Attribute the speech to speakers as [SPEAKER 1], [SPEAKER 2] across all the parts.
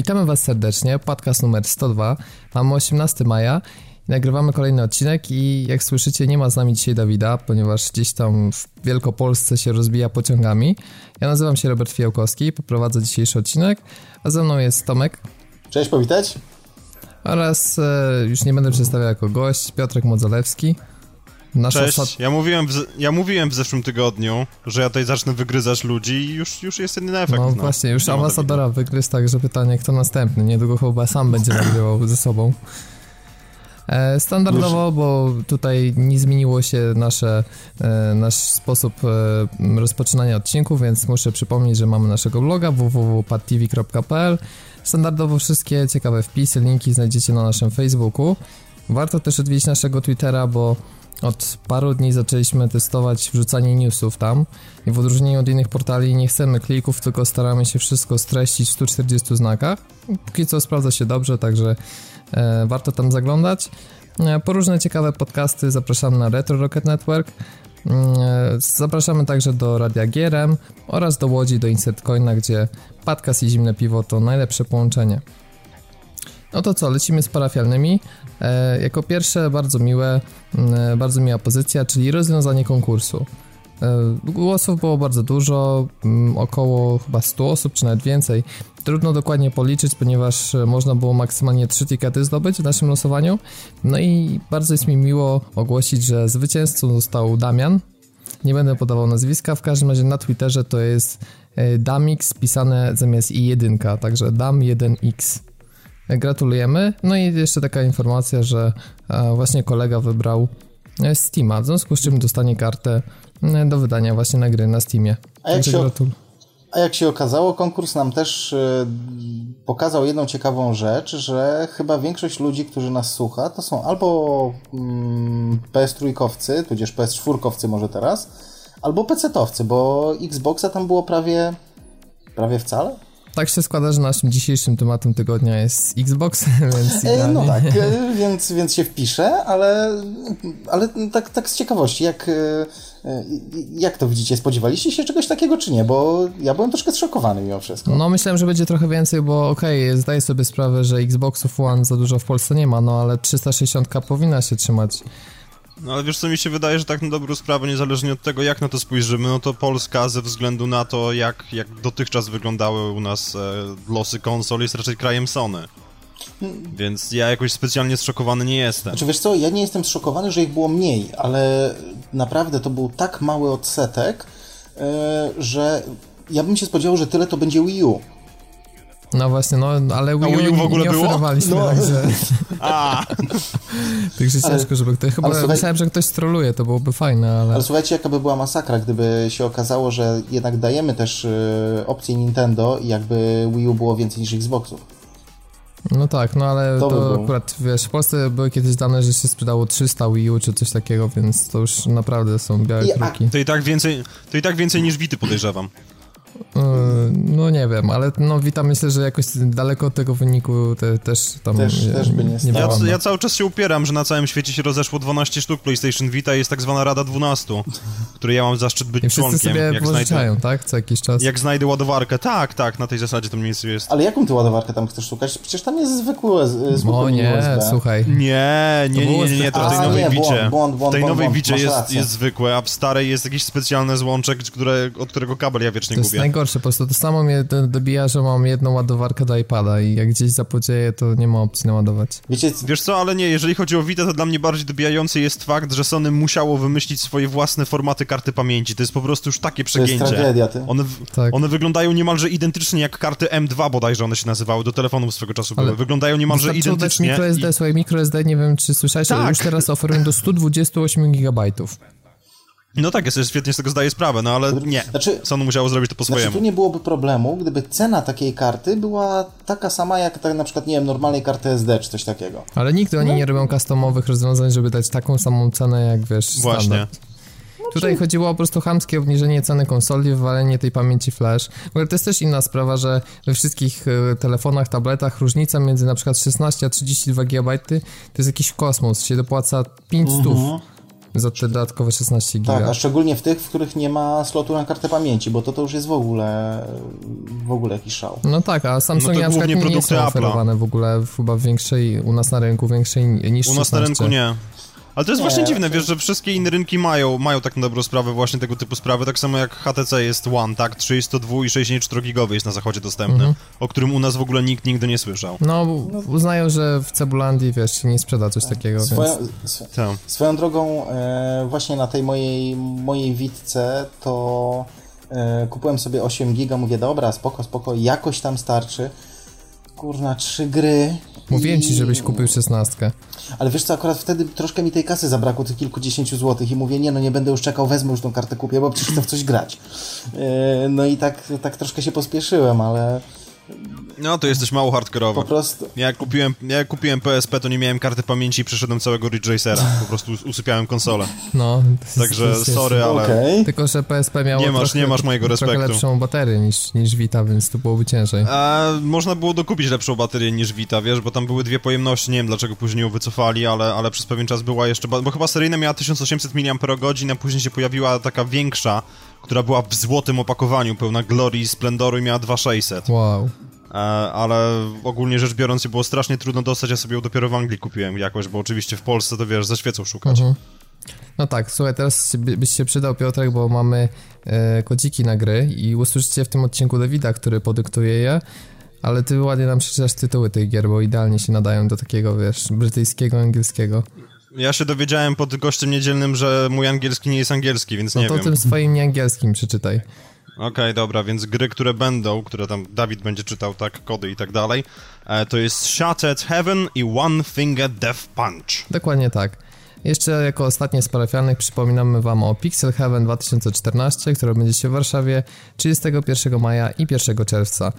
[SPEAKER 1] Witamy Was serdecznie, podcast numer 102. Mamy 18 maja i nagrywamy kolejny odcinek i jak słyszycie nie ma z nami dzisiaj Dawida, ponieważ gdzieś tam w Wielkopolsce się rozbija pociągami. Ja nazywam się Robert Fijałkowski, poprowadzę dzisiejszy odcinek, a ze mną jest Tomek.
[SPEAKER 2] Cześć, powitać.
[SPEAKER 1] Oraz e, już nie będę przedstawiał jako gość, Piotrek Modzolewski.
[SPEAKER 3] Nasza Cześć, ostat... ja, mówiłem w, ja mówiłem w zeszłym tygodniu, że ja tutaj zacznę wygryzać ludzi i już, już jest jeden efekt.
[SPEAKER 1] No, no. właśnie, już ambasadora wygryzł, także pytanie, kto następny. Niedługo chyba sam będzie nagrywał ze sobą. E, standardowo, bo tutaj nie zmieniło się nasze, e, nasz sposób e, rozpoczynania odcinków, więc muszę przypomnieć, że mamy naszego bloga www.padtv.pl. Standardowo wszystkie ciekawe wpisy, linki znajdziecie na naszym Facebooku. Warto też odwiedzić naszego Twittera, bo od paru dni zaczęliśmy testować wrzucanie newsów tam i w odróżnieniu od innych portali nie chcemy klików, tylko staramy się wszystko streścić w 140 znakach. Póki co sprawdza się dobrze, także e, warto tam zaglądać. E, po różne ciekawe podcasty zapraszamy na Retro Rocket Network. Mm, e, zapraszamy także do Radia Gierem oraz do Łodzi, do Insert Coina, gdzie podcast i zimne piwo to najlepsze połączenie. No to co, lecimy z parafialnymi. E, jako pierwsze bardzo miłe, e, bardzo miła pozycja, czyli rozwiązanie konkursu. E, głosów było bardzo dużo, m, około chyba 100 osób, czy nawet więcej. Trudno dokładnie policzyć, ponieważ można było maksymalnie 3 tikety zdobyć w naszym losowaniu. No i bardzo jest mi miło ogłosić, że zwycięzcą został Damian. Nie będę podawał nazwiska, w każdym razie na Twitterze to jest Damix pisane zamiast i1, także Dam1x. Gratulujemy. No i jeszcze taka informacja, że e, właśnie kolega wybrał e, Steama, w związku z czym dostanie kartę e, do wydania właśnie na gry na Steamie.
[SPEAKER 2] A jak, się, a jak się okazało, konkurs nam też pokazał jedną ciekawą rzecz, że chyba większość ludzi, którzy nas słucha, to są albo mm, PS3-kowcy, tudzież PS4-kowcy może teraz, albo PC-towcy, bo Xboxa tam było prawie, prawie wcale
[SPEAKER 1] tak się składa, że naszym dzisiejszym tematem tygodnia jest Xbox, więc
[SPEAKER 2] e, No tak, e, więc, więc się wpiszę, ale, ale tak, tak z ciekawości, jak, e, jak to widzicie? Spodziewaliście się czegoś takiego, czy nie? Bo ja byłem troszkę zszokowany mimo wszystko.
[SPEAKER 1] No myślałem, że będzie trochę więcej, bo okej, okay, zdaję sobie sprawę, że Xboxów One za dużo w Polsce nie ma, no ale 360 powinna się trzymać
[SPEAKER 3] no ale wiesz co, mi się wydaje, że tak na dobrą sprawę, niezależnie od tego, jak na to spojrzymy, no to Polska ze względu na to, jak, jak dotychczas wyglądały u nas e, losy konsol, jest raczej krajem Sony. Więc ja jakoś specjalnie zszokowany nie jestem.
[SPEAKER 2] Znaczy wiesz co, ja nie jestem zszokowany, że ich było mniej, ale naprawdę to był tak mały odsetek, yy, że ja bym się spodziewał, że tyle to będzie Wii U.
[SPEAKER 1] No właśnie, no ale Wii U, Wii U w ogóle nie było? oferowaliśmy, no. także... A. także ciężko, żeby ktoś... Chyba słuchaj... myślałem, że ktoś stroluje, to byłoby fajne, ale...
[SPEAKER 2] Ale słuchajcie, jaka by była masakra, gdyby się okazało, że jednak dajemy też y, opcję Nintendo i jakby Wii U było więcej niż Xboxów.
[SPEAKER 1] No tak, no ale to, to by akurat, wiesz, w Polsce były kiedyś dane, że się sprzedało 300 Wii U czy coś takiego, więc to już naprawdę są białe I, kruki.
[SPEAKER 3] To i tak więcej, to i tak więcej niż Wity podejrzewam.
[SPEAKER 1] E, no nie wiem, ale no witam myślę, że jakoś daleko od tego wyniku te, też tam
[SPEAKER 2] też,
[SPEAKER 1] nie,
[SPEAKER 2] też by nie,
[SPEAKER 3] nie ja, ja, cały czas się upieram, że na całym świecie się rozeszło 12 sztuk PlayStation Vita i jest tak zwana Rada 12, której ja mam zaszczyt być I członkiem.
[SPEAKER 1] sobie jak znajdę, tak? Co jakiś czas.
[SPEAKER 3] Jak znajdę ładowarkę, tak, tak, na tej zasadzie to mniej więcej jest.
[SPEAKER 2] Ale jaką ty ładowarkę tam chcesz szukać? Przecież tam jest zwykły, zwykły
[SPEAKER 1] O nie, USB. słuchaj.
[SPEAKER 3] Nie, nie, nie, nie, nie, to w tej nowej Wicie. W tej nowej Wicie jest, jest zwykłe, a w starej jest jakiś specjalny złączek, które, od którego kabel ja wiecznie
[SPEAKER 1] gubię. Najgorsze, po prostu to samo mnie dobija, że mam jedną ładowarkę do iPada i jak gdzieś zapodzieje, to nie ma opcji naładować.
[SPEAKER 3] Wiecie, wiesz co, ale nie, jeżeli chodzi o Vita, to dla mnie bardziej dobijający jest fakt, że Sony musiało wymyślić swoje własne formaty karty pamięci. To jest po prostu już takie przegięcie. To
[SPEAKER 2] jest tragedia, ty.
[SPEAKER 3] One, tak. one wyglądają niemalże identycznie jak karty M2 bodajże one się nazywały, do telefonów swego czasu ale były. Wyglądają niemalże identycznie.
[SPEAKER 1] microSD, i... słuchaj, microSD, nie wiem czy słyszałeś, tak. ale już teraz oferują do 128 GB.
[SPEAKER 3] No tak, ja sobie świetnie z tego zdaję sprawę, no ale nie. Znaczy, Sony musiało zrobić to po swojemu.
[SPEAKER 2] Znaczy, tu nie byłoby problemu, gdyby cena takiej karty była taka sama jak tak na przykład, nie wiem, normalnej karty SD czy coś takiego.
[SPEAKER 1] Ale nigdy oni no. nie robią customowych rozwiązań, żeby dać taką samą cenę jak wiesz. Właśnie. Standard. Znaczy- Tutaj chodziło o po prostu chamskie obniżenie ceny konsoli, wywalenie tej pamięci flash. W ogóle to jest też inna sprawa, że we wszystkich e, telefonach, tabletach różnica między na przykład 16 a 32 GB to jest jakiś kosmos, się dopłaca 500. Uh -huh. Za te dodatkowe 16 giga.
[SPEAKER 2] Tak, a szczególnie w tych, w których nie ma slotu na kartę pamięci, bo to to już jest w ogóle w ogóle jakiś szał.
[SPEAKER 1] No tak, a Samsungi
[SPEAKER 3] No to
[SPEAKER 1] na nie, nie są oferowane w ogóle w, chyba w większej, u nas na rynku większej niż
[SPEAKER 3] U nas na
[SPEAKER 1] 16.
[SPEAKER 3] rynku nie. Ale to jest
[SPEAKER 2] Nie,
[SPEAKER 3] właśnie dziwne,
[SPEAKER 2] to-
[SPEAKER 3] wiesz, że wszystkie inne rynki mają, mają tak na dobrą sprawę właśnie tego typu sprawy, tak samo jak HTC jest One, tak? 32 i 64 gigowy jest na zachodzie dostępny,
[SPEAKER 1] Mhm.
[SPEAKER 3] o którym u nas w ogóle nikt nigdy nie słyszał.
[SPEAKER 1] No, uznają, że w Cebulandii, wiesz, się nie sprzeda coś takiego,
[SPEAKER 2] Swoją,
[SPEAKER 1] więc...
[SPEAKER 2] sw-
[SPEAKER 3] Tak.
[SPEAKER 2] swoją drogą, e, właśnie na tej mojej, mojej Witce to e, kupiłem sobie 8 giga, mówię, dobra, spoko, spoko, jakoś tam starczy. Kurna, trzy gry.
[SPEAKER 1] Mówiłem ci, żebyś kupił 16.
[SPEAKER 2] Ale wiesz co, akurat wtedy troszkę mi tej kasy zabrakło, tych kilkudziesięciu złotych i mówię, nie no, nie będę już czekał, wezmę już tą kartę, kupię, bo przecież chcę w coś grać. E, No i tak, tak troszkę się pospieszyłem, ale
[SPEAKER 3] No to jesteś mało hardkorowy.
[SPEAKER 2] po prostu...
[SPEAKER 3] Ja jak kupiłem, ja kupiłem PSP, to nie miałem karty pamięci i przeszedłem całego Ridge Racera. Po prostu us- usypiałem konsolę.
[SPEAKER 1] No, to jest-
[SPEAKER 3] Także
[SPEAKER 1] jest-
[SPEAKER 3] sorry, ale...
[SPEAKER 2] Okej.
[SPEAKER 1] Tylko, że PSP miało
[SPEAKER 3] Nie masz-
[SPEAKER 1] trochę,
[SPEAKER 3] nie masz mojego
[SPEAKER 1] trochę
[SPEAKER 3] respektu.
[SPEAKER 1] lepszą baterię niż, niż Vita, więc to byłoby ciężej.
[SPEAKER 3] A, można było dokupić lepszą baterię niż Vita, wiesz, bo tam były dwie pojemności, nie wiem dlaczego później ją wycofali, ale, ale przez pewien czas była jeszcze, bo chyba seryjna miała 1800 mAh, a później się pojawiła taka większa, która była w złotym opakowaniu, pełna glorii, splendoru i miała 2600.
[SPEAKER 1] Wow.
[SPEAKER 3] E, ale ogólnie rzecz biorąc, było strasznie trudno dostać, ja sobie ją dopiero w Anglii kupiłem jakoś, bo oczywiście w Polsce to wiesz, ze świecą szukać.
[SPEAKER 1] Mhm. No tak, słuchaj, teraz by, byś się przydał, Piotrek, bo mamy e, kodziki na gry i usłyszycie w tym odcinku Dawida, który podyktuje je, ale ty ładnie nam przeczytasz tytuły tych gier, bo idealnie się nadają do takiego, wiesz, brytyjskiego, angielskiego.
[SPEAKER 3] Ja się dowiedziałem pod gościem niedzielnym, że mój angielski nie jest angielski, więc
[SPEAKER 1] No
[SPEAKER 3] nie
[SPEAKER 1] to
[SPEAKER 3] wiem.
[SPEAKER 1] tym swoim nieangielskim przeczytaj.
[SPEAKER 3] Okej, dobra, więc gry, które będą, które tam Dawid będzie czytał, tak, kody i tak dalej, e, to jest Shattered Heaven i One Finger Death Punch.
[SPEAKER 1] Dokładnie tak. Jeszcze jako ostatnie z parafialnych przypominamy Wam o Pixel Heaven 2014, które będzie się w Warszawie 31 maja i 1 czerwca.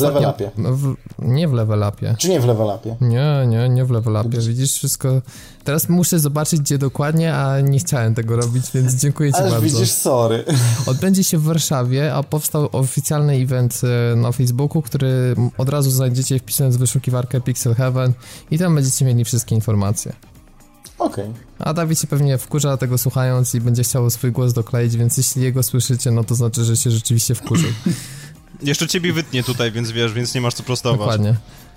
[SPEAKER 2] Level Upie.
[SPEAKER 1] w, Nie w Level Upie.
[SPEAKER 2] Czy nie w level upie?
[SPEAKER 1] Nie, nie, nie w Level Upie. Widzisz wszystko. Teraz muszę zobaczyć, gdzie dokładnie, a nie chciałem tego robić, więc dziękuję Ci
[SPEAKER 2] Ależ
[SPEAKER 1] bardzo.
[SPEAKER 2] widzisz, sorry.
[SPEAKER 1] Odbędzie się w Warszawie, a powstał oficjalny event e, na Facebooku, który od razu znajdziecie wpisując w wyszukiwarkę Pixel Heaven i tam będziecie mieli wszystkie informacje.
[SPEAKER 2] Okej.
[SPEAKER 1] A Dawid się pewnie wkurza tego słuchając i będzie chciał swój głos dokleić, więc jeśli jego słyszycie, no to znaczy, że się rzeczywiście wkurzył.
[SPEAKER 3] Jeszcze ciebie wytnie tutaj, więc wiesz, więc nie masz co prostować.
[SPEAKER 1] Dokładnie.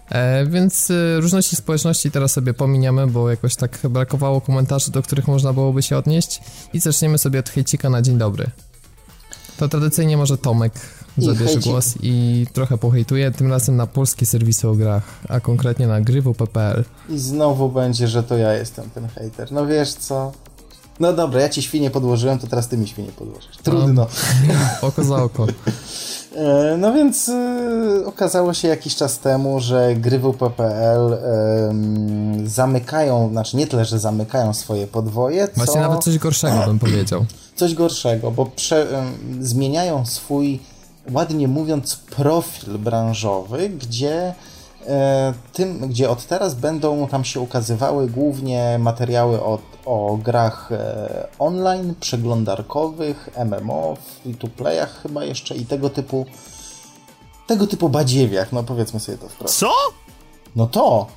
[SPEAKER 1] E, więc e, różności społeczności teraz sobie pominiemy, bo jakoś tak brakowało komentarzy, do których można byłoby się odnieść i zaczniemy sobie od hejcika na dzień dobry. To tradycyjnie może Tomek zabierze głos i trochę pohejtuje, tym razem na polskie serwisy o grach, a konkretnie na grywu.pl.
[SPEAKER 2] I znowu będzie, że to ja jestem ten hater. No wiesz co? No dobra, ja ci świnie podłożyłem, to teraz ty mi świnie podłożysz. Trudno.
[SPEAKER 1] Oko za oko.
[SPEAKER 2] E, No więc e, okazało się jakiś czas temu, że gry.pl em, zamykają, znaczy nie tyle, że zamykają swoje podwoje, co
[SPEAKER 1] Właśnie nawet coś gorszego bym powiedział.
[SPEAKER 2] coś gorszego, bo prze, em, zmieniają swój, ładnie mówiąc, profil branżowy, gdzie e, tym, gdzie od teraz będą tam się ukazywały głównie materiały o, o grach e, online, przeglądarkowych, MMO, free-to-playach chyba jeszcze i tego typu tego typu badziewiach, no powiedzmy sobie to wprost.
[SPEAKER 3] Co?
[SPEAKER 2] No to!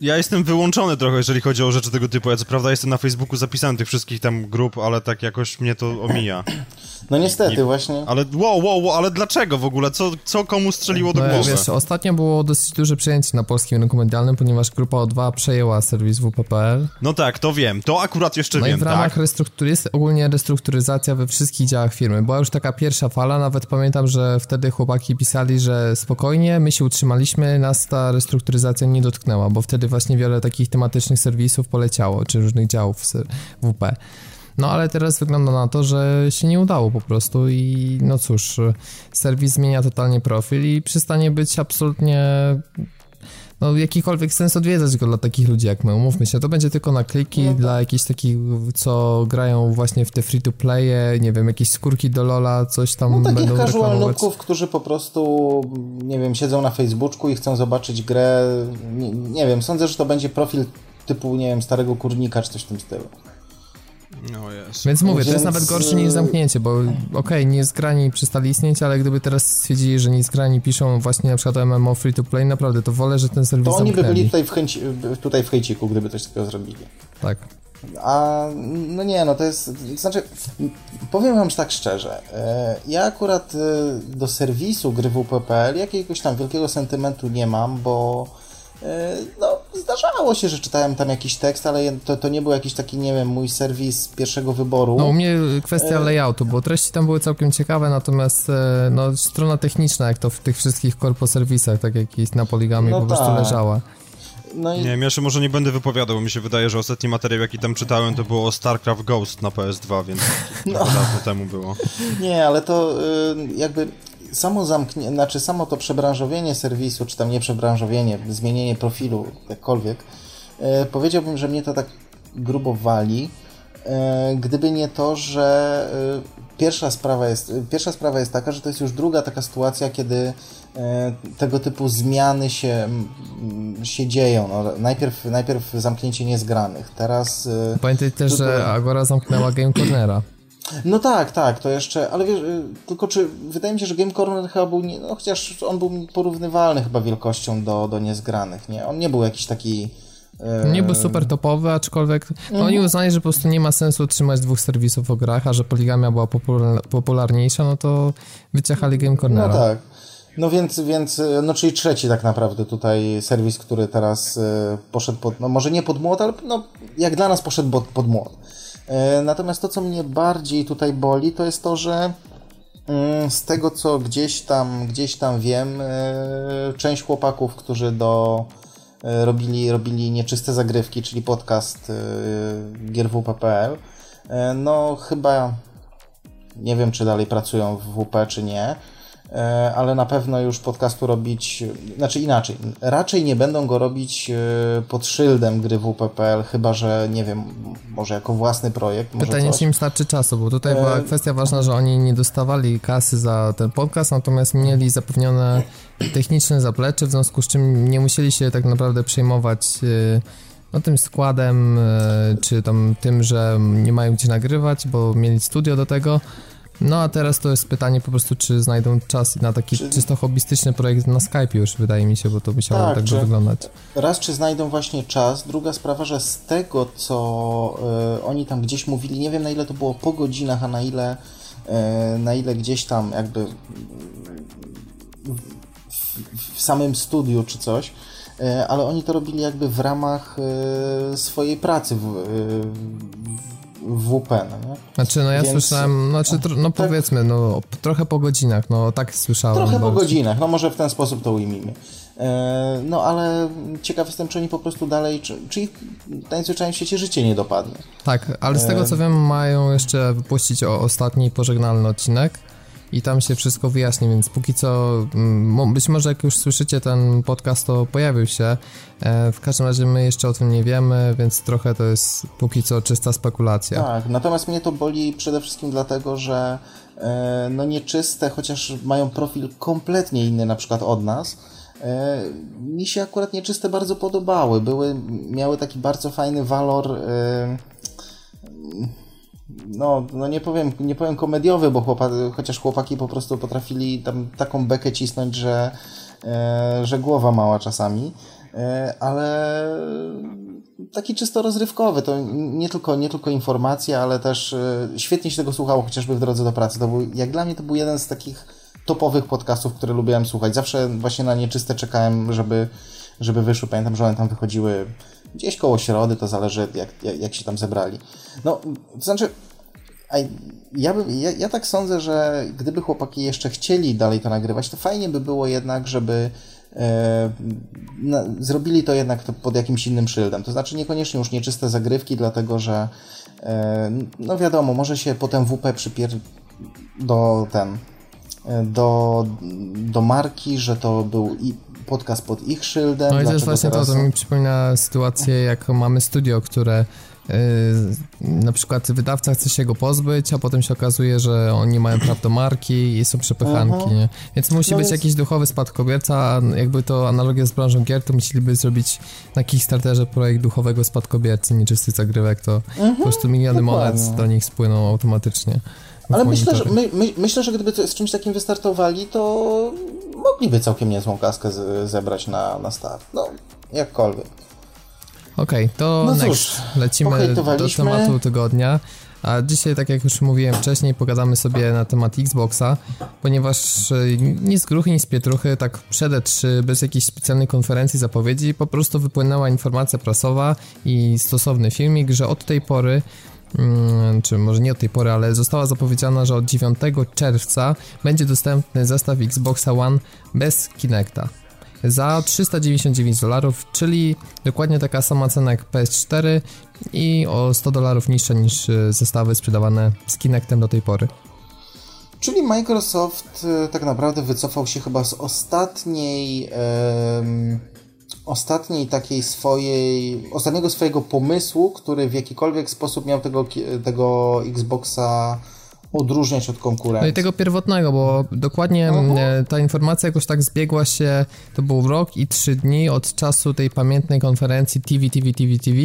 [SPEAKER 3] Ja jestem wyłączony trochę, jeżeli chodzi o rzeczy tego typu. Ja co prawda jestem na Facebooku zapisany tych wszystkich tam grup, ale tak jakoś mnie to omija.
[SPEAKER 2] No niestety,
[SPEAKER 3] Nie-
[SPEAKER 2] właśnie.
[SPEAKER 3] Ale wow, wow, wow, ale dlaczego w ogóle? Co, co komu strzeliło do
[SPEAKER 1] No,
[SPEAKER 3] głowy?
[SPEAKER 1] wiesz, ostatnio było dosyć duże przejęcie na polskim rynku medialnym, ponieważ grupa O2 przejęła serwis WP.pl.
[SPEAKER 3] No tak, to wiem. To akurat jeszcze
[SPEAKER 1] No i
[SPEAKER 3] wiem,
[SPEAKER 1] w ramach
[SPEAKER 3] tak.
[SPEAKER 1] restruktury jest ogólnie restrukturyzacja we wszystkich działach firmy. Była już taka pierwsza fala, nawet pamiętam, że wtedy chłopaki pisali, że spokojnie, my się utrzymaliśmy, nas ta restrukturyzacja nie dotknęła, bo wtedy właśnie wiele takich tematycznych serwisów poleciało, czy różnych działów WP. No ale teraz wygląda na to, że się nie udało po prostu i no cóż, serwis zmienia totalnie profil i przestanie być absolutnie no, jakikolwiek sens odwiedzać go dla takich ludzi jak my, umówmy się, to będzie tylko na kliki
[SPEAKER 2] No tak.
[SPEAKER 1] dla jakichś takich, co grają właśnie w te free-to-playe, nie wiem, jakieś skórki do Lola, coś tam
[SPEAKER 2] No takich
[SPEAKER 1] będą reklamować.
[SPEAKER 2] którzy po prostu, nie wiem, siedzą na Facebooku i chcą zobaczyć grę, nie, nie wiem, sądzę, że to będzie profil typu, nie wiem, starego kurnika czy coś w tym stylu.
[SPEAKER 3] No jest.
[SPEAKER 1] Więc mówię, to jest nawet gorsze niż zamknięcie, bo okej, niezgrani przestali istnieć, ale gdyby teraz stwierdzili, że niezgrani piszą właśnie na przykład o MMO free to play, naprawdę, to wolę, że ten serwis
[SPEAKER 2] To oni by
[SPEAKER 1] zamknęli.
[SPEAKER 2] byli tutaj w, chęci, tutaj w hejciku, gdyby coś takiego zrobili.
[SPEAKER 1] Tak.
[SPEAKER 2] A no nie, no to jest, to znaczy, powiem wam tak szczerze, e, ja akurat e, do serwisu gry WP.pl jakiegoś tam wielkiego sentymentu nie mam, bo e, no, zdarzało się, że czytałem tam jakiś tekst, ale to, to nie był jakiś taki, nie wiem, mój serwis pierwszego wyboru.
[SPEAKER 1] No u mnie kwestia layoutu, bo treści tam były całkiem ciekawe, natomiast no, strona techniczna, jak to w tych wszystkich korposerwisach, tak jak jest na poligamie, no po prostu tak. leżała.
[SPEAKER 3] No i... Nie wiem, jeszcze może nie będę wypowiadał, bo mi się wydaje, że ostatni materiał, jaki tam czytałem, to było StarCraft Ghost na PS2, więc no. dawno temu było.
[SPEAKER 2] Nie, ale to y, jakby samo zamknięcie, znaczy samo to przebranżowienie serwisu, czy tam nie przebranżowienie, zmienienie profilu, jakkolwiek, y, powiedziałbym, że mnie to tak grubo wali, y, gdyby nie to, że pierwsza sprawa jest, pierwsza sprawa jest taka, że to jest już druga taka sytuacja, kiedy E, tego typu zmiany się, się dzieją. No, najpierw, najpierw zamknięcie niezgranych, teraz...
[SPEAKER 1] E, Pamiętaj też, że Agora zamknęła Game Cornera.
[SPEAKER 2] No tak, tak, to jeszcze, ale wiesz, e, tylko czy, wydaje mi się, że Game Corner chyba był, nie, no chociaż on był porównywalny chyba wielkością do, do niezgranych, nie? On nie był jakiś taki...
[SPEAKER 1] Nie był super topowy, aczkolwiek no, oni uznali, że po prostu nie ma sensu trzymać dwóch serwisów o grach, a że poligamia była popularniejsza, no to wyciachali Game Cornera.
[SPEAKER 2] No tak. No więc, więc, no czyli trzeci tak naprawdę tutaj serwis, który teraz e, poszedł pod, no może nie pod młot, ale no jak dla nas poszedł pod, pod młot. E, natomiast to, co mnie bardziej tutaj boli, to jest to, że mm, z tego, co gdzieś tam, gdzieś tam wiem, e, część chłopaków, którzy do robili, robili nieczyste zagrywki, czyli podcast gierwp.pl, no chyba nie wiem, czy dalej pracują w WP, czy nie, E, ale na pewno już podcastu robić, znaczy inaczej, raczej nie będą go robić e, pod szyldem gry WPPL, chyba że, nie wiem, może jako własny projekt.
[SPEAKER 1] Pytanie, czy im starczy czasu, bo tutaj była e, kwestia ważna, że oni nie dostawali kasy za ten podcast, natomiast mieli zapewnione techniczne zaplecze, w związku z czym nie musieli się tak naprawdę przejmować no, tym składem, czy tam tym, że nie mają gdzie nagrywać, bo mieli studio do tego, no a teraz to jest pytanie po prostu, czy znajdą czas na taki czy... czysto hobbystyczny projekt na Skype już, wydaje mi się, bo to musiało tak, tak wyglądać.
[SPEAKER 2] Raz, czy znajdą właśnie czas, druga sprawa, że z tego, co y, oni tam gdzieś mówili, nie wiem na ile to było po godzinach, a na ile, y, na ile gdzieś tam jakby w, w samym studiu czy coś, y, ale oni to robili jakby w ramach swojej pracy w, WP, no nie?
[SPEAKER 1] Znaczy, no ja Więc... słyszałem, znaczy, no tak, powiedzmy, no trochę po godzinach, no tak słyszałem.
[SPEAKER 2] Trochę po godzinach, no może w ten sposób to ujmijmy. E, no ale ciekaw jestem, czy oni po prostu dalej, czy, czy ich najzwyczajniej w świecie życie nie dopadnie.
[SPEAKER 1] Tak, ale z tego co wiem, mają jeszcze wypuścić o ostatni pożegnalny odcinek i tam się wszystko wyjaśni, więc póki co, mm, być może jak już słyszycie ten podcast, to pojawił się. E, w każdym razie my jeszcze o tym nie wiemy, więc trochę to jest póki co czysta spekulacja.
[SPEAKER 2] Tak, natomiast mnie to boli przede wszystkim dlatego, że e, no nieczyste, chociaż mają profil kompletnie inny na przykład od nas, e, mi się akurat nieczyste bardzo podobały. Były, miały taki bardzo fajny walor no, no nie powiem, nie powiem komediowy, bo chociaż chłopaki po prostu potrafili tam taką bekę cisnąć, że, e, że głowa mała czasami, e, ale taki czysto rozrywkowy, to nie tylko, nie tylko informacja, ale też e, świetnie się tego słuchało, chociażby w drodze do pracy. To był, jak dla mnie to był jeden z takich topowych podcastów, które lubiłem słuchać. Zawsze właśnie na nieczyste czekałem, żeby, żeby wyszły. Pamiętam, że one tam wychodziły gdzieś koło środy, to zależy jak, jak, jak się tam zebrali. No, to znaczy, ja, ja, ja tak sądzę, że gdyby chłopaki jeszcze chcieli dalej to nagrywać, to fajnie by było jednak, żeby e, zrobili to jednak pod jakimś innym szyldem. To znaczy niekoniecznie już nieczyste zagrywki, dlatego że e, no wiadomo, może się potem WP przypier do ten e, do, do marki, że to był i podcast pod ich szyldem.
[SPEAKER 1] No i to jest właśnie teraz... to, to mi przypomina sytuację, jak mamy studio, które Yy, na przykład wydawca chce się go pozbyć, a potem się okazuje, że oni mają praw do marki i są przepychanki, nie? Więc musi no być więc... jakiś duchowy spadkobierca, a jakby to analogia z branżą gier, to musieliby zrobić na Kickstarterze projekt duchowego spadkobiercy, nieczystych zagrywek, to mhm, po prostu miliony monet do nich spłyną automatycznie.
[SPEAKER 2] Ale myślę że, my, my, myślę, że gdyby z czymś takim wystartowali, to mogliby całkiem niezłą kaskę z, zebrać na, na start. No, jakkolwiek.
[SPEAKER 1] Okej, okay, to
[SPEAKER 2] no
[SPEAKER 1] next.
[SPEAKER 2] Cóż,
[SPEAKER 1] Lecimy do tematu tygodnia. A dzisiaj, tak jak już mówiłem wcześniej, pogadamy sobie na temat Xboxa, ponieważ e, nie z gruchy, nie z pietruchy, tak przed E3, bez jakiejś specjalnej konferencji, zapowiedzi, po prostu wypłynęła informacja prasowa i stosowny filmik, że od tej pory czy może nie od tej pory, ale została zapowiedziana, że od 9 czerwca będzie dostępny zestaw Xboxa One bez Kinecta za 399 dolarów, czyli dokładnie taka sama cena jak PS4 i o 100 dolarów niższa niż e, zestawy sprzedawane z Kinectem do tej pory.
[SPEAKER 2] Czyli Microsoft e, tak naprawdę wycofał się chyba z ostatniej ostatniej takiej swojej ostatniego swojego pomysłu, który w jakikolwiek sposób miał tego, tego Xboxa odróżniać od konkurencji.
[SPEAKER 1] No i tego pierwotnego, bo dokładnie uh-huh. ta informacja jakoś tak zbiegła się, to był rok i trzy dni od czasu tej pamiętnej konferencji TV, TV, TV, TV,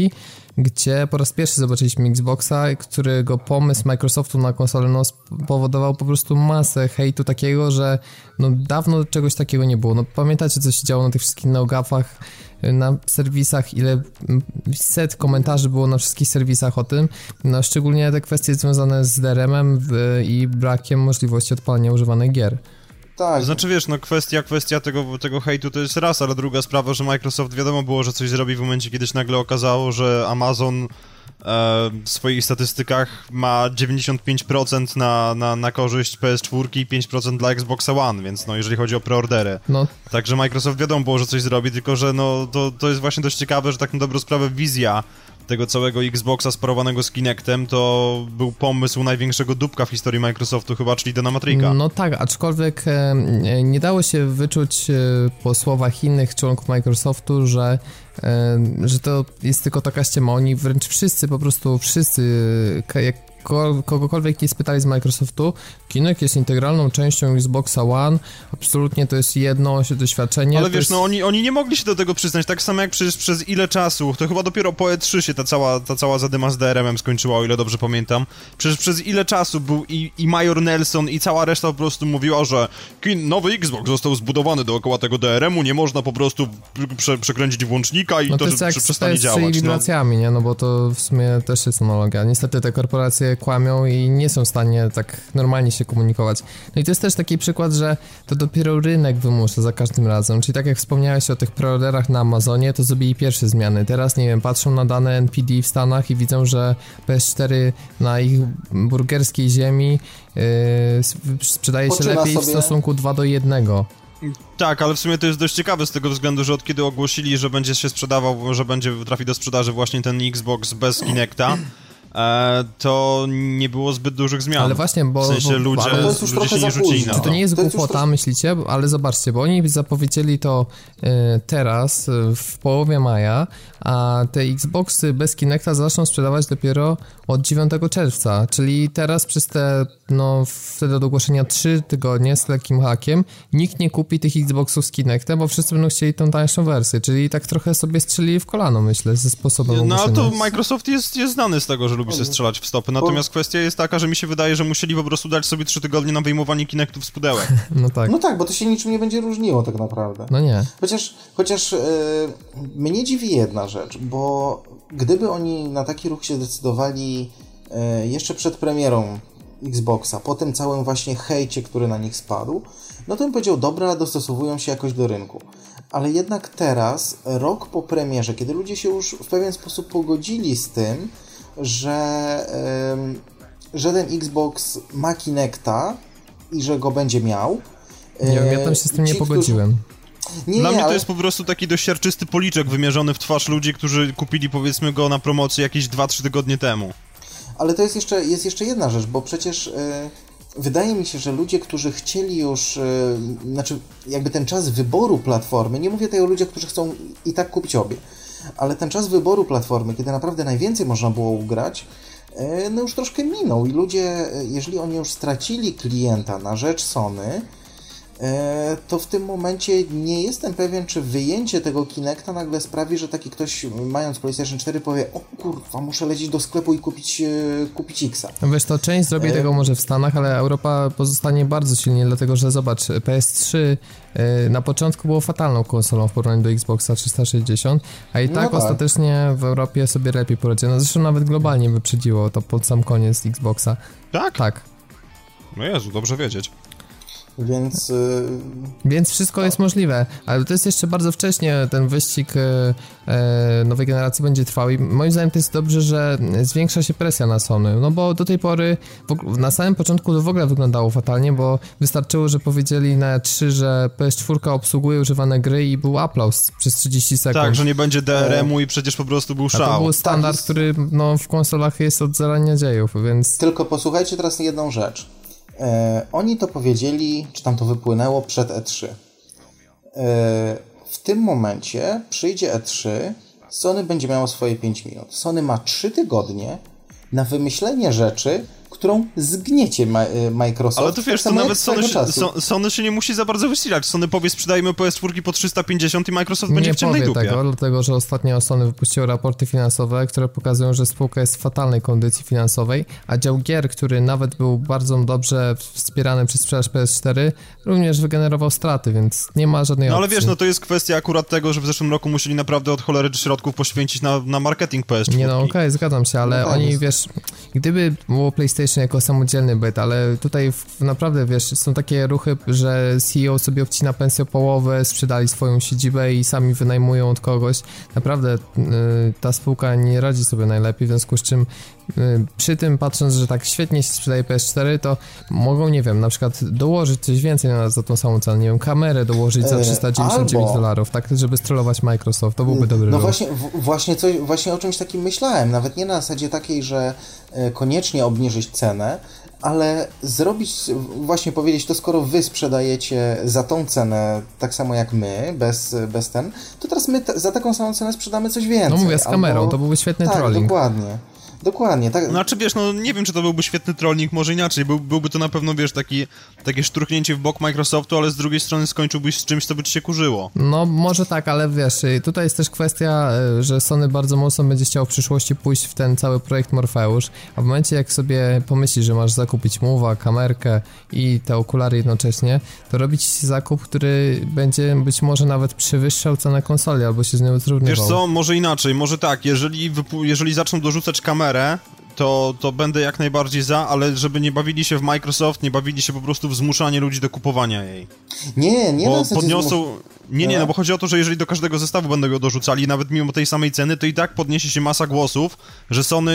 [SPEAKER 1] gdzie po raz pierwszy zobaczyliśmy Xboxa, którego pomysł Microsoftu na konsolę no, spowodował po prostu masę hejtu takiego, że no, dawno czegoś takiego nie było. No, pamiętacie, co się działo na tych wszystkich neogafach, na serwisach, ile set komentarzy było na wszystkich serwisach o tym, no szczególnie te kwestie związane z DRM-em i brakiem możliwości odpalania używanych gier.
[SPEAKER 3] Tak. Znaczy wiesz, no kwestia, kwestia tego, tego hejtu to jest raz, ale druga sprawa, że Microsoft wiadomo było, że coś zrobi w momencie, kiedy się nagle okazało, że Amazon w swoich statystykach ma 95% na, na, na korzyść PS4 i 5% dla Xboxa One, więc no jeżeli chodzi o preordery. No. Także Microsoft wiadomo było, że coś zrobi, tylko że no to, to jest właśnie dość ciekawe, że tak na dobrą sprawę wizja tego całego Xboxa sparowanego z Kinectem, to był pomysł największego dupka w historii Microsoftu chyba, czyli Dana Matrika.
[SPEAKER 1] No tak, aczkolwiek e, nie dało się wyczuć e, po słowach innych członków Microsoftu, że e, że to jest tylko taka ściema. Oni wręcz wszyscy, po prostu wszyscy, jak kogokolwiek nie spytali z Microsoftu, Kinect jest integralną częścią Xboxa One, absolutnie to jest jedno doświadczenie.
[SPEAKER 3] Ale wiesz,
[SPEAKER 1] jest...
[SPEAKER 3] no oni, oni nie mogli się do tego przyznać, tak samo jak przez, przez ile czasu, to chyba dopiero po E3 się ta cała, ta cała zadyma z DRM-em skończyła, o ile dobrze pamiętam. Przecież przez ile czasu był i, i Major Nelson i cała reszta po prostu mówiła, że nowy Xbox został zbudowany dookoła tego DRM-u, nie można po prostu prze, przekręcić włącznika i
[SPEAKER 1] no
[SPEAKER 3] to,
[SPEAKER 1] to jest jak
[SPEAKER 3] przestanie działać.
[SPEAKER 1] z no. nie? No bo to w sumie też jest analogia. Niestety te korporacje kłamią i nie są w stanie tak normalnie się komunikować. No i to jest też taki przykład, że to dopiero rynek wymusza za każdym razem. Czyli tak jak wspomniałeś o tych preorderach na Amazonie, to zrobili pierwsze zmiany. Teraz, nie wiem, patrzą na dane NPD w Stanach i widzą, że PS4 na ich burgerskiej ziemi yy, sprzedaje się Poczyna lepiej sobie... w stosunku 2 do 1.
[SPEAKER 3] Tak, ale w sumie to jest dość ciekawe z tego względu, że od kiedy ogłosili, że będzie się sprzedawał, że będzie trafi do sprzedaży właśnie ten Xbox bez Kinecta, to nie było zbyt dużych zmian.
[SPEAKER 1] Ale właśnie, bo...
[SPEAKER 3] W sensie ludzie, ludzie się nie rzucili na
[SPEAKER 1] to. to nie jest głupota, myślicie? Ale zobaczcie, bo oni zapowiedzieli to e, teraz, e, w połowie maja, a te Xboxy bez Kinecta zaczną sprzedawać dopiero od 9 czerwca, czyli teraz przez te, no wtedy od ogłoszenia 3 tygodnie z lekkim hakiem, nikt nie kupi tych Xboxów z Kinectem, bo wszyscy będą chcieli tą tańszą wersję, czyli tak trochę sobie strzelili w kolano, myślę, ze sposobem
[SPEAKER 3] No ale to Microsoft jest, jest znany z tego, że lubi się strzelać w stopy, natomiast kwestia jest taka, że mi się wydaje, że musieli po prostu dać sobie 3 tygodnie na wyjmowanie Kinectów z pudełek.
[SPEAKER 1] no tak.
[SPEAKER 2] No tak, bo to się niczym nie będzie różniło tak naprawdę.
[SPEAKER 1] No nie.
[SPEAKER 2] Chociaż, chociaż yy, mnie dziwi jedna rzecz, bo gdyby oni na taki ruch się zdecydowali e, jeszcze przed premierą Xboxa, po tym całym właśnie hejcie, który na nich spadł, no to bym powiedział, dobra, dostosowują się jakoś do rynku. Ale jednak teraz, rok po premierze, kiedy ludzie się już w pewien sposób pogodzili z tym, że, yy, że ten Xbox ma Kinecta i że go będzie miał.
[SPEAKER 1] Nie wiem, ja tam się z tym nie pogodziłem. Którzy,
[SPEAKER 3] nie, Dla mnie ale... to jest po prostu taki dość policzek wymierzony w twarz ludzi, którzy kupili powiedzmy go na promocji jakieś 2-3 tygodnie temu.
[SPEAKER 2] Ale to jest jeszcze, jest jeszcze jedna rzecz, bo przecież yy, wydaje mi się, że ludzie, którzy chcieli już, yy, znaczy jakby ten czas wyboru platformy, nie mówię tutaj o ludziach, którzy chcą i tak kupić obie, ale ten czas wyboru platformy, kiedy naprawdę najwięcej można było ugrać, yy, no już troszkę minął i ludzie, jeżeli oni już stracili klienta na rzecz Sony, e, to w tym momencie nie jestem pewien, czy wyjęcie tego Kinecta nagle sprawi, że taki ktoś mając PlayStation 4 powie o kurwa, muszę lecieć do sklepu i kupić, e, kupić Xa.
[SPEAKER 1] No wiesz, to część zrobi
[SPEAKER 2] E-
[SPEAKER 1] tego może w Stanach, ale Europa pozostanie bardzo silnie, dlatego że zobacz, PS3 y, na początku było fatalną konsolą w porównaniu do Xboxa 360, a i
[SPEAKER 2] No
[SPEAKER 1] tak
[SPEAKER 2] tak.
[SPEAKER 1] ostatecznie w Europie sobie lepiej poradziło. No zresztą nawet globalnie wyprzedziło to pod sam koniec Xboxa.
[SPEAKER 3] Tak?
[SPEAKER 1] Tak.
[SPEAKER 3] No Jezu, dobrze wiedzieć.
[SPEAKER 2] Więc e,
[SPEAKER 1] Więc wszystko jest możliwe, ale to jest jeszcze bardzo wcześnie, ten wyścig e, e, nowej generacji będzie trwał i moim zdaniem to jest dobrze, że zwiększa się presja na Sony, no bo do tej pory na samym początku to w ogóle wyglądało fatalnie, bo wystarczyło, że powiedzieli na 3, że PS4 obsługuje używane gry i był aplauz przez 30 sekund.
[SPEAKER 3] Tak, że nie będzie DRM-u i przecież po prostu był
[SPEAKER 1] A to
[SPEAKER 3] szał.
[SPEAKER 1] był standard,
[SPEAKER 2] Tak,
[SPEAKER 1] który no, w konsolach jest od zarania dziejów, więc
[SPEAKER 2] Tylko posłuchajcie teraz jedną rzecz. E, oni to powiedzieli, czy tam to wypłynęło przed E3. E, w tym momencie przyjdzie E3, Sony będzie miało swoje 5 minut. Sony ma 3 tygodnie na wymyślenie rzeczy, którą zgniecie ma, e, Microsoft.
[SPEAKER 3] Ale to wiesz,
[SPEAKER 2] tak
[SPEAKER 3] to nawet Sony, Sony się nie musi za bardzo wysilać. Sony powie, sprzedajmy PS4 po 350 i Microsoft będzie
[SPEAKER 1] nie
[SPEAKER 3] w ciemnej dupie.
[SPEAKER 1] tego, dlatego że ostatnio Sony wypuściło raporty finansowe, które pokazują, że spółka jest w fatalnej kondycji finansowej, a dział gier, który nawet był bardzo dobrze wspierany przez sprzedaż PS4, również wygenerował straty, więc nie ma żadnej
[SPEAKER 3] No ale
[SPEAKER 1] opcji.
[SPEAKER 3] wiesz, no to jest kwestia akurat tego, że w zeszłym roku musieli naprawdę od cholery środków poświęcić na, na marketing PS4.
[SPEAKER 1] Nie no, okej, zgadzam się, ale
[SPEAKER 2] No tak,
[SPEAKER 1] oni,
[SPEAKER 2] jest-
[SPEAKER 1] wiesz, gdyby było PlayStation jako samodzielny byt, ale tutaj w, naprawdę, wiesz, są takie ruchy, że CEO sobie obcina pensję o połowę, sprzedali swoją siedzibę i sami wynajmują od kogoś. Naprawdę y, ta spółka nie radzi sobie najlepiej, w związku z czym przy tym, patrząc, że tak świetnie się sprzedaje PS4, to mogą, nie wiem, na przykład dołożyć coś więcej na, za tą samą cenę, nie wiem, kamerę dołożyć za
[SPEAKER 2] E,
[SPEAKER 1] 399
[SPEAKER 2] albo-
[SPEAKER 1] dolarów, tak, żeby strollować Microsoft, to byłby dobry
[SPEAKER 2] No
[SPEAKER 1] ruch.
[SPEAKER 2] właśnie, właśnie, coś, właśnie o czymś takim myślałem. Nawet nie na zasadzie takiej, że koniecznie obniżyć cenę, ale zrobić, właśnie powiedzieć, to skoro wy sprzedajecie za tą cenę tak samo jak my, bez, bez ten, to teraz my za taką samą cenę sprzedamy coś więcej.
[SPEAKER 1] No mówię, z kamerą,
[SPEAKER 2] Albo-
[SPEAKER 1] to byłby świetny
[SPEAKER 2] tak,
[SPEAKER 1] trolling.
[SPEAKER 2] dokładnie. Dokładnie, tak.
[SPEAKER 3] Znaczy wiesz, no nie wiem, czy to byłby świetny trolling, może inaczej. Był, byłby to na pewno, wiesz, taki, takie szturchnięcie w bok Microsoftu, ale z drugiej strony skończyłbyś z czymś, co by ci się kurzyło.
[SPEAKER 1] No, może tak, ale wiesz, y, tutaj jest też kwestia, y, że Sony bardzo mocno będzie chciał w przyszłości pójść w ten cały projekt Morpheus, a w momencie jak sobie pomyślisz, że masz zakupić muwa, kamerkę i te okulary jednocześnie, to robić zakup, który będzie być może nawet przewyższał cenę konsoli albo się z nią zrównywał.
[SPEAKER 3] Wiesz co, może inaczej, może tak, jeżeli, jeżeli zaczną dorzucać kamerę, to, to będę jak najbardziej za, ale żeby nie bawili się w Microsoft, nie bawili się po prostu w zmuszanie ludzi do kupowania jej.
[SPEAKER 2] Nie, nie
[SPEAKER 3] Bo
[SPEAKER 2] zasadzie
[SPEAKER 3] podniosą... Nie, nie,
[SPEAKER 2] No.
[SPEAKER 3] no bo chodzi o to, że jeżeli do każdego zestawu będą ją dorzucali, nawet mimo tej samej ceny, to i tak podniesie się masa głosów, że Sony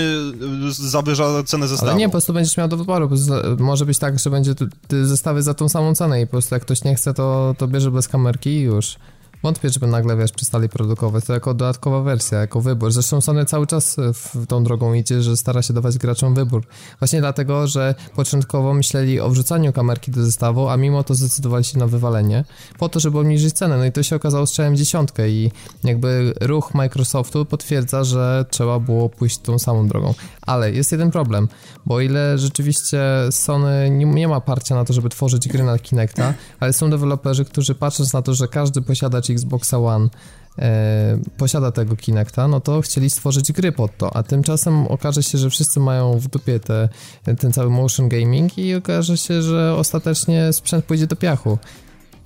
[SPEAKER 3] y, zawyża cenę zestawu.
[SPEAKER 1] Ale nie, po prostu będziesz miał do wyboru. Może być tak, że będzie zestawy za tą samą cenę i po prostu jak ktoś nie chce, to, to bierze bez kamerki i już. Wątpię, żeby nagle, wiesz, przestali produkować. To jako dodatkowa wersja, jako wybór. Zresztą Sony cały czas w tą drogą idzie, że stara się dawać graczom wybór. Właśnie dlatego, że początkowo myśleli o wrzucaniu kamerki do zestawu, a mimo to zdecydowali się na wywalenie, po to, żeby obniżyć cenę. No i to się okazało strzałem dziesiątkę i jakby ruch Microsoftu potwierdza, że trzeba było pójść tą samą drogą. Ale jest jeden problem, bo o ile rzeczywiście Sony nie, nie ma parcia na to, żeby tworzyć gry na Kinecta, ale są deweloperzy, którzy patrząc na to, że każdy Xboxa One e, posiada tego Kinecta, no to chcieli stworzyć gry pod to, a tymczasem okaże się, że wszyscy mają w dupie te, ten cały motion gaming i okaże się, że ostatecznie sprzęt pójdzie do piachu.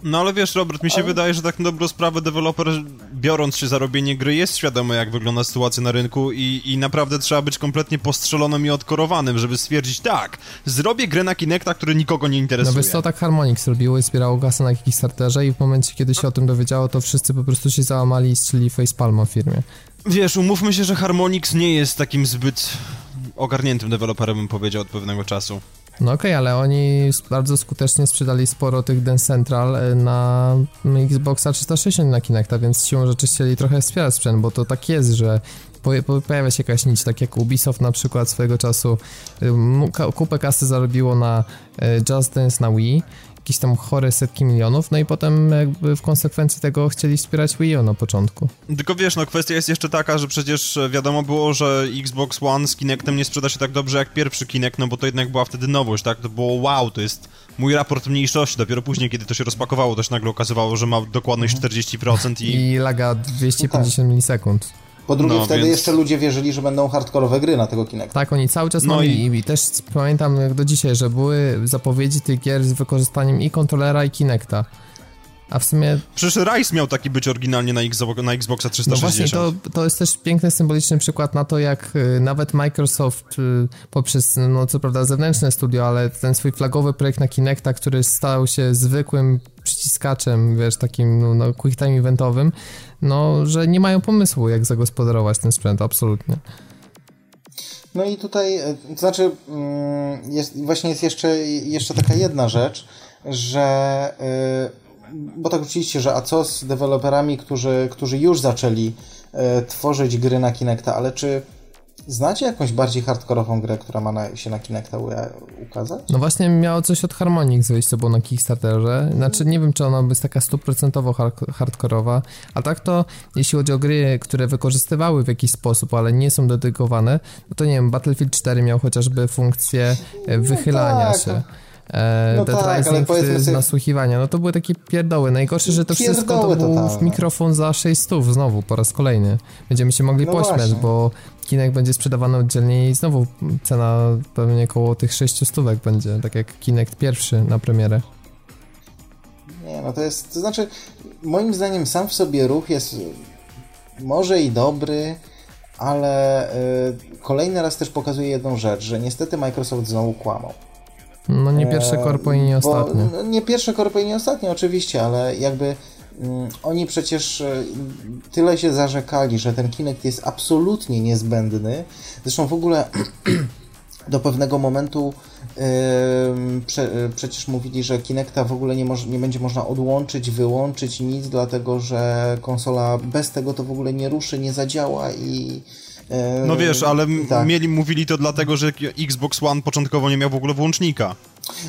[SPEAKER 3] No ale wiesz, Robert, mi się wydaje, że tak na dobrą sprawę deweloper, biorąc się za robienie gry, jest świadomy, jak wygląda sytuacja na rynku i, i naprawdę trzeba być kompletnie postrzelonym i odkorowanym, żeby stwierdzić, tak, zrobię grę na Kinecta, który nikogo nie
[SPEAKER 1] No
[SPEAKER 3] interesuje.
[SPEAKER 1] wiesz co, tak Harmonix zrobiło i zbierało kasę na Kickstarterze i w momencie, kiedy się o tym dowiedziało, to wszyscy po prostu się załamali i strzeli facepalma w firmie.
[SPEAKER 3] Wiesz, umówmy się, że Harmonix nie jest takim zbyt ogarniętym deweloperem, bym powiedział, od pewnego czasu.
[SPEAKER 1] No okej, ale oni bardzo skutecznie sprzedali sporo tych Dance Central y, na Xboxa 360 na Kinecta, więc siłą rzeczy chcieli trochę wspierać sprzęt, bo to tak jest, że po- po- pojawia się jakaś nić, tak jak Ubisoft na przykład swego czasu y, kupę kasy zarobiło na y, Just Dance na Wii jakieś tam chore setki milionów, no i potem jakby w konsekwencji tego chcieli wspierać Wii U na początku.
[SPEAKER 3] Tylko wiesz, no kwestia jest jeszcze taka, że przecież wiadomo było, że Xbox One z Kinectem nie sprzeda się tak dobrze jak pierwszy Kinect, no bo to jednak była wtedy nowość, tak? To było wow, to jest mój raport mniejszości, dopiero później, kiedy to się rozpakowało, się nagle okazywało, że ma dokładność 40% i...
[SPEAKER 1] I laga 250 no tak. milisekund.
[SPEAKER 2] Po drugie, no, wtedy więc... jeszcze ludzie wierzyli, że będą hardkorowe gry na tego Kinecta.
[SPEAKER 1] Tak, oni cały czas no mieli i... i też pamiętam jak do dzisiaj, że były zapowiedzi tych gier z wykorzystaniem i kontrolera i Kinecta. A w sumie...
[SPEAKER 3] Przecież Rise miał taki być oryginalnie na, Xbox, na Xboxa 360. No
[SPEAKER 1] właśnie, to, to jest też piękny, symboliczny przykład na to, jak y, nawet Microsoft y, poprzez, no co prawda zewnętrzne studio, ale ten swój flagowy projekt na Kinecta, który stał się zwykłym przyciskaczem, wiesz, takim no, no quick time eventowym, no, że nie mają pomysłu, jak zagospodarować ten sprzęt, absolutnie.
[SPEAKER 2] No i tutaj, e, to znaczy, mm, jest, właśnie jest jeszcze, jeszcze taka jedna rzecz, że e, bo tak oczywiście, że a co z deweloperami, którzy, którzy już zaczęli e, tworzyć gry na Kinecta, ale czy Znacie jakąś bardziej hardkorową grę, która ma na, się na Kinecta ukazać?
[SPEAKER 1] No właśnie miało coś od Harmonix wyjść, co było na Kickstarterze. Znaczy nie wiem, czy ona jest taka stuprocentowo hardkorowa, a tak to jeśli chodzi o gry, które wykorzystywały w jakiś sposób, ale nie są dedykowane, no to nie wiem, Battlefield 4 miał chociażby funkcję e, no wychylania no tak. się. E, no Dead tak, Rising sobie... nasłuchiwania, no to były takie pierdoły. Najgorsze, że to wszystko to był to mikrofon za 600 znowu po raz kolejny. Będziemy się mogli no pośmiać, właśnie. bo Kinek będzie sprzedawany oddzielnie i znowu cena pewnie około tych 600 stówek będzie, tak jak Kinect pierwszy na premierę.
[SPEAKER 2] Nie, no to jest, to znaczy moim zdaniem sam w sobie ruch jest może i dobry, ale y, kolejny raz też pokazuje jedną rzecz, że niestety Microsoft znowu kłamał.
[SPEAKER 1] No nie pierwsze korpo i nie ostatnie.
[SPEAKER 2] Bo, nie pierwsze korpo i nie ostatnie oczywiście, ale jakby oni przecież e, tyle się zarzekali, że ten Kinect jest absolutnie niezbędny. Zresztą w ogóle do pewnego momentu yy, prze, przecież mówili, że Kinecta w ogóle nie, moż, nie będzie można odłączyć, wyłączyć nic, dlatego że konsola bez tego to w ogóle nie ruszy, nie zadziała i
[SPEAKER 3] E, no wiesz, ale tak. mieli, mówili to dlatego, że Xbox One początkowo nie miał w ogóle włącznika.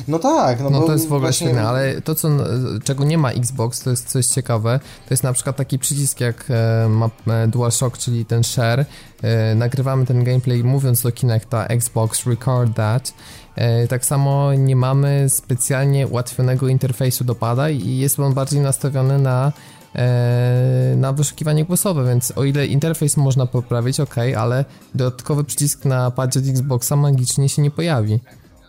[SPEAKER 2] No tak. No,
[SPEAKER 1] no to jest w ogóle właśnie... świetne, ale to, co, czego nie ma Xbox, to jest coś ciekawe, to jest na przykład taki przycisk jak e, ma e, DualShock, czyli ten share. Nagrywamy ten gameplay mówiąc do Kinecta Xbox record that. Tak samo nie mamy specjalnie ułatwionego interfejsu do pada i jest on bardziej nastawiony na E, na wyszukiwanie głosowe, więc o ile interfejs można poprawić, ok, ale dodatkowy przycisk na padzie Xboxa magicznie się nie pojawi.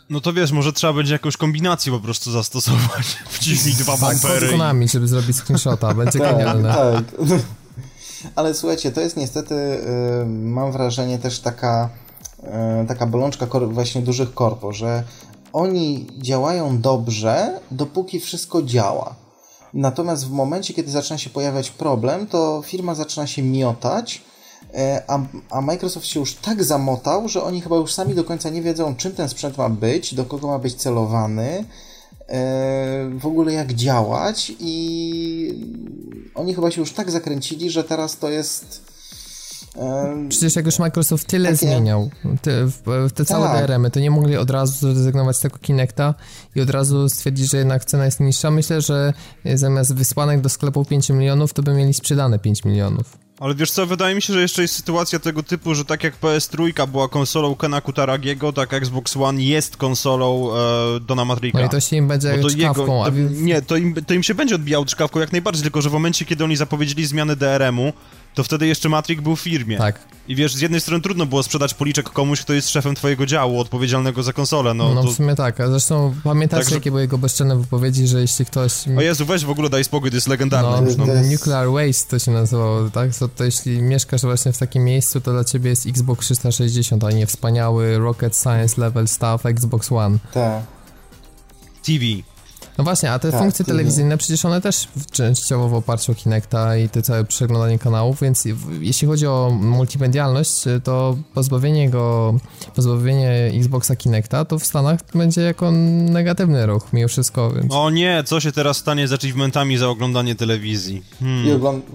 [SPEAKER 3] No to wiesz, może trzeba będzie jakąś kombinację po prostu zastosować. Wciśnij dwa bumpery.
[SPEAKER 1] Tak, żeby zrobić screenshota, będzie tak, genialne. Tak.
[SPEAKER 2] Ale słuchajcie, to jest niestety, y, mam wrażenie, też taka, y, taka bolączka właśnie dużych korpo, że oni działają dobrze, dopóki wszystko działa. Natomiast w momencie, kiedy zaczyna się pojawiać problem, to firma zaczyna się miotać, a, a, Microsoft się już tak zamotał, że oni chyba już sami do końca nie wiedzą, czym ten sprzęt ma być, do kogo ma być celowany, e, w ogóle jak działać i oni chyba się już tak zakręcili, że teraz to jest
[SPEAKER 1] Przecież jak już Microsoft tyle takie... zmieniał, te, te całe tak. DRM-y, to nie mogli od razu zrezygnować z tego Kinecta i od razu stwierdzić, że jednak cena jest niższa. Myślę, że zamiast wysłanek do sklepu 5 milionów, to by mieli sprzedane 5 milionów.
[SPEAKER 3] Ale wiesz co, wydaje mi się, że jeszcze jest sytuacja tego typu, że tak jak PS3 była konsolą Kena Kutaragiego, tak Xbox One jest konsolą e, Dona Matrika.
[SPEAKER 1] No i to się im będzie to czkawką. Jego,
[SPEAKER 3] to, Nie, to im, to im się będzie odbijało czkawką jak najbardziej, tylko że w momencie, kiedy oni zapowiedzieli zmianę DRM-u, to wtedy jeszcze Matrix był w firmie.
[SPEAKER 1] Tak.
[SPEAKER 3] I wiesz, z jednej strony trudno było sprzedać policzek komuś, kto jest szefem twojego działu, odpowiedzialnego za konsolę, no.
[SPEAKER 1] No
[SPEAKER 3] to...
[SPEAKER 1] w sumie tak, a zresztą pamiętacie, Także... jakie były jego bezczelne wypowiedzi, że jeśli ktoś...
[SPEAKER 3] O Jezu, weź w ogóle daj spokój, to jest legendarne
[SPEAKER 1] no, już, no. Nuclear Waste to się nazywało, tak? To, to jeśli mieszkasz właśnie w takim miejscu, to dla ciebie jest Xbox 360, a nie wspaniały Rocket Science level stuff Xbox One.
[SPEAKER 2] Tak.
[SPEAKER 3] TV.
[SPEAKER 1] No właśnie, a te tak, funkcje telewizyjne przecież one też częściowo w oparciu o Kinecta i te całe przeglądanie kanałów, więc jeśli chodzi o multimedialność, to pozbawienie go, pozbawienie Xboxa Kinecta to w Stanach będzie jako negatywny ruch mimo wszystko, więc...
[SPEAKER 3] O nie, co się teraz stanie z achievementami za oglądanie telewizji?
[SPEAKER 2] Hmm. I ogląd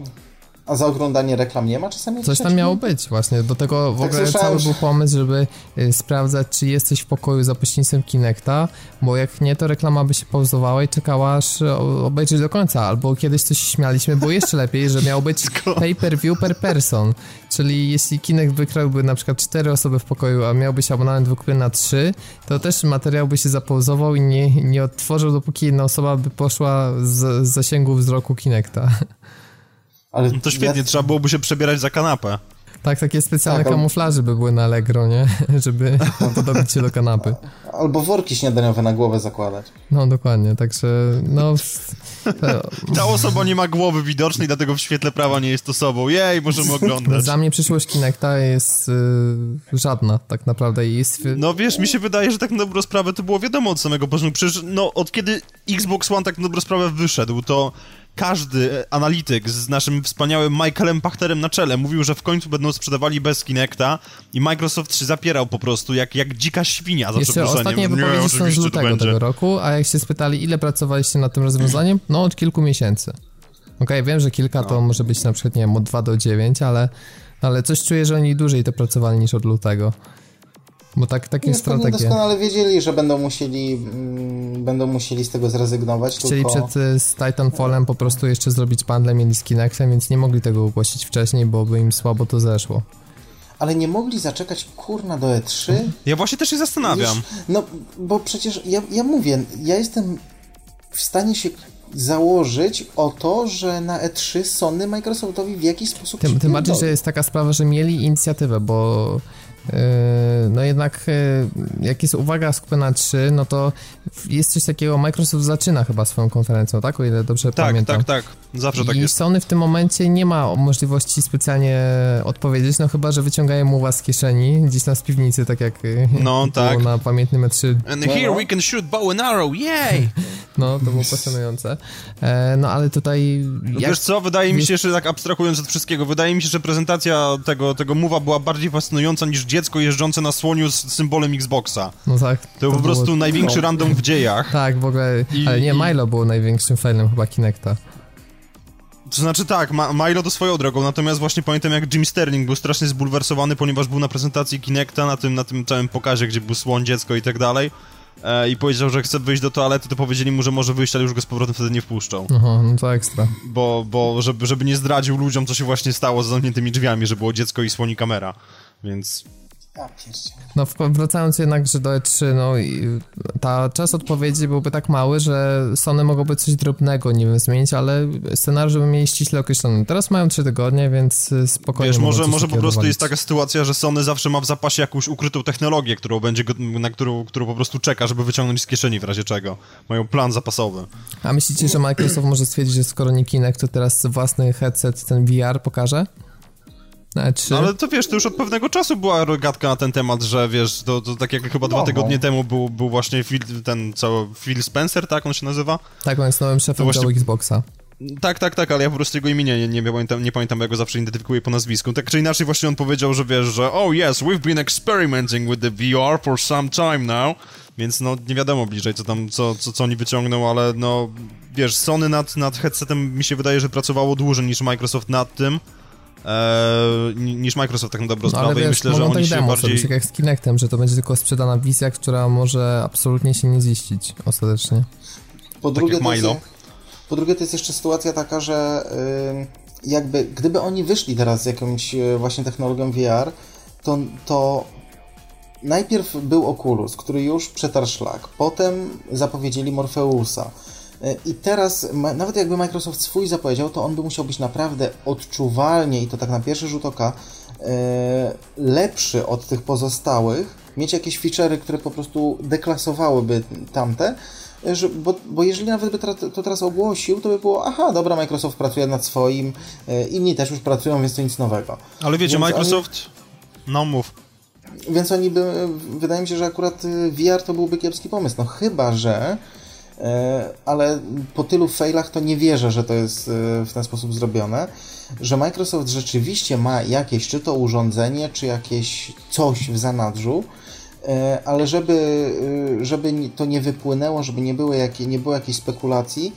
[SPEAKER 2] A za oglądanie reklam nie ma czasami?
[SPEAKER 1] Coś tam miało być właśnie. Do tego w
[SPEAKER 2] Tak
[SPEAKER 1] ogóle
[SPEAKER 2] słyszałem,
[SPEAKER 1] cały
[SPEAKER 2] że-
[SPEAKER 1] był pomysł, żeby y, sprawdzać, czy jesteś w pokoju za pośrednictwem Kinecta, bo jak nie, to reklama by się pauzowała i czekała, aż o- obejrzeć do końca. Albo kiedyś coś śmialiśmy, było jeszcze lepiej, że miał być pay per view per person. Czyli jeśli Kinect wykrałby na przykład cztery osoby w pokoju, a miałbyś abonament wykupy na trzy, to też materiał by się zapauzował i nie, nie odtworzył, dopóki jedna osoba by poszła z, z zasięgu wzroku Kinecta.
[SPEAKER 2] Ale
[SPEAKER 3] No to świetnie,
[SPEAKER 2] ja,
[SPEAKER 3] trzeba byłoby się przebierać za kanapę.
[SPEAKER 1] Tak, takie specjalne
[SPEAKER 2] Tak,
[SPEAKER 1] kamuflaże by były na Allegro, nie? Żeby podobić się do kanapy.
[SPEAKER 2] Albo worki śniadaniowe na głowę zakładać.
[SPEAKER 1] No dokładnie, także no...
[SPEAKER 3] Ta osoba nie ma głowy widocznej, dlatego w świetle prawa nie jest osobą. Jej, możemy oglądać.
[SPEAKER 1] Dla mnie przyszłość Kinecta jest y, żadna tak naprawdę i jest...
[SPEAKER 3] No wiesz, mi się wydaje, że tak na dobrą sprawę to było wiadomo od samego początku. Przecież no, od kiedy Xbox One tak na dobrą sprawę wyszedł, to każdy e, analityk z naszym wspaniałym Michaelem Pachterem na czele mówił, że w końcu będą sprzedawali bez Kinecta i Microsoft się zapierał po prostu jak, jak dzika świnia, za
[SPEAKER 1] Jeszcze
[SPEAKER 3] przeproszeniem.
[SPEAKER 1] ostatnie
[SPEAKER 3] Nie,
[SPEAKER 1] wypowiedzi są z lutego tego roku, a jak się spytali, ile pracowaliście nad tym rozwiązaniem? No od kilku miesięcy. Okej, wiem, że kilka
[SPEAKER 3] No.
[SPEAKER 1] to może być na przykład, nie wiem, od 2 do 9, ale, ale coś czuję, że oni dłużej to pracowali niż od lutego. Bo tak, takie
[SPEAKER 2] pewnie
[SPEAKER 1] strategie.
[SPEAKER 2] doskonale wiedzieli, że będą musieli, mm, będą musieli z tego zrezygnować,
[SPEAKER 1] Chcieli
[SPEAKER 2] tylko...
[SPEAKER 1] przed y, z Titanfallem po prostu jeszcze zrobić bundle mieli z Kinectem, więc nie mogli tego ogłosić wcześniej, bo by im słabo to zeszło.
[SPEAKER 2] Ale nie mogli zaczekać kurna do E3?
[SPEAKER 3] Ja właśnie też się zastanawiam.
[SPEAKER 2] Wiesz, no, bo przecież ja, ja mówię, ja jestem w stanie się założyć o to, że na E3 Sony Microsoftowi w jakiś sposób
[SPEAKER 1] Tym, tym bardziej, że jest taka sprawa, że mieli inicjatywę, bo no jednak yy, jak jest uwaga skupiona na 3, no to jest coś takiego, Microsoft zaczyna chyba swoją konferencją, tak? O ile dobrze
[SPEAKER 3] Tak,
[SPEAKER 1] pamiętam.
[SPEAKER 3] tak, tak. Zawsze tak
[SPEAKER 1] I
[SPEAKER 3] jest.
[SPEAKER 1] Sony w tym momencie nie ma możliwości specjalnie odpowiedzieć, no chyba, że wyciągają mu was z kieszeni, gdzieś tam z piwnicy, tak jak yy,
[SPEAKER 3] No,
[SPEAKER 1] było
[SPEAKER 3] tak.
[SPEAKER 1] na pamiętnym E3
[SPEAKER 3] And here we can shoot bow and arrow, yay!
[SPEAKER 1] No, to było pasjonujące. E, no ale tutaj. Jak...
[SPEAKER 3] Wiesz co, wydaje mi się, że tak abstrahując od wszystkiego, wydaje mi się, że prezentacja tego, tego mowa była bardziej fascynująca niż dziecko jeżdżące na słoniu z symbolem Xboxa.
[SPEAKER 1] No tak.
[SPEAKER 3] To, był po prostu
[SPEAKER 1] było...
[SPEAKER 3] największy
[SPEAKER 2] no.
[SPEAKER 3] random w dziejach.
[SPEAKER 1] Tak, w ogóle.
[SPEAKER 3] I-
[SPEAKER 1] ale nie, Milo było największym failem chyba Kinecta.
[SPEAKER 3] To znaczy tak, Ma Milo to swoją drogą, natomiast właśnie pamiętam jak Jim Sterling był strasznie zbulwersowany, ponieważ był na prezentacji Kinecta, na tym, na tym całym pokazie, gdzie był słoń, dziecko i tak dalej. E, I powiedział, że chce wyjść do toalety, to powiedzieli mu, że może wyjść, ale już go z powrotem wtedy nie wpuszczą.
[SPEAKER 1] Aha, no to ekstra.
[SPEAKER 3] Bo, bo żeby, żeby nie zdradził ludziom, co się właśnie stało za zamkniętymi drzwiami, że było dziecko i słoni kamera. Więc
[SPEAKER 2] Ja.
[SPEAKER 1] No wracając jednak, że do E3, no i ta czas odpowiedzi byłby tak mały, że Sony mogłoby coś drobnego, nie wiem, zmienić, ale scenariusz by mieli ściśle określony. Teraz mają 3 tygodnie, więc spokojnie
[SPEAKER 3] Wiesz, może, może po prostu jest taka sytuacja, że Sony zawsze ma w zapasie jakąś ukrytą technologię, którą będzie, na którą, którą po prostu czeka, żeby wyciągnąć z kieszeni w razie czego. Mają plan zapasowy.
[SPEAKER 1] A myślicie, że Microsoft może stwierdzić, że skoro nie Kinect, to teraz własny headset, ten VR pokaże? Na E3?
[SPEAKER 3] No ale to wiesz, to już od pewnego czasu była gadka na ten temat, że wiesz, to, to tak jak chyba dwa
[SPEAKER 2] Mogą.
[SPEAKER 3] tygodnie temu był, był właśnie Phil, ten cały Phil Spencer, tak on się nazywa?
[SPEAKER 1] Tak, on jest nowym szefem
[SPEAKER 3] właśnie-
[SPEAKER 1] Xboxa.
[SPEAKER 3] Tak, tak, tak, ale ja po prostu jego imienia nie, nie, pamiętam, nie pamiętam, jak go zawsze identyfikuję po nazwisku. Tak czy inaczej właśnie on powiedział, że wiesz, że oh yes, we've been experimenting with the VR for some time now, więc no nie wiadomo bliżej, co tam, co, co, co oni wyciągną, ale no wiesz, Sony nad, nad headsetem mi się wydaje, że pracowało dłużej niż Microsoft nad tym, niż Microsoft tak na dobrą
[SPEAKER 1] No, ale
[SPEAKER 3] sprawę i
[SPEAKER 1] wiesz,
[SPEAKER 3] myślę, że oni
[SPEAKER 1] tak
[SPEAKER 3] się
[SPEAKER 1] demo
[SPEAKER 3] bardziej...
[SPEAKER 1] zrobić, tak jak z Kinectem, że to będzie tylko sprzedana wizja, która może absolutnie się nie ziścić ostatecznie.
[SPEAKER 2] Po drugie,
[SPEAKER 3] jak
[SPEAKER 2] to jest,
[SPEAKER 3] Milo.
[SPEAKER 2] po drugie, to jest jeszcze sytuacja taka, że jakby, gdyby oni wyszli teraz z jakąś y, właśnie technologią VR, to, to najpierw był Oculus, który już przetarł szlak, potem zapowiedzieli Morpheusa. Y, I teraz, nawet jakby Microsoft swój zapowiedział, to on by musiał być naprawdę odczuwalnie i to tak na pierwszy rzut oka y, lepszy od tych pozostałych, mieć jakieś feature'y, które po prostu deklasowałyby tamte, że, bo, bo jeżeli nawet by to teraz ogłosił, to by było, aha, dobra, Microsoft pracuje nad swoim, inni też już pracują, więc to nic nowego.
[SPEAKER 3] Ale wiecie,
[SPEAKER 2] Więc
[SPEAKER 3] Microsoft... No mów.
[SPEAKER 2] Więc oni by, wydaje mi się, że akurat VR to byłby kiepski pomysł. No chyba, że e, ale po tylu failach to nie wierzę, że to jest e, w ten sposób zrobione, że Microsoft rzeczywiście ma jakieś, czy to urządzenie, czy jakieś coś w zanadrzu, e, ale żeby, e, żeby to nie wypłynęło, żeby nie było, jakie, nie było jakiejś spekulacji,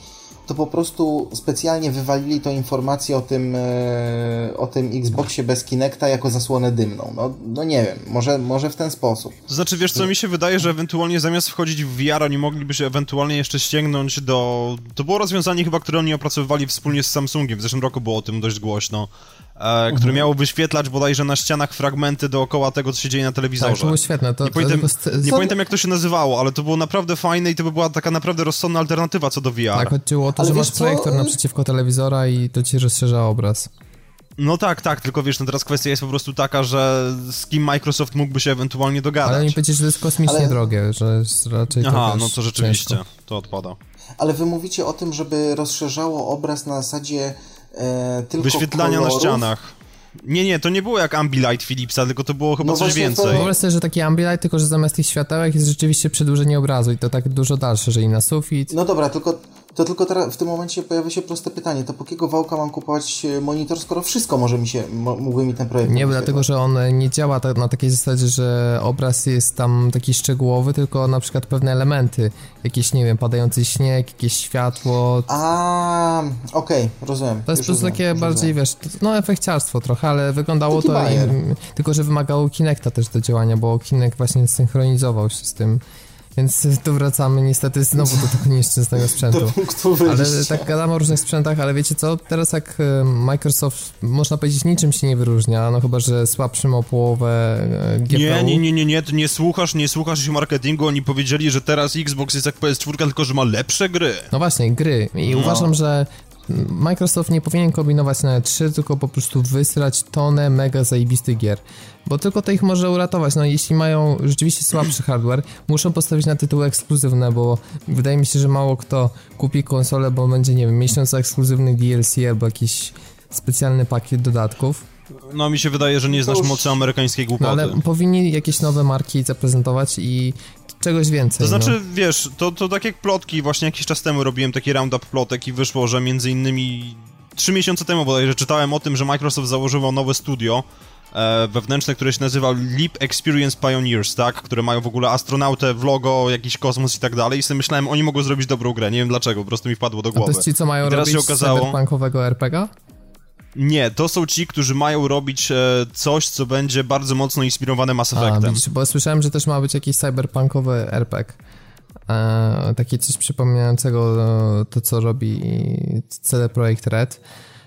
[SPEAKER 2] to po prostu specjalnie wywalili tą informację o tym, e, o tym Xboxie bez Kinecta jako zasłonę dymną. No, no nie wiem, może, może w ten sposób.
[SPEAKER 3] To znaczy, wiesz co, mi się wydaje, że ewentualnie zamiast wchodzić w VR, oni mogliby się ewentualnie jeszcze ściągnąć do... To było rozwiązanie chyba, które oni opracowywali wspólnie z Samsungiem, w zeszłym roku było o tym dość głośno, e, które mhm. miało wyświetlać bodajże na ścianach fragmenty dookoła tego, co się dzieje na telewizorze. Tak,
[SPEAKER 1] to było świetne. To,
[SPEAKER 3] nie, pamiętam, nie pamiętam, jak to się nazywało, ale to było naprawdę fajne i to by była taka naprawdę rozsądna alternatywa co do VR.
[SPEAKER 1] Tak, chodziło o to, Ale że masz projektor naprzeciwko telewizora i to ci rozszerza obraz.
[SPEAKER 3] No tak, tak, tylko wiesz, no teraz kwestia jest po prostu taka, że z kim Microsoft mógłby się ewentualnie dogadać.
[SPEAKER 1] Ale mi powiedzieć, że to jest kosmicznie Ale... drogie, że jest raczej
[SPEAKER 3] Aha,
[SPEAKER 1] to
[SPEAKER 3] no to rzeczywiście, ciężko. to odpada.
[SPEAKER 2] Ale wy mówicie o tym, żeby rozszerzało obraz na zasadzie e, tylko
[SPEAKER 3] Wyświetlania
[SPEAKER 2] kolorów.
[SPEAKER 3] na ścianach. Nie, nie, to nie było jak Ambilight Philipsa, tylko to było chyba no coś więcej.
[SPEAKER 1] Wyobraź sobie, że taki Ambilight, tylko że zamiast tych światełek jest rzeczywiście przedłużenie obrazu i to tak dużo dalsze, że i na sufit.
[SPEAKER 2] No dobra, tylko to tylko teraz w tym momencie pojawia się proste pytanie, to po jakiego wałka mam kupować e, monitor, skoro wszystko może mi się, mógłby mi ten projekt
[SPEAKER 1] Nie, dlatego, że on nie działa tak, na takiej zasadzie, że obraz jest tam taki szczegółowy, tylko na przykład pewne elementy, jakieś, nie wiem, padający śnieg, jakieś światło.
[SPEAKER 2] A, okej, okay, rozumiem.
[SPEAKER 1] To jest po prostu takie bardziej, wiesz, no efekciarstwo trochę, ale wyglądało Taki to, i, tylko że wymagało Kinecta też do działania, bo Kinect właśnie synchronizował się z tym więc tu wracamy niestety znowu do tego nieszczęsnego sprzętu. Do
[SPEAKER 2] punktu
[SPEAKER 1] Ale tak gadamy o różnych sprzętach, ale wiecie co? Teraz jak e, Microsoft, można powiedzieć, niczym się nie wyróżnia, no chyba, że słabszym o połowę e, GPU.
[SPEAKER 3] Nie, nie, nie, nie, nie, ty nie słuchasz, nie słuchasz się marketingu, oni powiedzieli, że teraz Xbox jest jak PS4, tylko że ma lepsze gry.
[SPEAKER 1] No właśnie, gry. I no. uważam, że Microsoft nie powinien kombinować na 3, tylko po prostu wysrać tonę mega zajebistych gier. Bo tylko to ich może uratować. No jeśli mają rzeczywiście słabszy hardware, muszą postawić na tytuły ekskluzywne, bo wydaje mi się, że mało kto kupi konsolę, bo będzie, nie wiem, miesiąc ekskluzywny DLC albo jakiś specjalny pakiet dodatków.
[SPEAKER 3] No mi się wydaje, że nie znasz mocy amerykańskiej głupoty. No,
[SPEAKER 1] ale powinni jakieś nowe marki zaprezentować i czegoś więcej.
[SPEAKER 3] To znaczy,
[SPEAKER 1] no.
[SPEAKER 3] wiesz, to, to tak jak plotki, właśnie jakiś czas temu robiłem taki roundup plotek i wyszło, że między innymi trzy miesiące temu bodajże czytałem o tym, że Microsoft założyło nowe studio e, wewnętrzne, które się nazywa Leap Experience Pioneers, tak? Które mają w ogóle astronautę w logo, jakiś kosmos i tak dalej i sobie myślałem, oni mogą zrobić dobrą grę, nie wiem dlaczego, po prostu mi wpadło do głowy.
[SPEAKER 1] A to jest ci, co mają I teraz robić się okazało... cyberpunkowego RPG?
[SPEAKER 3] Nie, to są ci, którzy mają robić e, coś, co będzie bardzo mocno inspirowane Mass Effectem. A, widzisz,
[SPEAKER 1] bo słyszałem, że też ma być jakiś cyberpunkowy RPG. E, taki coś przypominającego e, to, co robi CD Projekt Red.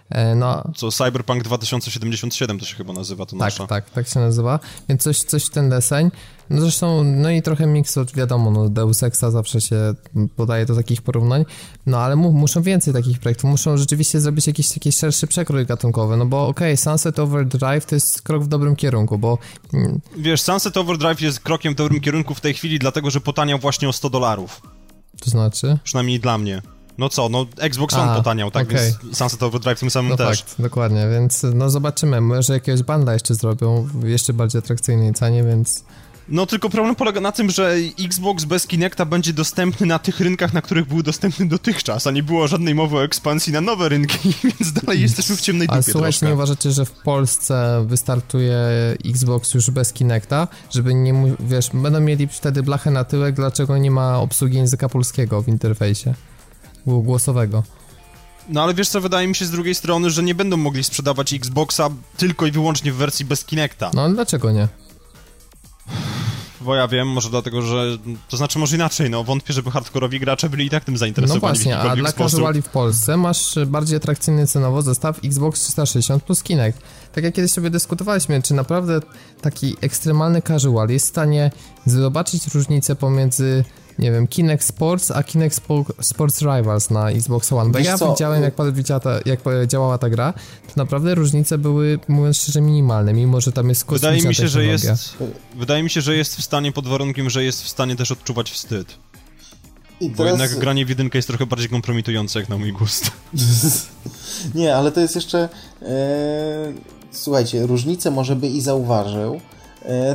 [SPEAKER 3] E, no, Co Cyberpunk 2077 to się chyba nazywa, to
[SPEAKER 1] tak,
[SPEAKER 3] nasza.
[SPEAKER 1] Tak, tak się nazywa, więc coś, coś w ten deseń. No zresztą, no i trochę mix, wiadomo, no Deus Exa zawsze się podaje do takich porównań, no ale mu, muszą więcej takich projektów, muszą rzeczywiście zrobić jakiś, jakiś szerszy przekrój gatunkowy, no bo okej, okay, Sunset Overdrive to jest krok w dobrym kierunku, bo...
[SPEAKER 3] Mm, Wiesz, Sunset Overdrive jest krokiem w dobrym kierunku w tej chwili, dlatego, że potaniał właśnie o 100 dolarów.
[SPEAKER 1] To znaczy?
[SPEAKER 3] Przynajmniej dla mnie. No co, no Xbox One potaniał, tak okay. więc Sunset Overdrive tym samym
[SPEAKER 1] no
[SPEAKER 3] też.
[SPEAKER 1] Fakt, dokładnie, więc no zobaczymy, może jakiegoś banda jeszcze zrobią w jeszcze bardziej atrakcyjnej cenie, więc...
[SPEAKER 3] No tylko problem polega na tym, że Xbox bez Kinecta będzie dostępny na tych rynkach, na których był dostępny dotychczas, a nie było żadnej mowy o ekspansji na nowe rynki, więc dalej jesteśmy w ciemnej dupie
[SPEAKER 1] A słuchajcie, nie uważacie, że w Polsce wystartuje Xbox już bez Kinecta, żeby nie, wiesz, będą mieli wtedy blachę na tyłek, dlaczego nie ma obsługi języka polskiego w interfejsie? Głosowego.
[SPEAKER 3] No ale wiesz co, wydaje mi się z drugiej strony, że nie będą mogli sprzedawać Xboxa tylko i wyłącznie w wersji bez Kinecta.
[SPEAKER 1] No dlaczego nie?
[SPEAKER 3] Bo ja wiem, może dlatego, że... To znaczy może inaczej, no wątpię, żeby hardkorowi gracze byli i tak tym zainteresowani
[SPEAKER 1] No właśnie, a dla casuali w Polsce masz bardziej atrakcyjny cenowo zestaw Xbox 360 plus Kinect. Tak jak kiedyś sobie dyskutowaliśmy, czy naprawdę taki ekstremalny casual jest w stanie zobaczyć różnicę pomiędzy nie wiem, Kinect Sports, a Kinect Sports Rivals na Xbox One. Bo ja co? widziałem, jak, jak działała ta gra, to naprawdę różnice były, mówiąc szczerze, minimalne, mimo że tam jest kosmiczna wydaje mi się, że jest
[SPEAKER 3] Wydaje mi się, że jest w stanie pod warunkiem, że jest w stanie też odczuwać wstyd. I Bo teraz... jednak granie w jedynkę jest trochę bardziej kompromitujące, jak na mój gust.
[SPEAKER 2] Nie, ale to jest jeszcze... E, słuchajcie, różnicę może by i zauważył,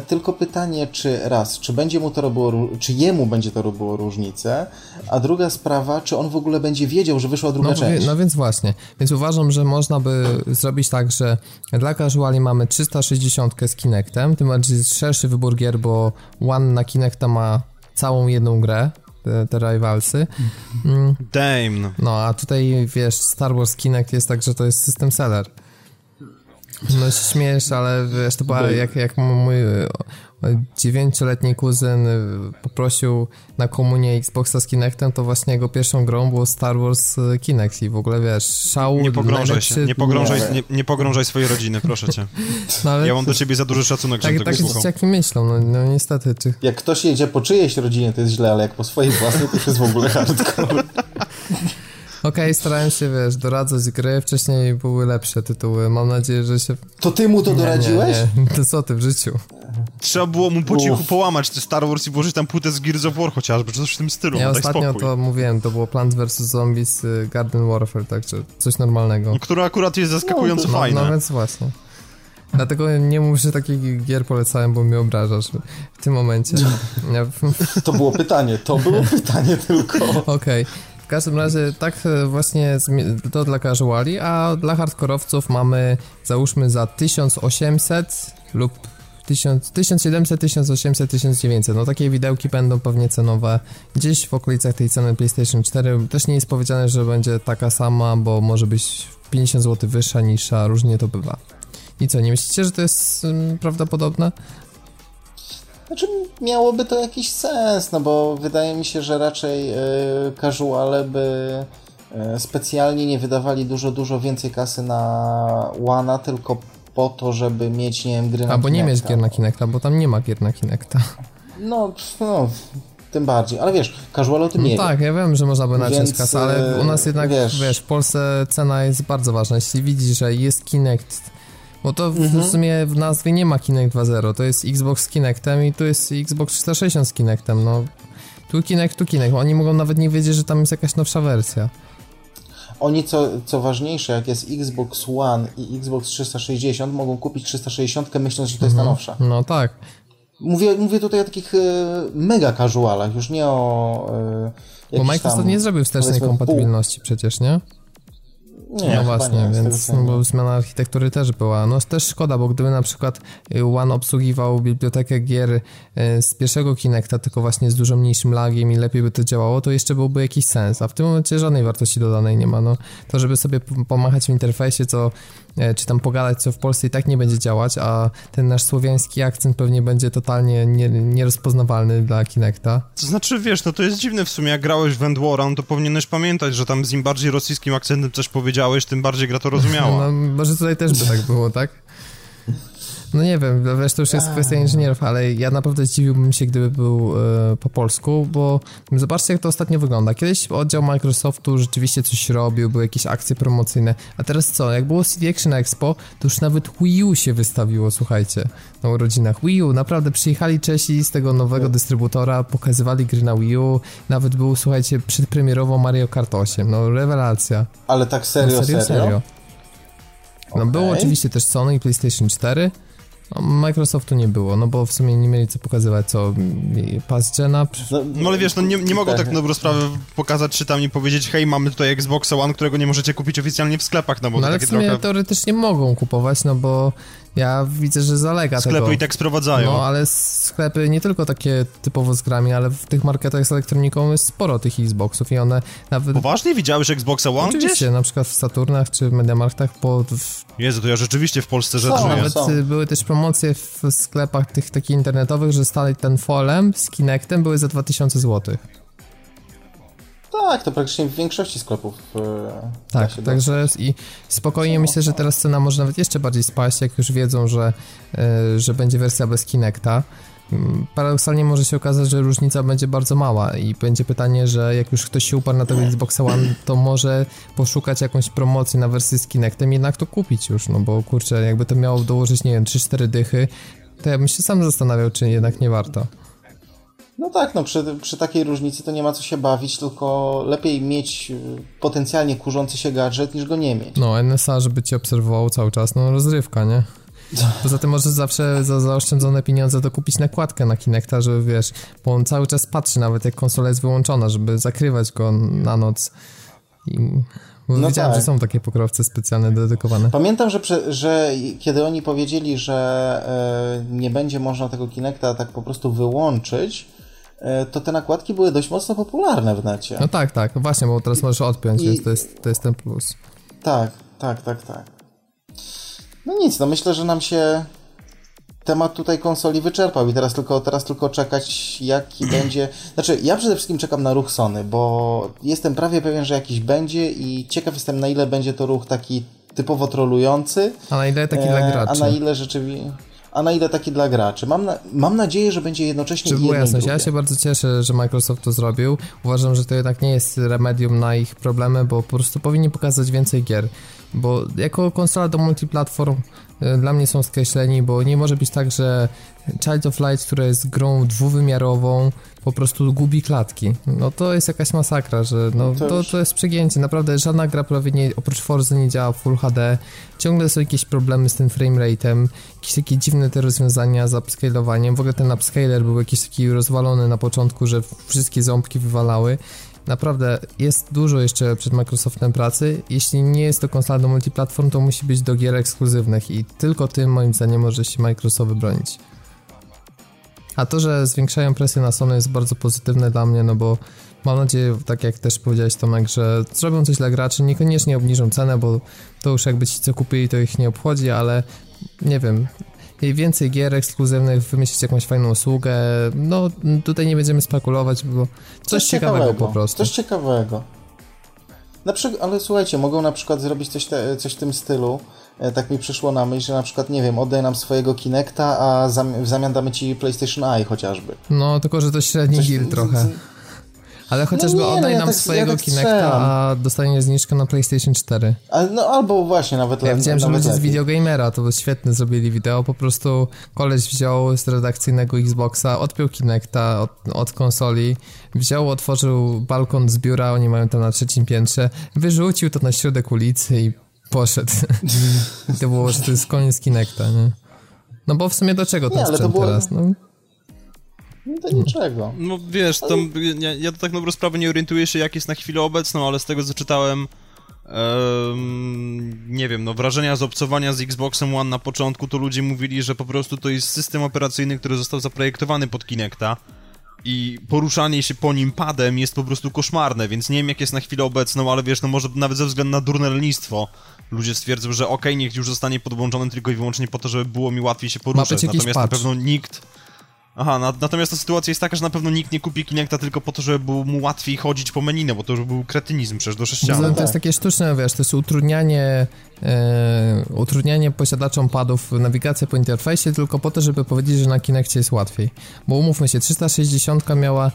[SPEAKER 2] tylko pytanie, czy raz, czy będzie mu to robiło, czy jemu będzie to robiło różnicę, a druga sprawa, czy on w ogóle będzie wiedział, że wyszła druga
[SPEAKER 1] no,
[SPEAKER 2] część.
[SPEAKER 1] No więc właśnie, więc uważam, że można by zrobić tak, że dla casuali mamy 360 z Kinectem, tym bardziej szerszy wybór gier, bo One na Kinecta ma całą jedną grę, te, te rivalsy. Mm,
[SPEAKER 3] Dame. no.
[SPEAKER 1] no, a tutaj, wiesz, Star Wars Kinect jest tak, że to jest system seller. No się śmiesz, ale wiesz, to była jak, jak mój e, dziewięcioletni kuzyn e, poprosił na komunię Xboxa z Kinectem, to właśnie jego pierwszą grą było Star Wars e, Kinect i w ogóle wiesz, szał
[SPEAKER 3] Nie pogrążaj
[SPEAKER 1] najlepszy-
[SPEAKER 3] się, nie pogrążaj,
[SPEAKER 2] Nie.
[SPEAKER 3] nie, nie pogrążaj swojej rodziny, proszę cię.
[SPEAKER 1] No, ale
[SPEAKER 3] Ja mam do ciebie za duży szacunek, żebym
[SPEAKER 1] tak,
[SPEAKER 3] tego
[SPEAKER 1] tak dzieciaki myślą, no, no niestety, czy...
[SPEAKER 2] Jak ktoś jedzie po czyjejś rodzinie, to jest źle, ale jak po swojej własnej, to już jest w ogóle hardcore.
[SPEAKER 1] Okej, starałem się, wiesz, doradzać gry, wcześniej były lepsze tytuły, mam nadzieję, że się...
[SPEAKER 2] To ty mu to doradziłeś?
[SPEAKER 1] Nie, nie, to co ty w życiu?
[SPEAKER 3] Trzeba było mu po cichu połamać te Star Wars i włożyć tam płytę z Gears of War chociażby, czy coś w tym stylu,
[SPEAKER 1] Ja
[SPEAKER 3] no
[SPEAKER 1] ostatnio
[SPEAKER 3] spokój.
[SPEAKER 1] to mówiłem, to było Plants vs. Zombies y, Garden Warfare, także coś normalnego.
[SPEAKER 3] Która akurat jest zaskakująco
[SPEAKER 1] No,
[SPEAKER 3] fajna.
[SPEAKER 1] no więc właśnie. Dlatego nie mów, że takich gier polecałem, bo mnie obrażasz w tym momencie. Ja-
[SPEAKER 2] To było pytanie, to było pytanie tylko.
[SPEAKER 1] Okej. W każdym razie tak e, właśnie to dla casuali, a dla hardkorowców mamy załóżmy za 1800 lub 1000, 1700, 1800, 1900. No takie widełki będą pewnie cenowe gdzieś w okolicach tej ceny PlayStation 4. Też nie jest powiedziane, że będzie taka sama, bo może być 50 zł wyższa, niższa, różnie to bywa. I co, nie myślicie, że to jest ym, prawdopodobne?
[SPEAKER 2] Znaczy, miałoby to jakiś sens, no bo wydaje mi się, że raczej y, casuale by y, specjalnie nie wydawali dużo, dużo więcej kasy na Łana, tylko po to, żeby mieć, nie wiem, gry na
[SPEAKER 1] Albo nie mieć gier na Kinecta, bo tam nie ma gier na Kinecta.
[SPEAKER 2] No, no, tym bardziej. Ale wiesz, casual o tym nie
[SPEAKER 1] No
[SPEAKER 2] wie.
[SPEAKER 1] tak, ja wiem, że można by naciąć kasę, ale u nas jednak,
[SPEAKER 2] wiesz-
[SPEAKER 1] wiesz, w Polsce cena jest bardzo ważna. Jeśli widzisz, że jest Kinect, bo to w,
[SPEAKER 2] Mhm.
[SPEAKER 1] w sumie w nazwie nie ma Kinect 2.0, to jest Xbox z Kinectem i tu jest Xbox 360 z Kinectem, no. Tu Kinect, tu Kinect. Oni mogą nawet nie wiedzieć, że tam jest jakaś nowsza wersja.
[SPEAKER 2] Oni, co, co ważniejsze, jak jest Xbox One i Xbox 360, mogą kupić 360, myśląc, że to jest ta nowsza.
[SPEAKER 1] No tak.
[SPEAKER 2] Mówię, mówię tutaj o takich e, mega casualach, już nie o e,
[SPEAKER 1] Bo Microsoft
[SPEAKER 2] tam,
[SPEAKER 1] nie zrobił wstecznej kompatybilności przecież, nie?
[SPEAKER 2] Nie,
[SPEAKER 1] no właśnie,
[SPEAKER 2] nie,
[SPEAKER 1] więc
[SPEAKER 2] wiem.
[SPEAKER 1] bo zmiana architektury też była. No też szkoda, bo gdyby na przykład y, One obsługiwał bibliotekę gier y, z pierwszego Kinecta, tylko właśnie z dużo mniejszym lagiem i lepiej by to działało, to jeszcze byłby jakiś sens, a w tym momencie żadnej wartości dodanej nie ma. No, to, żeby sobie pomachać w interfejsie, co, czy tam pogadać, co w Polsce i tak nie będzie działać, a ten nasz słowiański akcent pewnie będzie totalnie nie, nierozpoznawalny dla Kinecta.
[SPEAKER 3] To znaczy, wiesz, no to jest dziwne w sumie, jak grałeś w Endwara, no to powinieneś pamiętać, że tam z im bardziej rosyjskim akcentem coś powiedziałeś, tym bardziej gra to rozumiała.
[SPEAKER 1] No, może tutaj też by tak było, tak? No nie wiem, wiesz, to już jest kwestia inżynierów, ale ja naprawdę zdziwiłbym się, gdyby był e, po polsku, bo zobaczcie, jak to ostatnio wygląda. Kiedyś oddział Microsoftu rzeczywiście coś robił, były jakieś akcje promocyjne, a teraz co? Jak było CD Action Expo, to już nawet Wii U się wystawiło, słuchajcie, na urodzinach. Wii U, naprawdę przyjechali Czesi z tego nowego dystrybutora, pokazywali gry na Wii U, nawet był, słuchajcie, przedpremierowo Mario Kart 8, no rewelacja.
[SPEAKER 2] Ale tak serio,
[SPEAKER 1] No,
[SPEAKER 2] serio?
[SPEAKER 1] serio. No było
[SPEAKER 2] Okej.
[SPEAKER 1] oczywiście też Sony i PlayStation 4. No, Microsoftu nie było, no bo w sumie nie mieli co pokazywać, co mm, Pass Gena.
[SPEAKER 3] No ale wiesz, no nie, nie mogą tak na dobrą sprawę pokazać czy tam i powiedzieć, hej, mamy tutaj Xbox One, którego nie możecie kupić oficjalnie w sklepach, no bo
[SPEAKER 1] No
[SPEAKER 3] to
[SPEAKER 1] ale w sumie
[SPEAKER 3] trochę
[SPEAKER 1] teoretycznie mogą kupować, no bo ja widzę, że zalega
[SPEAKER 3] sklepy
[SPEAKER 1] tego.
[SPEAKER 3] i tak sprowadzają.
[SPEAKER 1] No ale sklepy nie tylko takie typowo z grami, ale w tych marketach z elektroniką jest sporo tych Xboxów i one nawet...
[SPEAKER 3] Poważnie? Widziałeś Xboxa One gdzieś?
[SPEAKER 1] Oczywiście, na przykład w Saturnach czy w Mediamarktach po w
[SPEAKER 3] Jezu, to ja rzeczywiście w Polsce rzecz żyję.
[SPEAKER 1] Nawet
[SPEAKER 2] są.
[SPEAKER 1] y, były też promocje w sklepach tych takich internetowych, że stali ten folem z Kinectem były za 2000 zł.
[SPEAKER 2] Tak, to praktycznie w większości sklepów. e,
[SPEAKER 1] Tak, także i spokojnie myślę, że teraz cena może nawet jeszcze bardziej spaść, jak już wiedzą, że, y, że będzie wersja bez Kinecta. Mm, Paradoksalnie może się okazać, że różnica będzie bardzo mała i będzie pytanie, że jak już ktoś się uparł na tego Xboxa One, to może poszukać jakąś promocję na wersję z Kinectem, jednak to kupić już, no bo kurczę, jakby to miało dołożyć, nie wiem, 3-4 dychy, to ja bym się sam zastanawiał, czy jednak nie warto.
[SPEAKER 2] No tak, no przy, przy takiej różnicy to nie ma co się bawić, tylko lepiej mieć e, potencjalnie kurzący się gadżet niż go nie mieć.
[SPEAKER 1] No, NSA, żeby cię obserwował cały czas, no rozrywka, nie? Poza tym możesz zawsze za zaoszczędzone pieniądze dokupić nakładkę na Kinecta, żeby wiesz, bo on cały czas patrzy nawet jak konsola jest wyłączona, żeby zakrywać go na noc. I
[SPEAKER 2] No
[SPEAKER 1] wiedziałem,
[SPEAKER 2] tak.
[SPEAKER 1] że są takie pokrowce specjalne dedykowane.
[SPEAKER 2] Pamiętam, że, że kiedy oni powiedzieli, że e, nie będzie można tego Kinecta tak po prostu wyłączyć, to te nakładki były dość mocno popularne w necie.
[SPEAKER 1] No tak, tak, właśnie, bo teraz możesz odpiąć, I... więc to jest, to jest ten plus.
[SPEAKER 2] Tak, tak, tak, tak. No nic, no myślę, że nam się temat tutaj konsoli wyczerpał i teraz tylko, teraz tylko czekać, jaki będzie. Znaczy, ja przede wszystkim czekam na ruch Sony, bo jestem prawie pewien, że jakiś będzie i ciekaw jestem, na ile będzie to ruch taki typowo trolujący.
[SPEAKER 1] A na ile taki e, dla graczy?
[SPEAKER 2] A na ile rzeczywiście a na ile taki dla graczy. Mam, na, mam nadzieję, że będzie jednocześnie Żeby
[SPEAKER 1] była jasność, ja się bardzo cieszę, że Microsoft to zrobił. Uważam, że to jednak nie jest remedium na ich problemy, bo po prostu powinni pokazać więcej gier. Bo jako konsola do multiplatform dla mnie są skreśleni, bo nie może być tak, że Child of Light, która jest grą dwuwymiarową, po prostu gubi klatki. No to jest jakaś masakra, że no, to, to, to jest przegięcie. Naprawdę żadna gra prawie nie, oprócz Forza nie działa w Full HD. Ciągle są jakieś problemy z tym framerate'em, jakieś takie dziwne te rozwiązania z upscalowaniem. W ogóle ten upscaler był jakiś taki rozwalony na początku, że wszystkie ząbki wywalały. Naprawdę jest dużo jeszcze przed Microsoftem pracy. Jeśli nie jest to konsola do multiplatform, to musi być do gier ekskluzywnych i tylko tym moim zdaniem może się Microsoft wybronić. A to, że zwiększają presję na Sony jest bardzo pozytywne dla mnie, no bo mam nadzieję, tak jak też powiedziałeś Tomek, że zrobią coś dla graczy, niekoniecznie obniżą cenę, bo to już jakby ci co kupili, to ich nie obchodzi, ale nie wiem, więcej gier ekskluzywnych, wymyślić jakąś fajną usługę, no tutaj nie będziemy spekulować, bo coś, coś ciekawego, ciekawego, po prostu.
[SPEAKER 2] Coś ciekawego. Na przykład, ale słuchajcie, mogą na przykład zrobić coś, te, coś w tym stylu, E, tak mi przyszło na myśl, że na przykład, nie wiem, oddaj nam swojego Kinecta, a w zamian damy ci PlayStation Eye chociażby.
[SPEAKER 1] No, tylko że to średni Coś, deal trochę. Ale chociażby no nie, oddaj no ja nam tak, swojego ja tak Kinecta, a dostanie zniżkę na PlayStation 4.
[SPEAKER 2] Ale, no albo właśnie nawet
[SPEAKER 1] Ja widziałem, że ludzie z Videogamera to świetnie zrobili wideo, po prostu koleś wziął z redakcyjnego Xboxa, odpiął Kinecta od, od konsoli, wziął, otworzył balkon z biura, oni mają tam na trzecim piętrze, wyrzucił to na środek ulicy i poszedł. I to było, że to jest koniec Kinecta, nie? No bo w sumie do czego ten nie, sprzęt było... teraz? No?
[SPEAKER 2] No do niczego.
[SPEAKER 3] No wiesz, to, ja, ja to tak naprawdę sprawę nie orientuję się jak jest na chwilę obecną, ale z tego co czytałem um, nie wiem, no wrażenia z obcowania z Xboxem One na początku to ludzie mówili, że po prostu to jest system operacyjny, który został zaprojektowany pod Kinecta i poruszanie się po nim padem jest po prostu koszmarne, więc nie wiem jak jest na chwilę obecną, ale wiesz, no może nawet ze względu na durne lenistwo ludzie stwierdzą, że okej, okay, niech już zostanie podłączony tylko i wyłącznie po to, żeby było mi łatwiej się poruszać. Natomiast patch. na pewno nikt Aha, na, natomiast ta sytuacja jest taka, że na pewno nikt nie kupi Kinecta tylko po to, żeby było mu łatwiej chodzić po menu, no bo to już był kretynizm przecież do sześcianu.
[SPEAKER 1] No, to jest takie sztuczne, wiesz, to jest utrudnianie, e, utrudnianie posiadaczom padów nawigację po interfejsie tylko po to, żeby powiedzieć, że na Kinectie jest łatwiej. Bo umówmy się, 360 miała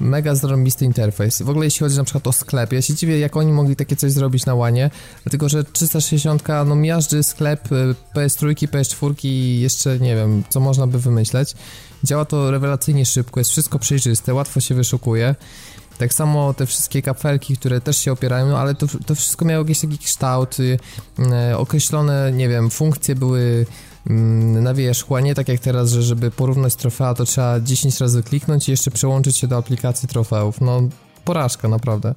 [SPEAKER 1] mega zarąbisty interfejs. W ogóle jeśli chodzi na przykład o sklep, ja się dziwię jak oni mogli takie coś zrobić na łanie, dlatego że 360 no miażdży sklep e, PS3, PS4 i jeszcze nie wiem, co można by wymyśleć. Działa to rewelacyjnie szybko, jest wszystko przejrzyste, łatwo się wyszukuje. Tak samo te wszystkie kafelki, które też się opierają, no ale to, to wszystko miało jakiś taki kształt, yy, określone, nie wiem, funkcje były na wierzchu, a nie tak jak teraz, że żeby porównać trofea, to trzeba 10 razy kliknąć i jeszcze przełączyć się do aplikacji trofeów. No, porażka naprawdę.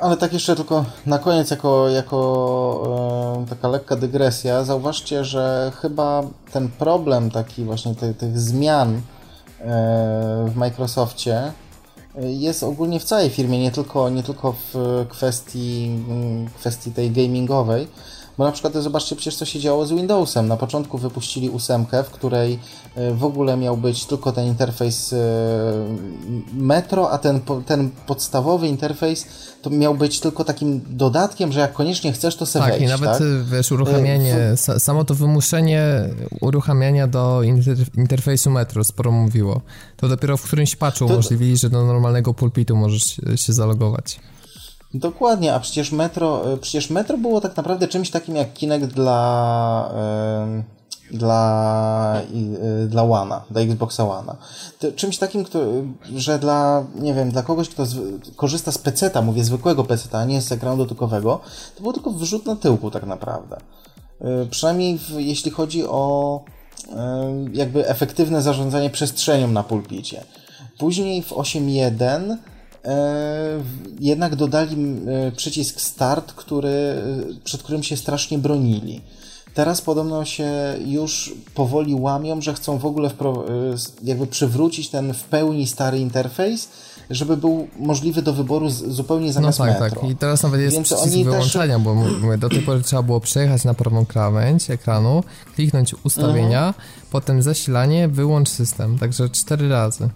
[SPEAKER 2] Ale tak jeszcze tylko na koniec, jako, jako e, taka lekka dygresja, zauważcie, że chyba ten problem taki właśnie tych, tych zmian e, w Microsoftie e, jest ogólnie w całej firmie, nie tylko, nie tylko w kwestii, kwestii tej gamingowej, bo na przykład zobaczcie przecież co się działo z Windowsem. Na początku wypuścili ósemkę, w której e, w ogóle miał być tylko ten interfejs e, Metro, a ten, ten podstawowy interfejs to miał być tylko takim dodatkiem, że jak koniecznie chcesz, to sobie
[SPEAKER 1] tak,
[SPEAKER 2] wejść,
[SPEAKER 1] i nawet
[SPEAKER 2] tak?
[SPEAKER 1] wiesz, uruchamianie, w... samo to wymuszenie uruchamiania do interfejsu Metro sporo mówiło. To dopiero w którymś patchu to... umożliwili, że do normalnego pulpitu możesz się zalogować.
[SPEAKER 2] Dokładnie, a przecież Metro, e, przecież Metro było tak naprawdę czymś takim jak Kinect dla, dla, yy, dla One'a, dla Xboxa One'a. Czymś takim, że dla, nie wiem, dla kogoś, kto z, korzysta z peceta, mówię zwykłego peceta, a nie z ekranu dotykowego, to był tylko wrzut na tyłku tak naprawdę. Yy, przynajmniej w, jeśli chodzi o jakby efektywne zarządzanie przestrzenią na pulpicie. Później w 8.1 E, jednak dodali e, przycisk start, który, przed którym się strasznie bronili. Teraz podobno się już powoli łamią, że chcą w ogóle jakby przywrócić ten w pełni stary interfejs, żeby był możliwy do wyboru zupełnie zamiast
[SPEAKER 1] no tak,
[SPEAKER 2] metro.
[SPEAKER 1] tak. I teraz nawet jest Więc przycisk wyłączenia, też... bo mówię, do tej pory trzeba było przejechać na prawą krawędź ekranu, kliknąć ustawienia, mhm. potem zasilanie, wyłącz system. Także cztery razy.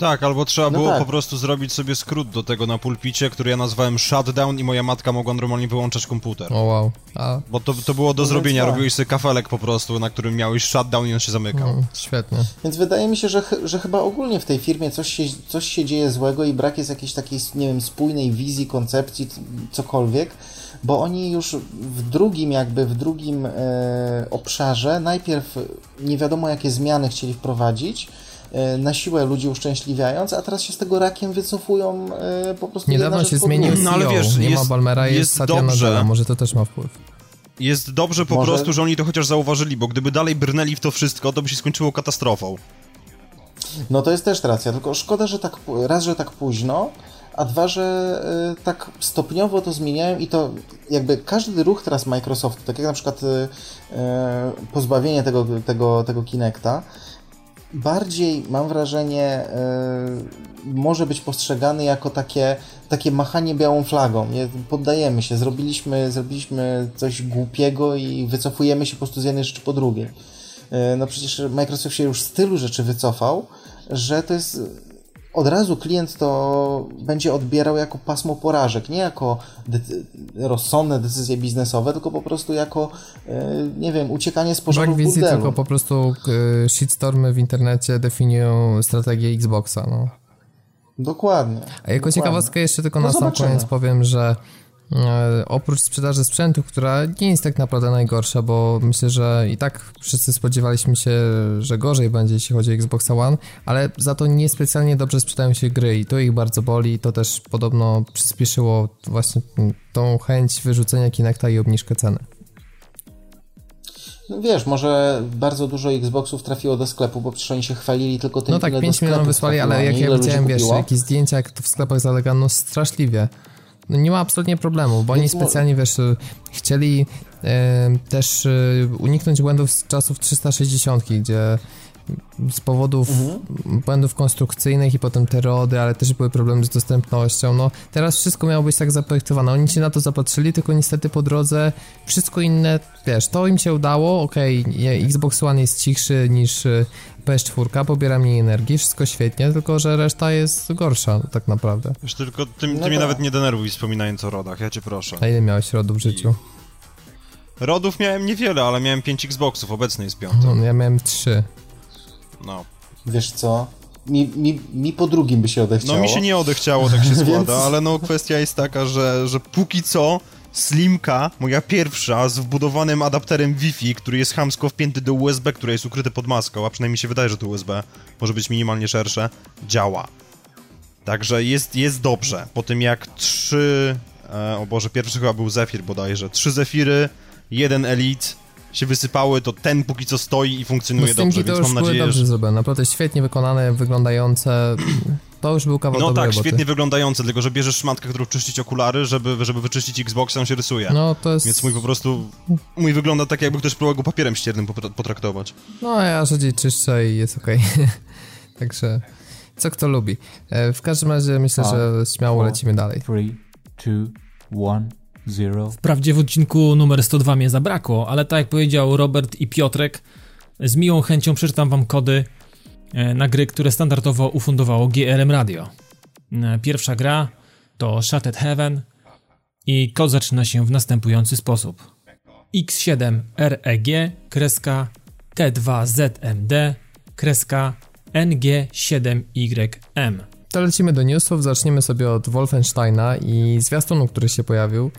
[SPEAKER 3] Tak, albo trzeba no było tak. po prostu zrobić sobie skrót do tego na pulpicie, który ja nazwałem shutdown i moja matka mogła normalnie wyłączać komputer.
[SPEAKER 1] O wow. A...
[SPEAKER 3] Bo to, to było do no zrobienia, tak. robiłeś sobie kafelek po prostu, na którym miałeś shutdown i on się zamykał. Mm,
[SPEAKER 1] świetnie.
[SPEAKER 2] Więc wydaje mi się, że, że chyba ogólnie w tej firmie coś się, coś się dzieje złego i brak jest jakiejś takiej, nie wiem, spójnej wizji, koncepcji, cokolwiek, bo oni już w drugim jakby, w drugim e, obszarze najpierw nie wiadomo jakie zmiany chcieli wprowadzić, na siłę ludzi uszczęśliwiając, a teraz się z tego rakiem wycofują e, po prostu
[SPEAKER 1] Niedawno się zmienił CEO, no, ale wiesz, nie jest, ma Balmera, jest, jest Satya Nadella, może to też ma wpływ.
[SPEAKER 3] Jest dobrze po może... prostu, że oni to chociaż zauważyli, bo gdyby dalej brnęli w to wszystko, to by się skończyło katastrofą.
[SPEAKER 2] No to jest też racja, tylko szkoda, że tak, raz, że tak późno, a dwa, że y, tak stopniowo to zmieniają i to jakby każdy ruch teraz Microsoftu, tak jak na przykład y, y, pozbawienie tego, tego, tego Kinecta, bardziej, mam wrażenie, yy, może być postrzegany jako takie, takie machanie białą flagą. Nie poddajemy się, zrobiliśmy, zrobiliśmy coś głupiego i wycofujemy się po prostu z jednej rzeczy po drugiej. Yy, no przecież Microsoft się już z tylu rzeczy wycofał, że to jest od razu klient to będzie odbierał jako pasmo porażek, nie jako de rozsądne decyzje biznesowe, tylko po prostu jako, e, nie wiem, uciekanie z pożaru
[SPEAKER 1] Brak wizji, tylko po prostu e, shitstormy w internecie definiują strategię Xboxa, no.
[SPEAKER 2] Dokładnie.
[SPEAKER 1] A jako ciekawostkę jeszcze tylko no na sam koniec powiem, że oprócz sprzedaży sprzętu, która nie jest tak naprawdę najgorsza, bo myślę, że i tak wszyscy spodziewaliśmy się, że gorzej będzie, jeśli chodzi o Xbox One, ale za to niespecjalnie dobrze sprzedają się gry i to ich bardzo boli. To też podobno przyspieszyło właśnie tą chęć wyrzucenia Kinecta i obniżkę ceny.
[SPEAKER 2] No wiesz, może bardzo dużo Xboxów trafiło do sklepu, bo przecież oni się chwalili tylko tym,
[SPEAKER 1] No tak, 5 milionów wysłali, ale jak ja widziałem, wiesz, jakieś zdjęcia, jak to w sklepach zalega, no straszliwie nie ma absolutnie problemu, bo oni specjalnie, wiesz, chcieli e, też e, uniknąć błędów z czasów 360, gdzie z powodów mhm. błędów konstrukcyjnych i potem te rody, ale też były problemy z dostępnością. No, teraz wszystko miało być tak zaprojektowane. Oni się na to zapatrzyli, tylko niestety po drodze wszystko inne, wiesz, to im się udało, okej, okay, Xbox One jest cichszy niż PS4, pobiera mniej energii, wszystko świetnie, tylko że reszta jest gorsza tak naprawdę.
[SPEAKER 3] Wiesz, tylko ty, ty no mnie tak. nawet nie denerwuj wspominając o rodach, ja cię proszę.
[SPEAKER 1] A ile miałeś rodów w życiu?
[SPEAKER 3] Rodów miałem niewiele, ale miałem 5 Xboxów, obecny jest piąty.
[SPEAKER 1] No, ja miałem 3.
[SPEAKER 3] No.
[SPEAKER 2] Wiesz co? Mi, mi, mi po drugim by się odechciało.
[SPEAKER 3] No mi się nie odechciało, tak się składa, Więc... ale no kwestia jest taka, że, że póki co Slimka, moja pierwsza, z wbudowanym adapterem Wi-Fi, który jest hamsko wpięty do USB, które jest ukryte pod maską, a przynajmniej się wydaje, że to USB, może być minimalnie szersze, działa. Także jest, jest dobrze. Po tym jak trzy, e, o Boże, pierwszy chyba był Zephyr bodajże, trzy Zephyry, jeden Elite, się wysypały, to ten póki co stoi i funkcjonuje no, dobrze, więc mam nadzieję,
[SPEAKER 1] dobrze
[SPEAKER 3] że...
[SPEAKER 1] zrobione, naprawdę świetnie wykonane, wyglądające, to już był kawał
[SPEAKER 3] No tak,
[SPEAKER 1] roboty.
[SPEAKER 3] świetnie wyglądające, tylko że bierzesz szmatkę, którą czyścić okulary, żeby, żeby wyczyścić Xbox, on się rysuje.
[SPEAKER 1] No to jest...
[SPEAKER 3] Więc mój po prostu, mój wygląda tak, jakby ktoś próbował go papierem ściernym potraktować.
[SPEAKER 1] No ja rzadziej czyszczę i jest okej. Okay. Także, co kto lubi. E, w każdym razie myślę, że śmiało lecimy dalej. Three, two,
[SPEAKER 4] one. Zero. Wprawdzie w odcinku numer 102 mnie zabrakło, ale tak jak powiedział Robert i Piotrek, z miłą chęcią przeczytam wam kody na gry, które standardowo ufundowało GRM Radio. E, pierwsza gra to Shattered Heaven i kod zaczyna się w następujący sposób. X7REG kreska K2ZMD kreska NG7YM
[SPEAKER 1] to lecimy do newsów, zaczniemy sobie od Wolfensteina i zwiastunu, który się pojawił.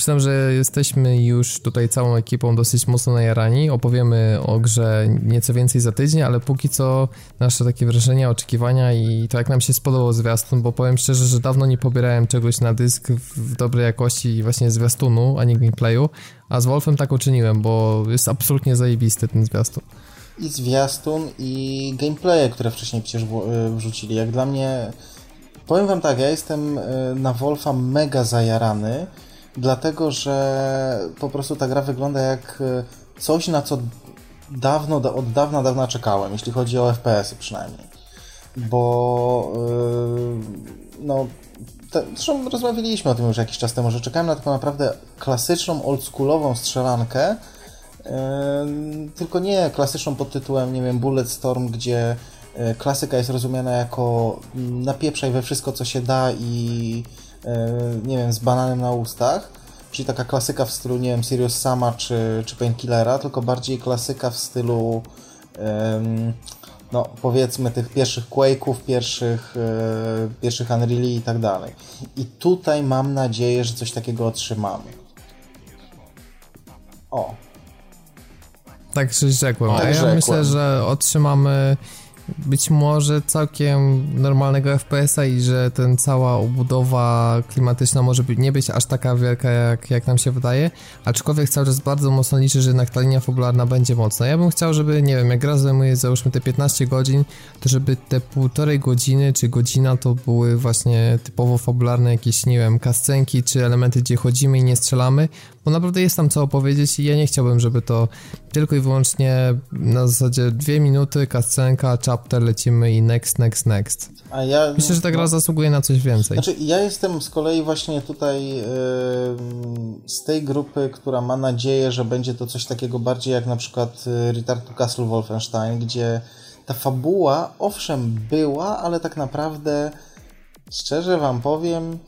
[SPEAKER 1] Przyznam, że jesteśmy już tutaj całą ekipą dosyć mocno najarani. Opowiemy o grze nieco więcej za tydzień, ale póki co nasze takie wrażenia, oczekiwania i to jak nam się spodobał zwiastun, bo powiem szczerze, że dawno nie pobierałem czegoś na dysk w dobrej jakości właśnie zwiastunu, a nie gameplayu, a z Wolfem tak uczyniłem, bo jest absolutnie zajebisty ten zwiastun
[SPEAKER 2] i zwiastun, i gameplaye, które wcześniej przecież e, wrzucili. Jak dla mnie, powiem wam tak, ja jestem e, na Wolfa mega zajarany, dlatego że po prostu ta gra wygląda jak coś, na co dawno, od dawna, dawna czekałem, jeśli chodzi o FPS-y przynajmniej. Bo yy, no, te, zresztą rozmawialiśmy o tym już jakiś czas temu, że czekałem na taką naprawdę klasyczną, oldschoolową strzelankę, yy, tylko nie klasyczną pod tytułem, nie wiem, Bulletstorm, gdzie yy, klasyka jest rozumiana jako napieprzaj we wszystko, co się da i nie wiem, z bananem na ustach, czyli taka klasyka w stylu, nie wiem, Sirius Sama czy, czy Painkillera, tylko bardziej klasyka w stylu no powiedzmy tych pierwszych Quake'ów, pierwszych, yy, pierwszych Unreal'i i tak dalej. I tutaj mam nadzieję, że coś takiego otrzymamy. O.
[SPEAKER 1] Tak rzekłem. Tak A ja rzekłem. myślę, że otrzymamy być może całkiem normalnego FPS-a i że ten cała obudowa klimatyczna może być, nie być aż taka wielka, jak, jak nam się wydaje, aczkolwiek cały czas bardzo mocno liczę, że jednak ta linia fabularna będzie mocna. Ja bym chciał, żeby, nie wiem, jak gra zajmuje załóżmy te 15 godzin, to żeby te półtorej godziny czy godzina to były właśnie typowo fabularne jakieś, nie wiem, kascenki czy elementy, gdzie chodzimy i nie strzelamy, bo naprawdę jest tam co opowiedzieć i ja nie chciałbym, żeby to tylko i wyłącznie na zasadzie dwie minuty, kascenka, chapter, lecimy i next, next, next. A ja, Myślę, że ta gra no, zasługuje na coś więcej.
[SPEAKER 2] Znaczy, ja jestem z kolei właśnie tutaj yy, z tej grupy, która ma nadzieję, że będzie to coś takiego bardziej jak na przykład y, Return to Castle Wolfenstein, gdzie ta fabuła owszem była, ale tak naprawdę szczerze wam powiem,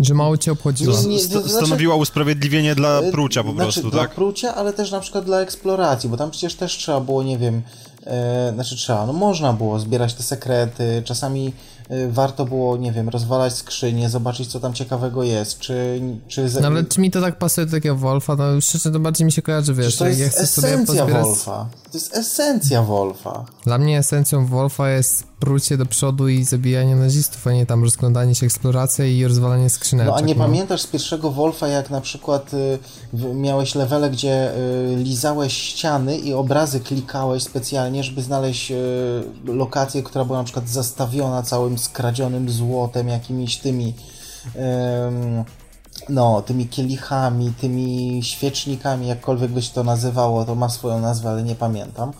[SPEAKER 1] że mało cię obchodziło.
[SPEAKER 3] Nie, nie, to znaczy, stanowiła usprawiedliwienie dla e, prucia po
[SPEAKER 2] znaczy,
[SPEAKER 3] prostu,
[SPEAKER 2] dla
[SPEAKER 3] tak?
[SPEAKER 2] Dla prucia, ale też na przykład dla eksploracji, bo tam przecież też trzeba było, nie wiem, e, znaczy trzeba, no można było zbierać te sekrety, czasami e, warto było, nie wiem, rozwalać skrzynię, zobaczyć, co tam ciekawego jest, czy... czy
[SPEAKER 1] z... No ale czy mi to tak pasuje do takiego Wolfa? No szczerze, to bardziej mi się kojarzy, wiesz,
[SPEAKER 2] to jest esencja Wolfa. To jest esencja Wolfa.
[SPEAKER 1] Dla mnie esencją Wolfa jest prucie do przodu i zabijanie nazistów, a nie tam rozglądanie się, eksploracja i rozwalanie skrzyneczek.
[SPEAKER 2] No a nie no. pamiętasz z pierwszego Wolfa, jak na przykład y, miałeś levele, gdzie y, lizałeś ściany i obrazy klikałeś specjalnie, żeby znaleźć y, lokację, która była na przykład zastawiona całym skradzionym złotem, jakimiś tymi no, tymi kielichami, tymi świecznikami, jakkolwiek byś to nazywało, to ma swoją nazwę, ale nie pamiętam.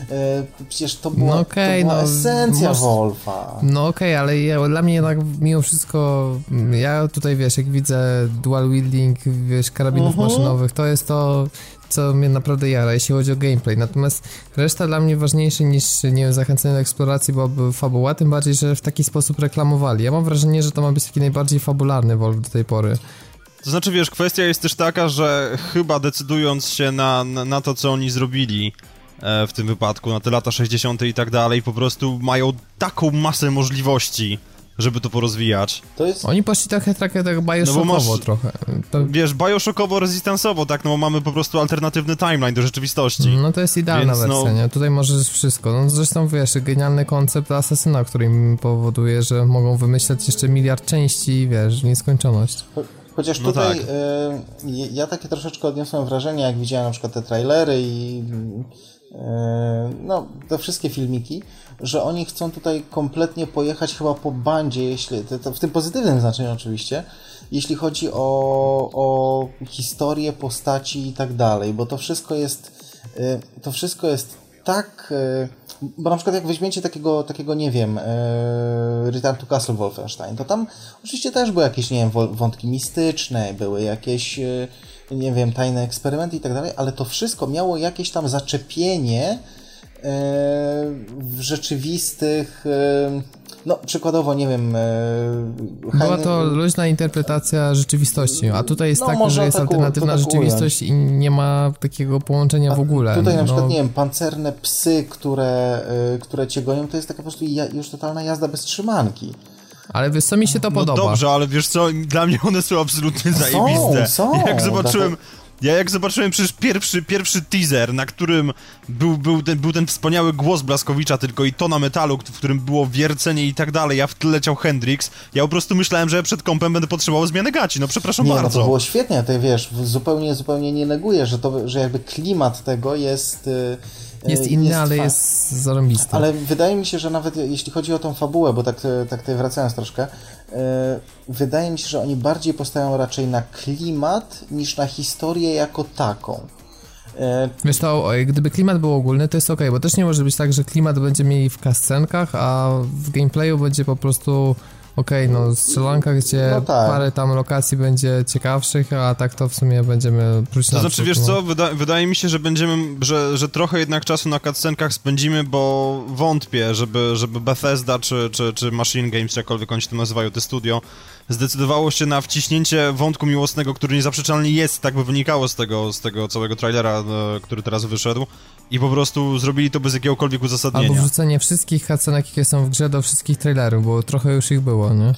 [SPEAKER 2] E, przecież to była, no okay, to była no, esencja Wolfa.
[SPEAKER 1] No okej, okay, ale ja, dla mnie jednak mimo wszystko, ja tutaj wiesz, jak widzę dual wielding, wiesz, karabinów uh mhm. -huh. maszynowych, to jest to, co mnie naprawdę jara, jeśli chodzi o gameplay. Natomiast reszta dla mnie ważniejsza niż, nie wiem, zachęcenie do eksploracji byłaby fabuła, tym bardziej, że w taki sposób reklamowali. Ja mam wrażenie, że to ma być taki najbardziej fabularny Wolf do tej pory.
[SPEAKER 3] To znaczy, wiesz, kwestia jest też taka, że chyba decydując się na, na, na to, co oni zrobili, w tym wypadku, na te lata 60. i tak dalej, po prostu mają taką masę możliwości, żeby to porozwijać.
[SPEAKER 1] To jest... Oni poszli trochę, trochę tak bioshockowo no masz, trochę. To...
[SPEAKER 3] Wiesz, bioshockowo, rezystansowo, tak, no bo mamy po prostu alternatywny timeline do rzeczywistości.
[SPEAKER 1] No to jest idealna Więc, wersja, no... nie? Tutaj możesz wszystko. No zresztą, wiesz, genialny koncept asesyna, który im powoduje, że mogą wymyślać jeszcze miliard części, wiesz, nieskończoność.
[SPEAKER 2] Chociaż no tutaj tak. y, ja takie troszeczkę odniosłem wrażenie, jak widziałem na przykład te trailery i E, no, te wszystkie filmiki, że oni chcą tutaj kompletnie pojechać chyba po bandzie, jeśli, w tym pozytywnym znaczeniu oczywiście, jeśli chodzi o, o historię, postaci i tak dalej, bo to wszystko jest, e, to wszystko jest tak, e, bo na przykład jak weźmiecie takiego, takiego nie wiem, Return to Castle Wolfenstein, to tam oczywiście też były jakieś, nie wiem, wątki mistyczne, były jakieś nie wiem, tajne eksperymenty i tak dalej, ale to wszystko miało jakieś tam zaczepienie e, w rzeczywistych, e, no przykładowo, nie wiem...
[SPEAKER 1] E, Była to luźna interpretacja rzeczywistości, a tutaj jest no, tak, że jest alternatywna tak rzeczywistość i nie ma takiego połączenia a w ogóle.
[SPEAKER 2] Tutaj na no. przykład, nie wiem, pancerne psy, które, które cię gonią, to jest taka po prostu już totalna jazda bez trzymanki.
[SPEAKER 1] Ale wiesz co, mi się to no podoba.
[SPEAKER 3] dobrze, ale wiesz co, dla mnie one są absolutnie zajebiste.
[SPEAKER 2] Są, są.
[SPEAKER 3] Jak zobaczyłem... Ja jak zobaczyłem przecież pierwszy, pierwszy teaser, na którym był, był, ten, był ten wspaniały głos Blaskowicza tylko i to na metalu, w którym było wiercenie i tak dalej, a w tle leciał Hendrix, ja po prostu myślałem, że przed kompem będę potrzebował zmiany gaci, no przepraszam
[SPEAKER 2] nie,
[SPEAKER 3] bardzo.
[SPEAKER 2] No to było świetnie, ty wiesz, zupełnie, zupełnie nie neguję, że, to, że jakby klimat tego jest... Yy
[SPEAKER 1] jest inny, jest ale jest zarąbisty.
[SPEAKER 2] Ale wydaje mi się, że nawet jeśli chodzi o tą fabułę, bo tak, tak tutaj wracając troszkę, wydaje mi się, że oni bardziej postają raczej na klimat niż na historię jako taką.
[SPEAKER 1] Wiesz to, gdyby klimat był ogólny, to jest ok, bo też nie może być tak, że klimat będzie mieli w kascenkach, a w gameplayu będzie po prostu okej, okay, no strzelanka, gdzie no tak. parę tam lokacji będzie ciekawszych, a tak to w sumie będziemy
[SPEAKER 3] próć To znaczy, wiesz no. co, Wyda wydaje mi się, że będziemy, że, że trochę jednak czasu na cutscenkach spędzimy, bo wątpię, żeby, żeby Bethesda czy, czy, czy Machine Games, jakkolwiek oni się to nazywają, te studio, zdecydowało się na wciśnięcie wątku miłosnego, który niezaprzeczalnie jest, tak by wynikało z tego, z tego całego trailera, e, który teraz wyszedł, i po prostu zrobili to bez jakiegokolwiek uzasadnienia.
[SPEAKER 1] Albo wrzucenie wszystkich cutscenek, jakie są w grze do wszystkich trailerów, bo trochę już ich było, nie?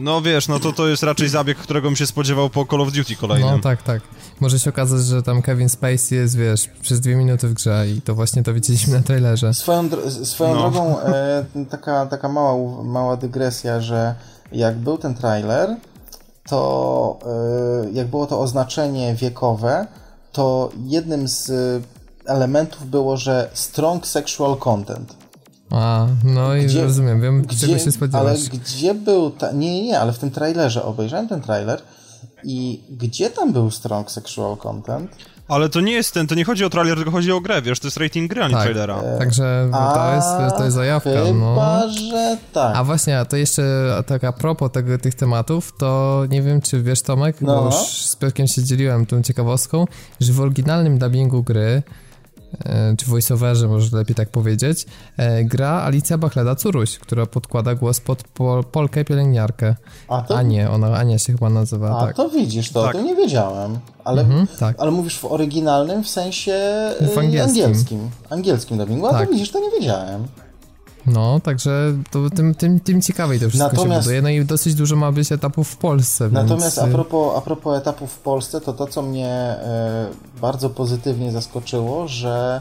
[SPEAKER 3] No wiesz, no to to jest raczej zabieg, którego bym się spodziewał po Call of Duty kolejnym.
[SPEAKER 1] No tak, tak. Może się okazać, że tam Kevin Spacey jest, wiesz, przez dwie minuty w grze i to właśnie to widzieliśmy na trailerze.
[SPEAKER 2] Swoją, dro swoją no. drogą e, taka, taka mała, mała dygresja, że jak był ten trailer, to e, jak było to oznaczenie wiekowe, to jednym z elementów było, że strong sexual content.
[SPEAKER 1] A, no i gdzie, rozumiem, wiem gdzie, czego się spodziewać.
[SPEAKER 2] Ale gdzie był, ta, nie, nie, ale w tym trailerze, obejrzałem ten trailer i gdzie tam był strong sexual content?
[SPEAKER 3] Ale to nie jest ten, to nie chodzi o trailer, tylko chodzi o grę, wiesz, to jest rating gry, a nie tak. trailera.
[SPEAKER 1] E, Także no, to, jest, to jest zajawka,
[SPEAKER 2] chyba,
[SPEAKER 1] no.
[SPEAKER 2] że tak.
[SPEAKER 1] A właśnie, a to jeszcze tak a propos tego, tych tematów, to nie wiem, czy wiesz Tomek, no. bo już z Piotrkiem się dzieliłem tą ciekawostką, że w oryginalnym dubbingu gry czy voiceoverze, może lepiej tak powiedzieć, e, gra Alicja Bachleda-Curuś, która podkłada głos pod Pol Polkę pielęgniarkę. A, to... nie, ona Ania się chyba nazywa,
[SPEAKER 2] A,
[SPEAKER 1] tak.
[SPEAKER 2] to widzisz, to, tak. to nie wiedziałem. Ale, mhm, tak. ale mówisz w oryginalnym, w sensie w angielskim. angielskim. Angielskim dubbingu, a tak. to widzisz, to nie wiedziałem.
[SPEAKER 1] No, także to, tym, tym, tym ciekawiej to wszystko natomiast, się buduje. No i dosyć dużo ma być etapów w Polsce.
[SPEAKER 2] Natomiast
[SPEAKER 1] więc...
[SPEAKER 2] a, propos, a propos etapów w Polsce, to to, co mnie e, bardzo pozytywnie zaskoczyło, że,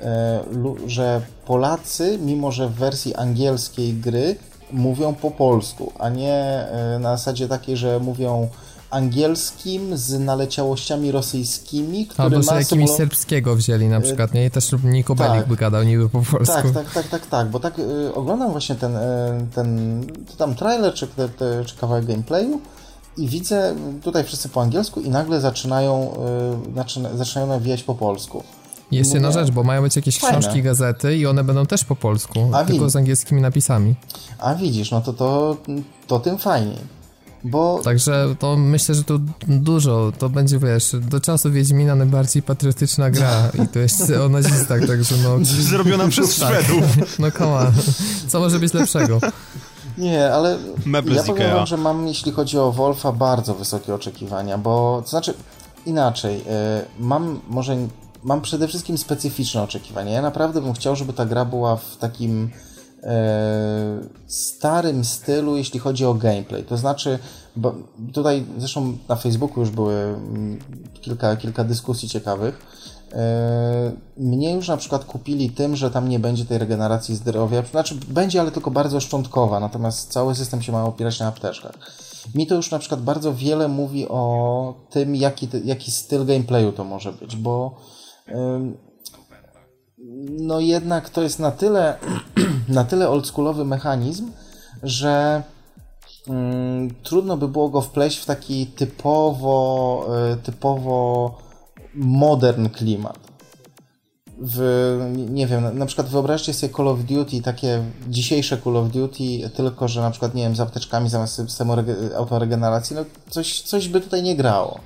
[SPEAKER 2] e, że Polacy, mimo że w wersji angielskiej gry mówią po polsku, a nie na zasadzie takiej, że mówią angielskim z naleciałościami rosyjskimi,
[SPEAKER 1] który Albo ma jakimiś serbskiego wzięli na przykład, nie? I też Niko tak. by gadał niby po polsku.
[SPEAKER 2] Tak, tak, tak, tak, tak, bo tak y, oglądam właśnie ten, y, ten tam trailer czy, te, czy kawałek gameplayu i widzę tutaj wszyscy po angielsku i nagle zaczynają, y, zaczynają nawijać po polsku.
[SPEAKER 1] Jest jedna rzecz, bo mają być jakieś Fajne. książki, gazety i one będą też po polsku, A tylko z angielskimi napisami.
[SPEAKER 2] A widzisz, no to, to, to tym fajniej. Bo...
[SPEAKER 1] Także to myślę, że to dużo, to będzie, wiesz, do czasu Wiedźmina najbardziej patriotyczna gra i to jest o nazistach, także no...
[SPEAKER 3] Zrobiona przez tak. Szwedów.
[SPEAKER 1] No koma, co może być lepszego?
[SPEAKER 2] Nie, ale Meble ja powiem wam, że mam, jeśli chodzi o Wolfa, bardzo wysokie oczekiwania, bo, to znaczy, inaczej, y, mam może, mam przede wszystkim specyficzne oczekiwania. Ja naprawdę bym chciał, żeby ta gra była w takim starym stylu, jeśli chodzi o gameplay. To znaczy, bo tutaj zresztą na Facebooku już były mm, kilka, kilka dyskusji ciekawych. E, mnie już na przykład kupili tym, że tam nie będzie tej regeneracji zdrowia. Znaczy, będzie, ale tylko bardzo szczątkowa, natomiast cały system się ma opierać na apteczkach. Mi to już na przykład bardzo wiele mówi o tym, jaki, jaki styl gameplayu to może być, bo no jednak to jest na tyle, na tyle oldschoolowy mechanizm, że mm, trudno by było go wpleść w taki typowo, e, typowo modern klimat. W, nie wiem, na przykład wyobraźcie sobie Call of Duty, takie dzisiejsze Call of Duty, tylko że na przykład, nie wiem, z apteczkami zamiast systemu autoregeneracji, no coś, coś by tutaj nie grało.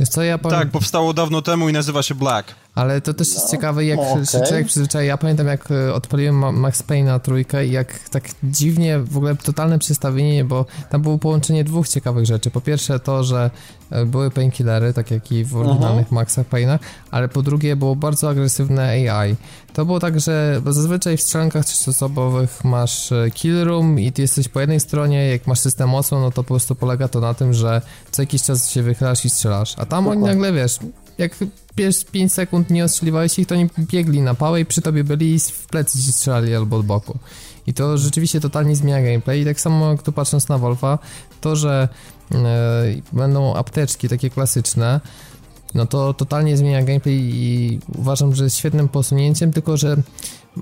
[SPEAKER 1] Wiesz co, ja
[SPEAKER 3] powiem... Tak, powstało dawno temu i nazywa się Black.
[SPEAKER 1] Ale to też jest no, ciekawe, jak okay. się człowiek przyzwyczai. Ja pamiętam, jak e, odpaliłem Max Payne trójkę i jak tak dziwnie, w ogóle totalne przestawienie, bo tam było połączenie dwóch ciekawych rzeczy. Po pierwsze to, że e, były painkillery, tak jak i w oryginalnych uh-huh. Maxach Payne'ach, ale po drugie było bardzo agresywne AI. To było tak, że zazwyczaj w strzelankach trzeciosobowych masz e, kill room i ty jesteś po jednej stronie, jak masz system mocno, no to po prostu polega to na tym, że co jakiś czas się wychylasz i strzelasz. A tam Dokładnie. oni nagle, wiesz, jak pierwsze 5 sekund nie ostrzeliwałeś ich, to oni biegli na pałę i przy tobie byli i w plecy ci strzelali albo od boku. I to rzeczywiście totalnie zmienia gameplay. I tak samo jak tu patrząc na Wolfa, to, że e, będą apteczki takie klasyczne, no to totalnie zmienia gameplay i uważam, że jest świetnym posunięciem, tylko że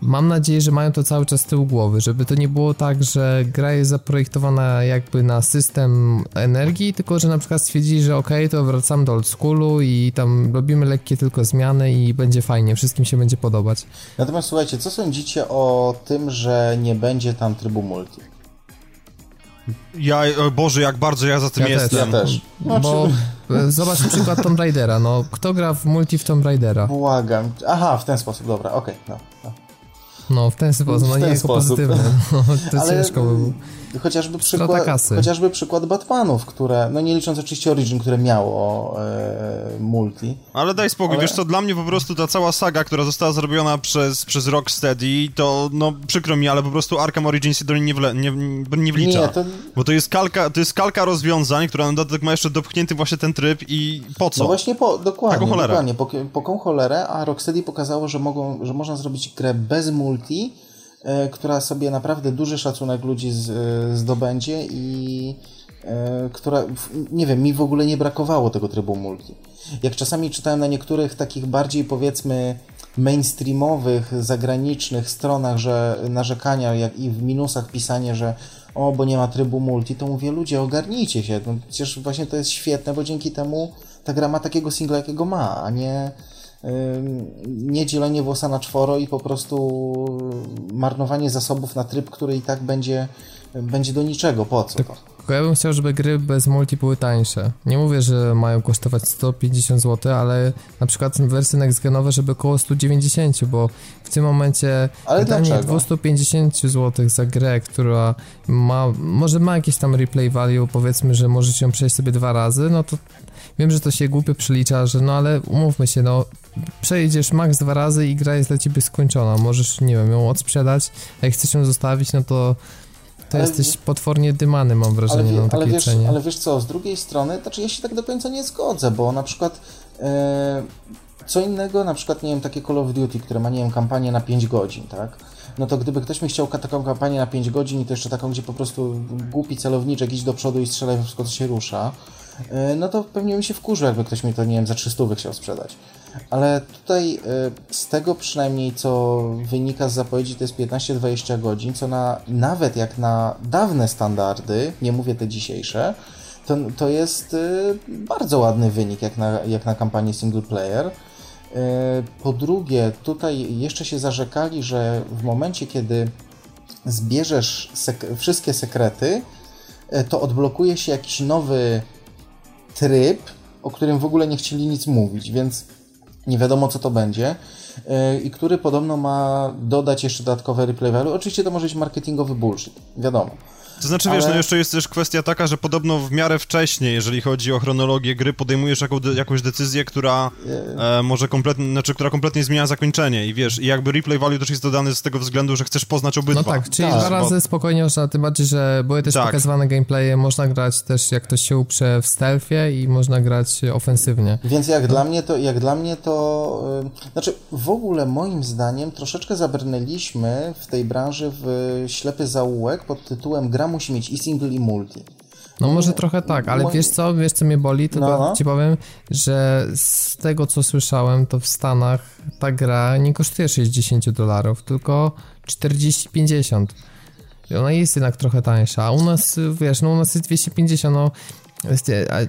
[SPEAKER 1] mam nadzieję, że mają to cały czas z tyłu głowy, żeby to nie było tak, że gra jest zaprojektowana jakby na system energii, tylko że na przykład stwierdzili, że ok, to wracamy do old schoolu i tam robimy lekkie tylko zmiany i będzie fajnie, wszystkim się będzie podobać.
[SPEAKER 2] Natomiast słuchajcie, co sądzicie o tym, że nie będzie tam trybu multi?
[SPEAKER 3] Ja, o Boże, jak bardzo ja za tym
[SPEAKER 1] Ja też.
[SPEAKER 3] jestem.
[SPEAKER 2] Ja też. No,
[SPEAKER 1] Bo zobacz przykład Tomb Raidera, no kto gra w multi w Tomb Raidera?
[SPEAKER 2] Błagam. Aha, w ten sposób, dobra, okej. no, no.
[SPEAKER 1] No w ten sposób, no
[SPEAKER 2] W ten
[SPEAKER 1] nie jako
[SPEAKER 2] sposób.
[SPEAKER 1] pozytywny, no, to
[SPEAKER 2] Ale-
[SPEAKER 1] ciężko by było.
[SPEAKER 2] Chociażby przykład,
[SPEAKER 1] kasy.
[SPEAKER 2] chociażby przykład Batmanów, które, no nie licząc oczywiście Origin, które miało e, multi.
[SPEAKER 3] Ale daj spokój,
[SPEAKER 2] Ale-
[SPEAKER 3] wiesz co, dla mnie po prostu ta cała saga, która została zrobiona przez, przez Rocksteady, to no przykro mi, ale po prostu Arkham Origins się do niej nie, wle, nie, nie wlicza.
[SPEAKER 2] Nie, to
[SPEAKER 3] Bo to jest kalka, to jest kalka rozwiązań, która na dodatek ma jeszcze dopchnięty właśnie ten tryb i po co?
[SPEAKER 2] No właśnie po, dokładnie,
[SPEAKER 3] Taką cholerę.
[SPEAKER 2] dokładnie po, po cholerę, a Rocksteady pokazało, że, mogą, że można zrobić grę bez multi, która sobie naprawdę duży szacunek ludzi z, e, zdobędzie i e, która, nie wiem, mi w ogóle nie brakowało tego trybu multi. Jak czasami czytałem na niektórych takich bardziej powiedzmy mainstreamowych, zagranicznych stronach, że narzekania jak i w minusach pisanie, że o, bo nie ma trybu multi, to mówię, ludzie, ogarnijcie się. No, przecież właśnie to jest świetne, bo dzięki temu ta gra ma takiego singla, jakiego ma, a nie, nie dzielenie włosa na czworo i po prostu marnowanie zasobów na tryb, który i tak będzie, będzie do niczego. Po co to?
[SPEAKER 1] Tylko ja bym chciał, żeby gry bez multi były tańsze. Nie mówię, że mają kosztować 150 zł, ale na przykład wersje next-genowe, żeby około 190, bo w tym momencie
[SPEAKER 2] Ale
[SPEAKER 1] wydanie
[SPEAKER 2] dlaczego?
[SPEAKER 1] 250 zł za grę, która ma, może ma jakieś tam replay value, powiedzmy, że możesz ją przejść sobie dwa razy, no to wiem, że to się głupio przelicza, że no ale umówmy się, no przejdziesz max dwa razy i gra jest dla ciebie skończona, możesz, nie wiem, ją odsprzedać, a jak chcesz ją zostawić, no to to
[SPEAKER 2] Ale-
[SPEAKER 1] jesteś potwornie dymany, mam
[SPEAKER 2] Ale,
[SPEAKER 1] wrażenie,
[SPEAKER 2] wie,
[SPEAKER 1] na
[SPEAKER 2] ale,
[SPEAKER 1] takiej
[SPEAKER 2] wiesz,
[SPEAKER 1] cenie.
[SPEAKER 2] ale wiesz co, z drugiej strony, znaczy ja się tak do końca nie zgodzę, bo na przykład e, co innego, na przykład, nie wiem, takie Call of Duty, które ma, nie wiem, kampanię na 5 godzin, tak? No to gdyby ktoś mi chciał taką kampanię na 5 godzin i to jeszcze taką, gdzie po prostu głupi celowniczek idź do przodu i strzelaj we wszystko, co się rusza, e, no to pewnie mi się wkurzył, jakby ktoś mi to, nie wiem, za 300 chciał sprzedać. Ale tutaj e, z tego przynajmniej, co wynika z zapowiedzi, to jest 15-20 godzin, co na, nawet jak na dawne standardy, nie mówię te dzisiejsze, to, to jest e, bardzo ładny wynik jak na, jak na kampanię single player. E, Po drugie, tutaj jeszcze się zarzekali, że w momencie, kiedy zbierzesz sek- wszystkie sekrety, to odblokuje się jakiś nowy tryb, o którym w ogóle nie chcieli nic mówić, więc nie wiadomo co to będzie e, i który podobno ma dodać jeszcze dodatkowe replay value. Oczywiście to może być marketingowy bullshit, wiadomo.
[SPEAKER 3] To znaczy, wiesz,
[SPEAKER 2] Ale-
[SPEAKER 3] no jeszcze jest też kwestia taka, że podobno w miarę wcześnie, jeżeli chodzi o chronologię gry, podejmujesz jaką, jakąś decyzję, która e, może kompletnie, znaczy, która kompletnie zmienia zakończenie i wiesz, i jakby replay value też jest dodany z tego względu, że chcesz poznać obydwa.
[SPEAKER 1] No tak, czyli
[SPEAKER 2] Tak,
[SPEAKER 1] dwa razy spokojnie można, tym bardziej, że były też
[SPEAKER 3] Tak.
[SPEAKER 1] pokazywane gameplaye, można grać też jak ktoś się uprze w stealthie i można grać ofensywnie.
[SPEAKER 2] Więc jak dla mnie to, jak dla mnie to, y, znaczy w ogóle moim zdaniem troszeczkę zabrnęliśmy w tej branży w ślepy zaułek pod tytułem gra musi mieć i single i multi.
[SPEAKER 1] No może trochę tak, ale wiesz co, wiesz co mnie boli, to,
[SPEAKER 2] No, no.
[SPEAKER 1] ci powiem, że z tego co słyszałem, to w Stanach ta gra nie kosztuje 60 dolarów, tylko 40-50. I Ona jest jednak trochę tańsza, a u nas, wiesz, no u nas jest 250, no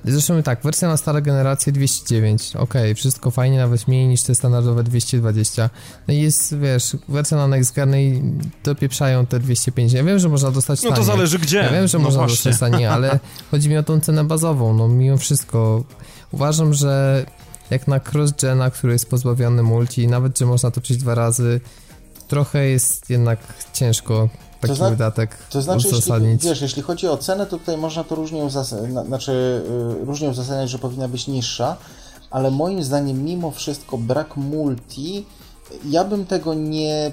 [SPEAKER 1] Zresztą tak, wersja na stare generacje 209, okej, wszystko fajnie, nawet mniej niż te standardowe 220. No i jest, wiesz, wersja na next gen i dopieprzają te 250. Ja wiem, że można dostać
[SPEAKER 3] No to zależy gdzie.
[SPEAKER 1] Ja wiem, że
[SPEAKER 3] no
[SPEAKER 1] można
[SPEAKER 3] właśnie.
[SPEAKER 1] dostać taniej, ale chodzi mi o tą cenę bazową, no mimo wszystko. Uważam, że jak na cross-gena, który jest pozbawiony multi, nawet, że można to przejść dwa razy, trochę jest jednak ciężko taki
[SPEAKER 2] zna-
[SPEAKER 1] wydatek
[SPEAKER 2] To znaczy, jeśli, wiesz, jeśli chodzi o cenę, to tutaj można to różnie, uzas- na- znaczy, y, różnie uzasadniać, że powinna być niższa, ale moim zdaniem mimo wszystko brak multi, ja bym tego nie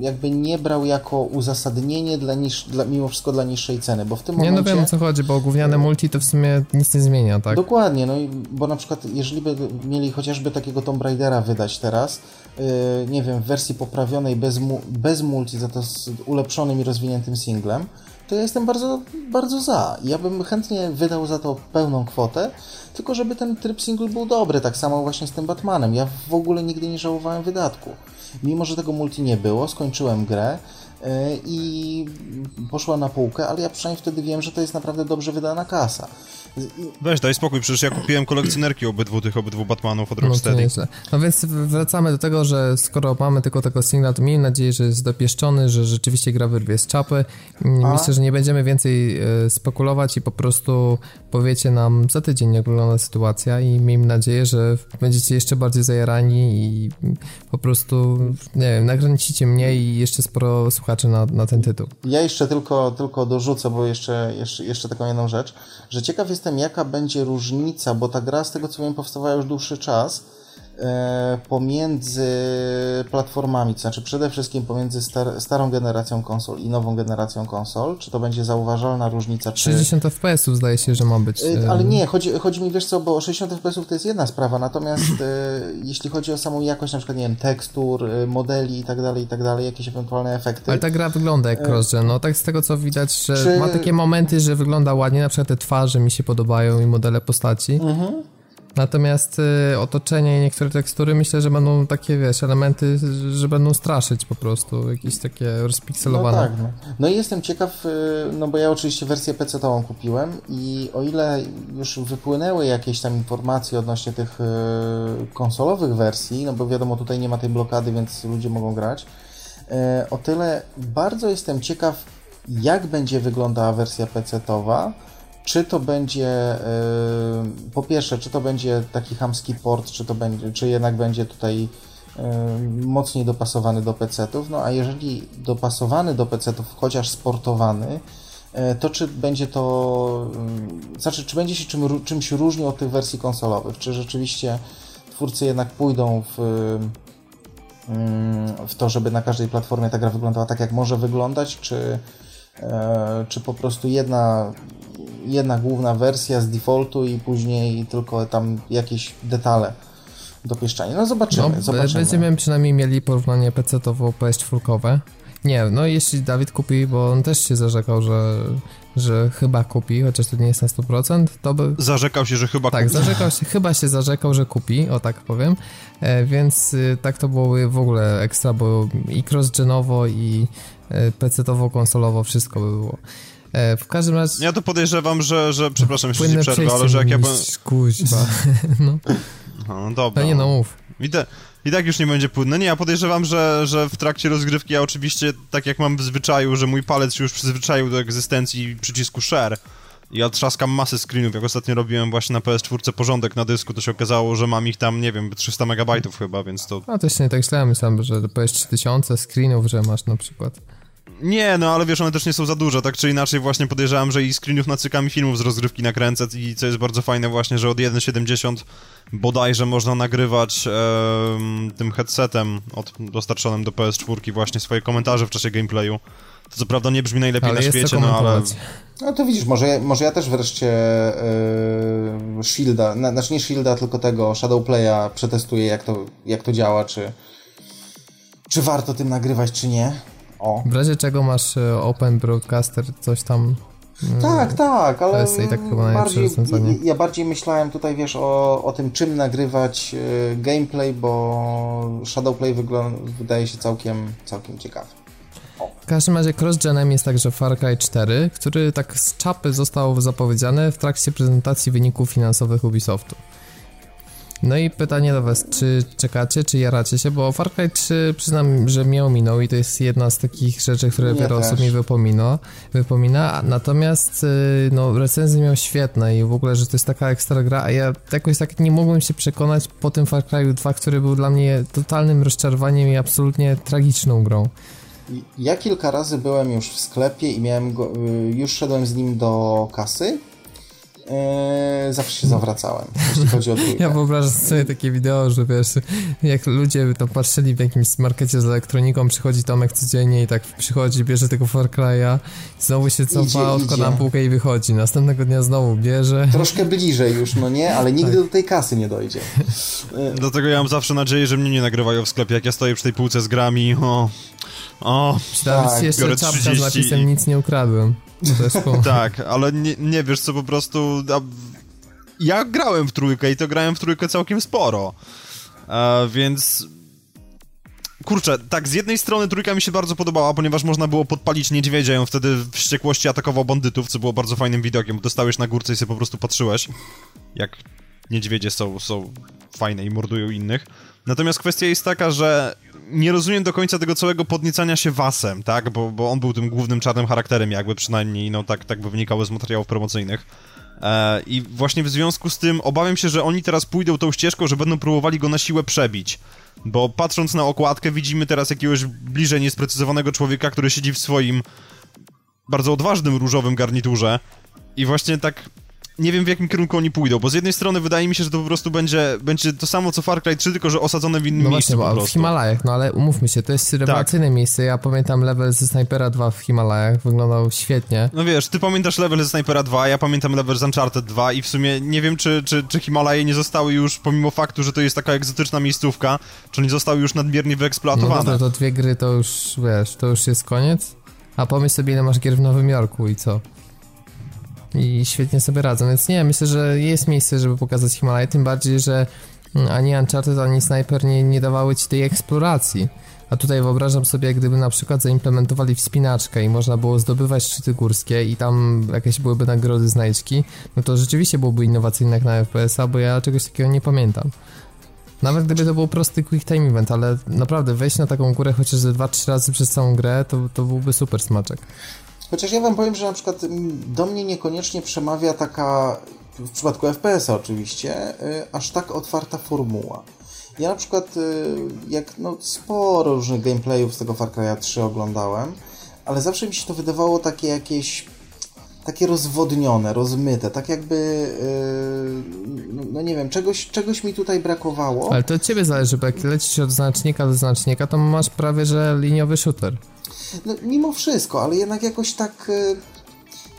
[SPEAKER 2] jakby nie brał jako uzasadnienie dla, niż, dla mimo wszystko dla niższej ceny, bo w tym
[SPEAKER 1] Nie, no
[SPEAKER 2] momencie...
[SPEAKER 1] wiem o co chodzi, bo gówniane multi to w sumie nic nie zmienia, tak?
[SPEAKER 2] Dokładnie, no i bo na przykład jeżeli by mieli chociażby takiego Tomb Raidera wydać teraz, yy, nie wiem, w wersji poprawionej bez, mu, bez multi, za to z ulepszonym i rozwiniętym singlem, to ja jestem bardzo, bardzo za. Ja bym chętnie wydał za to pełną kwotę, tylko żeby ten tryb single był dobry, tak samo właśnie z tym Batmanem. Ja w ogóle nigdy nie żałowałem wydatku. Mimo, że tego multi nie było, skończyłem grę, E, i poszła na półkę, ale ja przynajmniej wtedy wiem, że to jest naprawdę dobrze wydana kasa.
[SPEAKER 3] Weź, daj spokój, przecież ja kupiłem kolekcjonerki obydwu tych obydwu Batmanów od Rocksteady.
[SPEAKER 1] No, no więc wracamy do tego, że skoro mamy tylko tego singla, to miejmy nadzieję, że jest dopieszczony, że rzeczywiście gra wyrwie z czapy. A? Myślę, że nie będziemy więcej e, spekulować i po prostu powiecie nam za tydzień, jak wygląda sytuacja i miejmy nadzieję, że będziecie jeszcze bardziej zajarani i po prostu, nie wiem, nagranicie mnie i jeszcze sporo słuchaczy na, na ten tytuł.
[SPEAKER 2] Ja jeszcze tylko, tylko dorzucę, bo jeszcze, jeszcze, jeszcze taką jedną rzecz, że ciekaw jestem, jaka będzie różnica, bo ta gra z tego co wiem powstawała już dłuższy czas, pomiędzy platformami, to znaczy przede wszystkim pomiędzy star starą generacją konsol i nową generacją konsol, czy to będzie zauważalna różnica? Czy...
[SPEAKER 1] 60 FPS-ów zdaje się, że ma być.
[SPEAKER 2] E, ale nie, chodzi, chodzi mi, wiesz co, bo 60 FPS-ów to jest jedna sprawa, natomiast e, jeśli chodzi o samą jakość, na przykład, nie wiem, tekstur, modeli i tak dalej, i tak dalej, jakieś ewentualne efekty.
[SPEAKER 1] Ale ta gra wygląda jak cross-gen, no tak z tego co widać, że czy... ma takie momenty, że wygląda ładnie, na przykład te twarze mi się podobają i modele postaci. Mhm. Natomiast y, otoczenie i niektóre tekstury myślę, że będą takie, wiesz, elementy, że będą straszyć po prostu, jakieś takie rozpikselowane.
[SPEAKER 2] No tak, no. no i jestem ciekaw, y, no bo ja oczywiście wersję PC-tową kupiłem i o ile już wypłynęły jakieś tam informacje odnośnie tych y, konsolowych wersji, no bo wiadomo, tutaj nie ma tej blokady, więc ludzie mogą grać, o tyle bardzo jestem ciekaw, jak będzie wyglądała wersja PC-towa, czy to będzie, y, po pierwsze, czy to będzie taki hamski port, czy to będzie, czy jednak będzie tutaj y, mocniej dopasowany do PC-ów, no a jeżeli dopasowany do PC-ów, chociaż sportowany, y, to czy będzie to, znaczy, czy będzie się czym, czymś różnił od tych wersji konsolowych, czy rzeczywiście twórcy jednak pójdą w, w to, żeby na każdej platformie ta gra wyglądała tak, jak może wyglądać, czy, czy po prostu jedna jedna główna wersja z defaultu i później tylko tam jakieś detale dopieszczania. No zobaczymy, no, zobaczymy.
[SPEAKER 1] Będziemy przynajmniej mieli porównanie PC-towo PS4. Nie, no jeśli Dawid kupi, bo on też się zarzekał, że, że chyba kupi, chociaż to nie jest na 100%, to by...
[SPEAKER 3] Zarzekał się, że chyba
[SPEAKER 1] tak, kupi. Tak, zarzekał się, chyba się zarzekał, że kupi, o tak powiem, e, więc y, tak to byłoby w ogóle ekstra, bo i cross-genowo i e, PC-towo, konsolowo wszystko by było. E, w każdym razie...
[SPEAKER 3] Ja to podejrzewam, że, że przepraszam, jeszcze ci przerwę, ale że jak ja bym...
[SPEAKER 1] Kuźba, no.
[SPEAKER 3] No, dobra.
[SPEAKER 1] No nie no, mów.
[SPEAKER 3] I, te, I tak już nie będzie płynne. Nie, ja podejrzewam, że, że w trakcie rozgrywki ja oczywiście, tak jak mam w zwyczaju, że mój palec się już przyzwyczaił do egzystencji przycisku share, ja trzaskam masę screenów, jak ostatnio robiłem właśnie na PS4 porządek na dysku, to się okazało, że mam ich tam, nie wiem, 300 megabajtów chyba, więc to...
[SPEAKER 1] A to się nie tak źle, myślałem, że PS3000 screenów, że masz na przykład.
[SPEAKER 3] Nie, no ale wiesz, one też nie są za duże, tak czy inaczej właśnie podejrzewam, że i screenów nacykami filmów z rozgrywki nakręcę i co jest bardzo fajne właśnie, że od 1.70 bodajże można nagrywać e, tym headsetem od, dostarczonym do PS4 właśnie swoje komentarze w czasie gameplayu. To co prawda nie brzmi najlepiej ale na świecie, no ale...
[SPEAKER 2] No to widzisz, może, może ja też wreszcie yy, Shielda, znaczy nie Shielda, tylko tego Shadowplaya przetestuję, jak to, jak to działa, czy, czy warto tym nagrywać, czy nie.
[SPEAKER 1] O. W razie czego masz e, Open Broadcaster, coś tam
[SPEAKER 2] mm, tak, tak, ale tak chyba bardziej, ja bardziej myślałem tutaj, wiesz, o, o tym, czym nagrywać e, gameplay, bo Shadowplay wydaje się całkiem, całkiem ciekawy.
[SPEAKER 1] W każdym razie cross-genem jest także Far Cry 4, który tak z czapy został zapowiedziany w trakcie prezentacji wyników finansowych Ubisoftu. No i pytanie do was, czy czekacie, czy jaracie się, bo Far Cry 3 przyznam, że mnie ominął i to jest jedna z takich rzeczy, które wiele osób mi wypomina, wypomina, natomiast y, no recenzje miał świetne i w ogóle, że to jest taka ekstra gra, a ja jakoś tak nie mogłem się przekonać po tym Far Cry 2, który był dla mnie totalnym rozczarowaniem i absolutnie tragiczną grą.
[SPEAKER 2] Ja kilka razy byłem już w sklepie i miałem go, y, już szedłem z nim do kasy Eee, zawsze się zawracałem, jeśli chodzi o trójkę.
[SPEAKER 1] Ja wyobrażam sobie takie wideo, że wiesz, jak ludzie to patrzyli w jakimś markecie z elektroniką, przychodzi Tomek codziennie i tak przychodzi, bierze tego Far Cry'a, znowu się cofa, odkłada na półkę i wychodzi. Następnego dnia znowu bierze.
[SPEAKER 2] Troszkę bliżej już, no nie? Ale nigdy tak. do tej kasy nie dojdzie.
[SPEAKER 3] Dlatego ja mam zawsze nadzieję, że mnie nie nagrywają w sklepie, jak ja stoję przy tej półce z grami, o... O,
[SPEAKER 1] Dawid tak. jeszcze czapka z napisem nic nie ukradłem.
[SPEAKER 3] tak, ale nie, nie wiesz co po prostu... A, ja grałem w trójkę i to grałem w trójkę całkiem sporo, e, więc kurczę, tak, z jednej strony trójka mi się bardzo podobała, ponieważ można było podpalić niedźwiedzia on wtedy w wściekłości atakował bandytów, co było bardzo fajnym widokiem, bo dostałeś na górce i sobie po prostu patrzyłeś, jak niedźwiedzie są, są fajne i mordują innych. Natomiast kwestia jest taka, że nie rozumiem do końca tego całego podniecania się wasem, tak, bo, bo on był tym głównym czarnym charakterem jakby przynajmniej, no tak, tak by wynikało z materiałów promocyjnych. E, I właśnie w związku z tym obawiam się, że oni teraz pójdą tą ścieżką, że będą próbowali go na siłę przebić. Bo patrząc na okładkę, widzimy teraz jakiegoś bliżej niesprecyzowanego człowieka, który siedzi w swoim bardzo odważnym różowym garniturze. I właśnie tak nie wiem w jakim kierunku oni pójdą, bo z jednej strony wydaje mi się, że to po prostu będzie, będzie to samo co Far Cry 3, tylko że osadzone w innym
[SPEAKER 1] no
[SPEAKER 3] miejscu
[SPEAKER 1] właśnie,
[SPEAKER 3] po
[SPEAKER 1] w Himalajach, no ale umówmy się, to jest rewelacyjne tak. miejsce, ja pamiętam level ze Snipera 2 w Himalajach, wyglądał świetnie.
[SPEAKER 3] No wiesz, ty pamiętasz level ze Snipera 2, ja pamiętam level z Uncharted 2 i w sumie nie wiem, czy, czy, czy Himalaje nie zostały już, pomimo faktu, że to jest taka egzotyczna miejscówka, czy nie zostały już nadmiernie wyeksploatowane.
[SPEAKER 1] No to, to dwie gry to już, wiesz, to już jest koniec, a pomyśl sobie, ile masz gier w Nowym Jorku i co? I świetnie sobie radzą, więc nie, myślę, że jest miejsce, żeby pokazać Himalaje, tym bardziej, że mm, ani Uncharted, ani Sniper nie, nie dawały ci tej eksploracji. A tutaj wyobrażam sobie, gdyby na przykład zaimplementowali wspinaczkę i można było zdobywać szczyty górskie i tam jakieś byłyby nagrody znajdźki, no to rzeczywiście byłoby innowacyjne jak na FPS-a, bo ja czegoś takiego nie pamiętam. Nawet gdyby to był prosty quick time event, ale naprawdę wejść na taką górę chociaż ze 2-3 razy przez całą grę, to, to byłby super smaczek.
[SPEAKER 2] Chociaż ja wam powiem, że na przykład do mnie niekoniecznie przemawia taka, w przypadku FPS-a oczywiście, y, aż tak otwarta formuła. Ja na przykład, y, jak no, sporo różnych gameplayów z tego Far Cry 3 oglądałem, ale zawsze mi się to wydawało takie jakieś takie rozwodnione, rozmyte, tak jakby, yy, no nie wiem, czegoś, czegoś mi tutaj brakowało.
[SPEAKER 1] Ale to od ciebie zależy, bo jak lecisz od znacznika do znacznika, to masz prawie, że liniowy shooter.
[SPEAKER 2] No, mimo wszystko, ale jednak jakoś tak. E,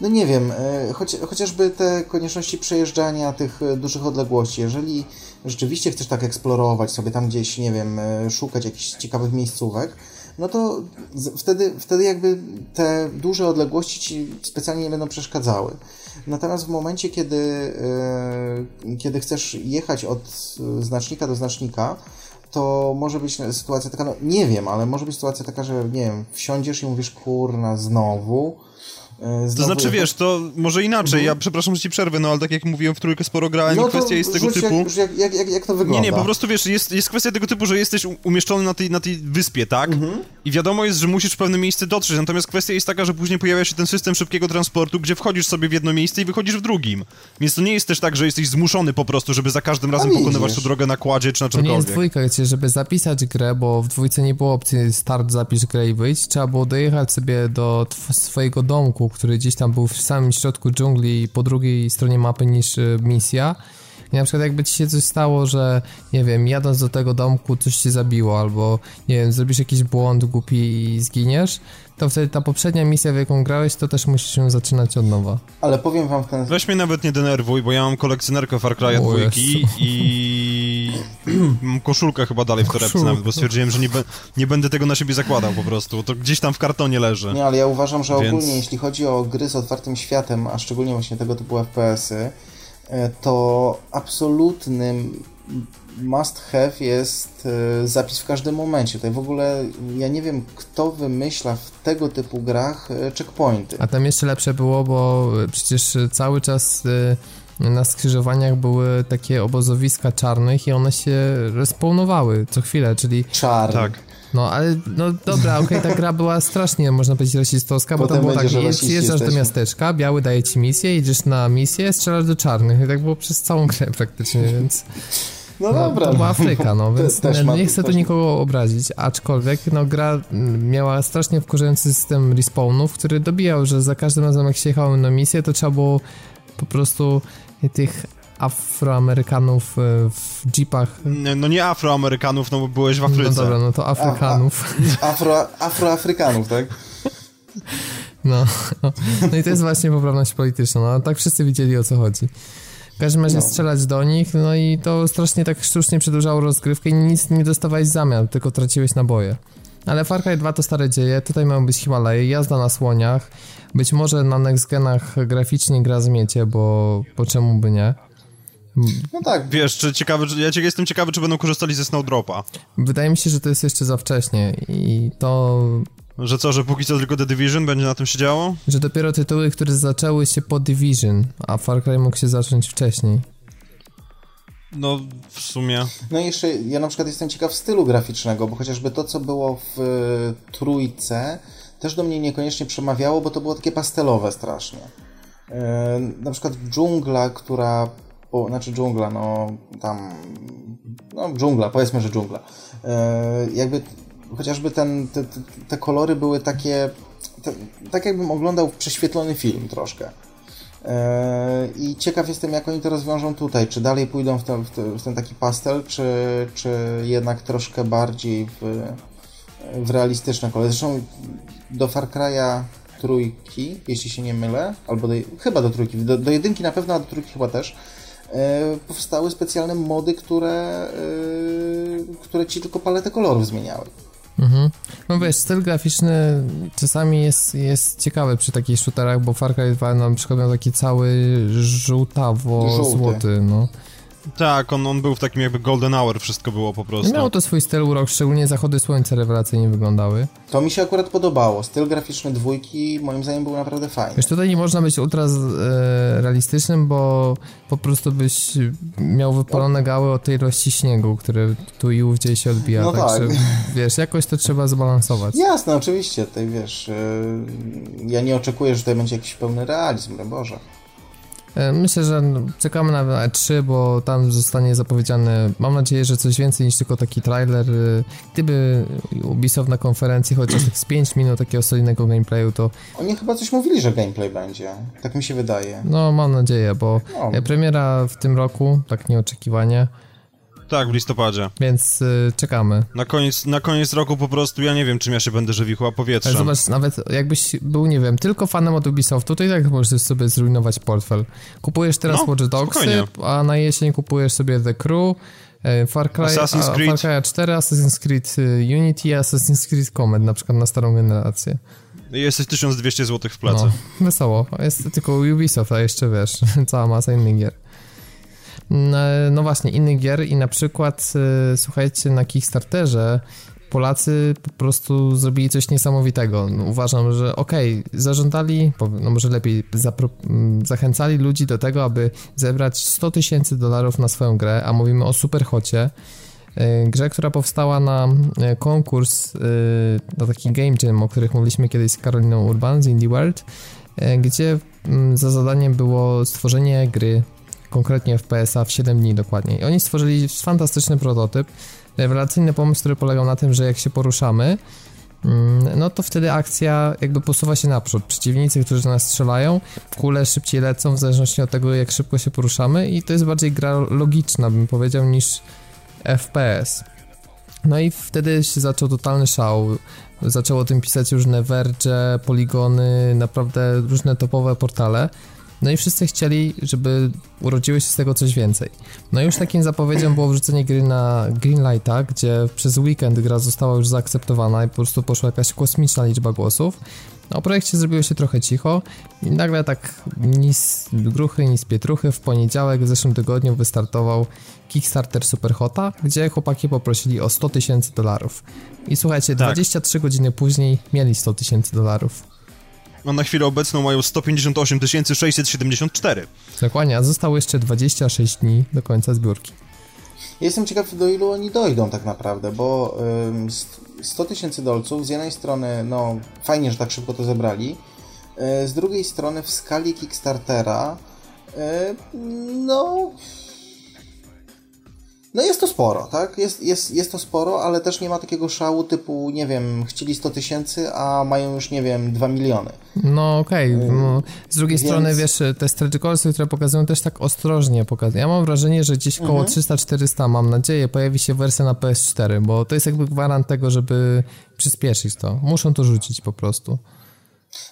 [SPEAKER 2] no nie wiem, e, choć, chociażby te konieczności przejeżdżania tych e, dużych odległości. Jeżeli rzeczywiście chcesz tak eksplorować sobie tam gdzieś, nie wiem, szukać jakichś ciekawych miejscówek, no to wtedy, wtedy jakby te duże odległości ci specjalnie nie będą przeszkadzały. Natomiast w momencie, kiedy, kiedy chcesz jechać od znacznika do znacznika, to może być sytuacja taka, no nie wiem, ale może być sytuacja taka, że nie wiem, wsiądziesz i mówisz, kurna, znowu,
[SPEAKER 3] Znowu to znaczy, wiesz, to może inaczej, mhm. ja przepraszam, że ci przerwę, no ale tak jak mówiłem, w trójkę sporo grałem no i kwestia jest tego typu...
[SPEAKER 2] Jak, jak, jak, jak to wygląda?
[SPEAKER 3] Nie, nie, po prostu wiesz, jest, jest kwestia tego typu, że jesteś umieszczony na tej, na tej wyspie, tak? Mhm. I wiadomo jest, że musisz w pewne miejsce dotrzeć, natomiast kwestia jest taka, że później pojawia się ten system szybkiego transportu, gdzie wchodzisz sobie w jedno miejsce i wychodzisz w drugim. Więc to nie jest też tak, że jesteś zmuszony po prostu, żeby za każdym razem pokonywać tę drogę na kładzie czy na czymkolwiek.
[SPEAKER 1] To nie jest dwójka, gdzie żeby zapisać grę, bo w dwójce nie było opcji start, zapisz grę i wyjść, trzeba było dojechać sobie do swojego domku, który gdzieś tam był w samym środku dżungli po drugiej stronie mapy niż e, misja. I na przykład jakby ci się coś stało, że nie wiem, jadąc do tego domku coś cię zabiło, albo nie wiem, zrobisz jakiś błąd głupi i zginiesz, to wtedy ta poprzednia misja, w jaką grałeś, to też musisz ją zaczynać od nowa.
[SPEAKER 2] Ale powiem wam ten...
[SPEAKER 3] Weź mnie nawet nie denerwuj, bo ja mam kolekcjonerkę Far Cry'a 2 i mam koszulkę chyba dalej w torebce nawet, bo stwierdziłem, że nie, be... nie, będę tego na siebie zakładał po prostu. To gdzieś tam w kartonie leży.
[SPEAKER 2] Nie, ale ja uważam, że Więc... ogólnie jeśli chodzi o gry z otwartym światem, a szczególnie właśnie tego typu FPS-y, e, to absolutnym must have jest e, zapis w każdym momencie. Tutaj w ogóle ja nie wiem, kto wymyśla w tego typu grach e, checkpointy.
[SPEAKER 1] A tam jeszcze lepsze było, bo przecież cały czas e, na skrzyżowaniach były takie obozowiska czarnych i one się respawnowały co chwilę, czyli...
[SPEAKER 2] Czarny. Tak.
[SPEAKER 1] No, ale, no dobra, okej, okay, ta gra była strasznie, można powiedzieć, rasistowska, bo tam było tak, jeżdżasz do miasteczka, biały daje ci misję, idziesz na misję, strzelasz do czarnych i tak było przez całą grę praktycznie, więc...
[SPEAKER 2] No, no dobra.
[SPEAKER 1] To była Afryka, no, więc nie, nie chcę tu nikogo obrazić, aczkolwiek no, gra miała strasznie wkurzający system respawnów, który dobijał, że za każdym razem jak się jechało na misję, to trzeba było po prostu tych Afroamerykanów e, w jeepach.
[SPEAKER 3] No nie Afroamerykanów, no bo byłeś w Afryce.
[SPEAKER 1] No dobra, no to Afrykanów.
[SPEAKER 2] A, a, afro, Afroafrykanów, tak?
[SPEAKER 1] No, no, i to jest właśnie poprawność polityczna, no tak wszyscy widzieli o co chodzi każdym razie no. strzelać do nich, no i to strasznie tak sztucznie przedłużało rozgrywkę i nic nie dostawałeś zamian, tylko traciłeś naboje. Ale Far Cry 2 to stare dzieje, tutaj mają być Himalaje, jazda na słoniach, być może na next genach graficznie gra zmiecie, bo po czemu by nie.
[SPEAKER 3] No tak. Wiesz, czy ciekawy, ja jestem ciekawy, czy będą korzystali ze Snowdropa.
[SPEAKER 1] Wydaje mi się, że to jest jeszcze za wcześnie i to...
[SPEAKER 3] Że co, że póki co tylko The Division będzie na tym się działo?
[SPEAKER 1] Że dopiero tytuły, które zaczęły się po Division, a Far Cry mógł się zacząć wcześniej.
[SPEAKER 3] No, w sumie.
[SPEAKER 2] No i jeszcze ja na przykład jestem ciekaw stylu graficznego, bo chociażby to, co było w y, trójce, też do mnie niekoniecznie przemawiało, bo to było takie pastelowe strasznie. Y, na przykład dżungla, która po, znaczy dżungla, no tam, no dżungla, powiedzmy, że dżungla. E, jakby chociażby ten, te, te kolory były takie, te, tak jakbym oglądał prześwietlony film troszkę. E, I ciekaw jestem, jak oni to rozwiążą tutaj. Czy dalej pójdą w, to, w, to, w ten taki pastel, czy, czy jednak troszkę bardziej w, w realistyczne kolory. Zresztą do Far Cry'a trójki, jeśli się nie mylę, albo do, chyba do trójki, do, do jedynki na pewno, a do trójki chyba też, powstały specjalne mody, które, e, które ci tylko paletę kolorów zmieniały.
[SPEAKER 1] Mhm. No wiesz, styl graficzny czasami jest, jest ciekawy przy takich shooterach, bo Far Cry 2 na przykład miał taki cały żółtawo-złoty, no.
[SPEAKER 3] Tak, on, on był w takim jakby golden hour, wszystko było po prostu.
[SPEAKER 1] Miało to swój styl urok, szczególnie zachody słońca rewelacyjnie wyglądały.
[SPEAKER 2] To mi się akurat podobało. Styl graficzny dwójki moim zdaniem był naprawdę fajny.
[SPEAKER 1] Wiesz, tutaj nie można być ultra e, realistycznym, bo po prostu byś miał wypalone gały od tej ilości śniegu, który tu i ówdzie się odbija. No Także, tak. wiesz, jakoś to trzeba zbalansować.
[SPEAKER 2] Jasne, oczywiście. Tutaj wiesz, e, ja nie oczekuję, że tutaj będzie jakiś pełny realizm, no Boże.
[SPEAKER 1] E, myślę, że czekamy na E3, bo tam zostanie zapowiedziane, mam nadzieję, że coś więcej niż tylko taki trailer. E, gdyby Ubisoft na konferencji chociaż tak z 5 minut takiego solidnego gameplayu, to...
[SPEAKER 2] Oni chyba coś mówili, że gameplay będzie. Tak mi się wydaje.
[SPEAKER 1] No, mam nadzieję, bo no. premiera w tym roku, tak nieoczekiwanie,
[SPEAKER 3] tak, w listopadzie.
[SPEAKER 1] Więc y, czekamy.
[SPEAKER 3] Na koniec, na koniec roku po prostu ja nie wiem, czym ja się będę żywił, powietrzem.
[SPEAKER 1] Ale zobacz, nawet jakbyś był, nie wiem, tylko fanem od Ubisoftu, to i tak możesz sobie zrujnować portfel. Kupujesz teraz no, Watch Dogsy, a na jesień kupujesz sobie The Crew, e, Far Cry, Assassin's Creed. Far Cry 4, Assassin's Creed y, Unity, Assassin's Creed Comet na przykład na starą generację.
[SPEAKER 3] Jesteś 1200 zł w plecy.
[SPEAKER 1] No, wesoło. Jest tylko Ubisoft, a jeszcze wiesz, cała masa innych gier. No właśnie, innych gier i na przykład, y, słuchajcie, na Kickstarterze Polacy po prostu zrobili coś niesamowitego. No, uważam, że okej, okay, zażądali, no może lepiej, mm, zachęcali ludzi do tego, aby zebrać 100 tysięcy dolarów na swoją grę, a mówimy o Superhocie, y, grze, która powstała na y, konkurs, na taki game jam, o których mówiliśmy kiedyś z Karoliną Urban z Indie World, gdzie mm, za zadaniem było stworzenie gry konkretnie FPS-a w 7 dni dokładnie. I oni stworzyli fantastyczny prototyp, rewelacyjny pomysł, który polegał na tym, że jak się poruszamy, mm, no to wtedy akcja jakby posuwa się naprzód. Przeciwnicy, którzy nas strzelają, kule szybciej lecą w zależności od tego, jak szybko się poruszamy i to jest bardziej gra logiczna, bym powiedział, niż FPS. No i wtedy się zaczął totalny szał. Zaczęło o tym pisać różne Verge, Poligony, naprawdę różne topowe portale. No i wszyscy chcieli, żeby urodziło się z tego coś więcej. No i już takim zapowiedzią było wrzucenie gry na Greenlighta, gdzie przez weekend gra została już zaakceptowana i po prostu poszła jakaś kosmiczna liczba głosów. No, o projekcie zrobiło się trochę cicho i nagle tak nis gruchy, nis pietruchy w poniedziałek w zeszłym tygodniu wystartował Kickstarter Superhota, gdzie chłopaki poprosili o 100 tysięcy dolarów. I słuchajcie, tak. 23 godziny później mieli 100 tysięcy dolarów.
[SPEAKER 3] No na chwilę obecną mają 158 674.
[SPEAKER 1] Dokładnie, a zostało jeszcze 26 dni do końca zbiórki.
[SPEAKER 2] Jestem ciekaw, do ilu oni dojdą tak naprawdę, bo 100 tysięcy dolców z jednej strony, no fajnie, że tak szybko to zebrali, y, z drugiej strony w skali Kickstartera, y, no no jest to sporo, tak? Jest, jest, jest to sporo, ale też nie ma takiego szału typu, nie wiem, chcieli 100 tysięcy, a mają już, nie wiem, 2 miliony.
[SPEAKER 1] No okej, okay. no, z drugiej Więc... strony, wiesz, te stretch goalsy, które pokazują, też tak ostrożnie pokazują. Ja mam wrażenie, że gdzieś koło mhm. 300-400, mam nadzieję, pojawi się wersja na PS4, bo to jest jakby gwarant tego, żeby przyspieszyć to. Muszą to rzucić po prostu.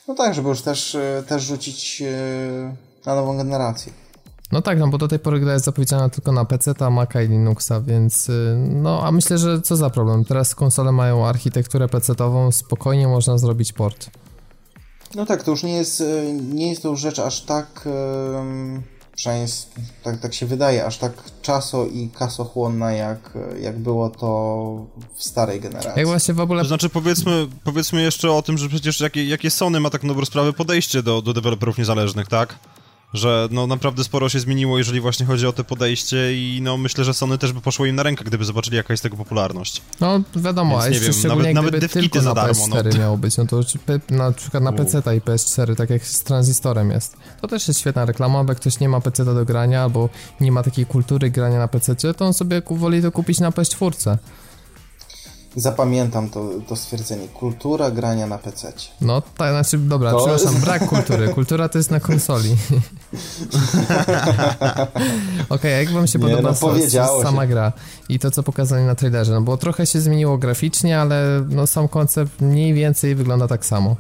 [SPEAKER 2] No tak, żeby już też, też rzucić e, na nową generację.
[SPEAKER 1] No tak, no bo do tej pory gra jest zapowiedziana tylko na PC, Maca i Linuxa, więc y, no a myślę, że co za problem. Teraz konsole mają architekturę PC-ową, spokojnie można zrobić port.
[SPEAKER 2] No tak, to już nie jest, y, nie jest to już rzecz aż tak, przynajmniej tak, tak się wydaje, aż tak czaso i kasochłonna, jak, jak było to w starej generacji.
[SPEAKER 1] Jak właśnie w ogóle...
[SPEAKER 3] To znaczy powiedzmy, powiedzmy jeszcze o tym, że przecież jakie, jakie Sony ma tak dobrą sprawę podejście do, do deweloperów niezależnych, tak? Że no naprawdę sporo się zmieniło, jeżeli właśnie chodzi o to podejście i no myślę, że Sony też by poszło im na rękę, gdyby zobaczyli jaka jest tego popularność.
[SPEAKER 1] No wiadomo, Więc, a jeszcze wiem, szczególnie nawet, gdyby nawet tylko na darmo, PS4 no. miało być, no to na przykład na PC i PS4, tak jak z tranzystorem jest. To też jest świetna reklama, bo jak ktoś nie ma PC do grania albo nie ma takiej kultury grania na PC, to on sobie woli to kupić na PS4
[SPEAKER 2] zapamiętam to, to stwierdzenie. Kultura grania na PC.
[SPEAKER 1] No, tak, znaczy, dobra, to... przepraszam, brak kultury. Kultura to jest na konsoli. Okej, okay, jak wam się Nie, podoba no, sama się. gra i to, co pokazali na trailerze? No bo trochę się zmieniło graficznie, ale no, sam koncept mniej więcej wygląda tak samo.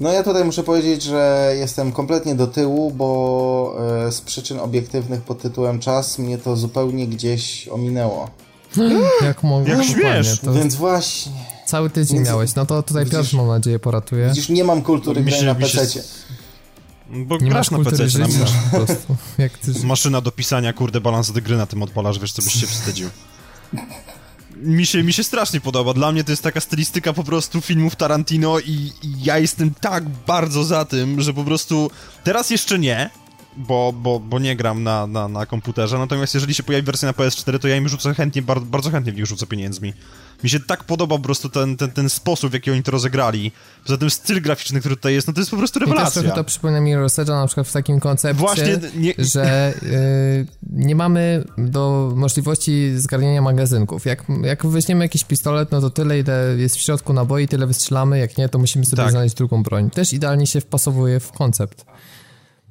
[SPEAKER 2] No ja tutaj muszę powiedzieć, że jestem kompletnie do tyłu, bo e, z przyczyn obiektywnych pod tytułem czas mnie to zupełnie gdzieś ominęło.
[SPEAKER 1] Jak mogę?
[SPEAKER 3] Jak śmiesz?
[SPEAKER 2] To Więc właśnie.
[SPEAKER 1] Cały tydzień Więc... miałeś, no to tutaj Piotr mam nadzieję poratuje.
[SPEAKER 2] Widzisz, nie mam kultury gry na PC.
[SPEAKER 3] Bo nie grasz na PC,
[SPEAKER 1] życia, po prostu.
[SPEAKER 3] Jak ty... Maszyna do pisania, kurde, balans do gry na tym odpalasz, wiesz, co byś się wstydził. Mi się, mi się strasznie podoba. Dla mnie to jest taka stylistyka po prostu filmów Tarantino i, i ja jestem tak bardzo za tym, że po prostu teraz jeszcze nie, bo, bo, bo nie gram na, na, na komputerze, natomiast jeżeli się pojawi wersja na PS4, to ja im rzucę chętnie, bardzo, bardzo chętnie w nich rzucę pieniędzmi. Mi się tak podoba po prostu ten, ten, ten sposób, w jaki oni to rozegrali. Poza tym styl graficzny, który tutaj jest, no to jest po prostu rewelacja. I też
[SPEAKER 1] to przypomina mi Rosedża na przykład w takim koncepcie, Właśnie, nie... że yy, nie mamy do możliwości zgarniania magazynków. Jak, jak weźmiemy jakiś pistolet, no to tyle, ile jest w środku naboi, tyle wystrzelamy, jak nie, to musimy sobie tak. znaleźć drugą broń. Też idealnie się wpasowuje w koncept.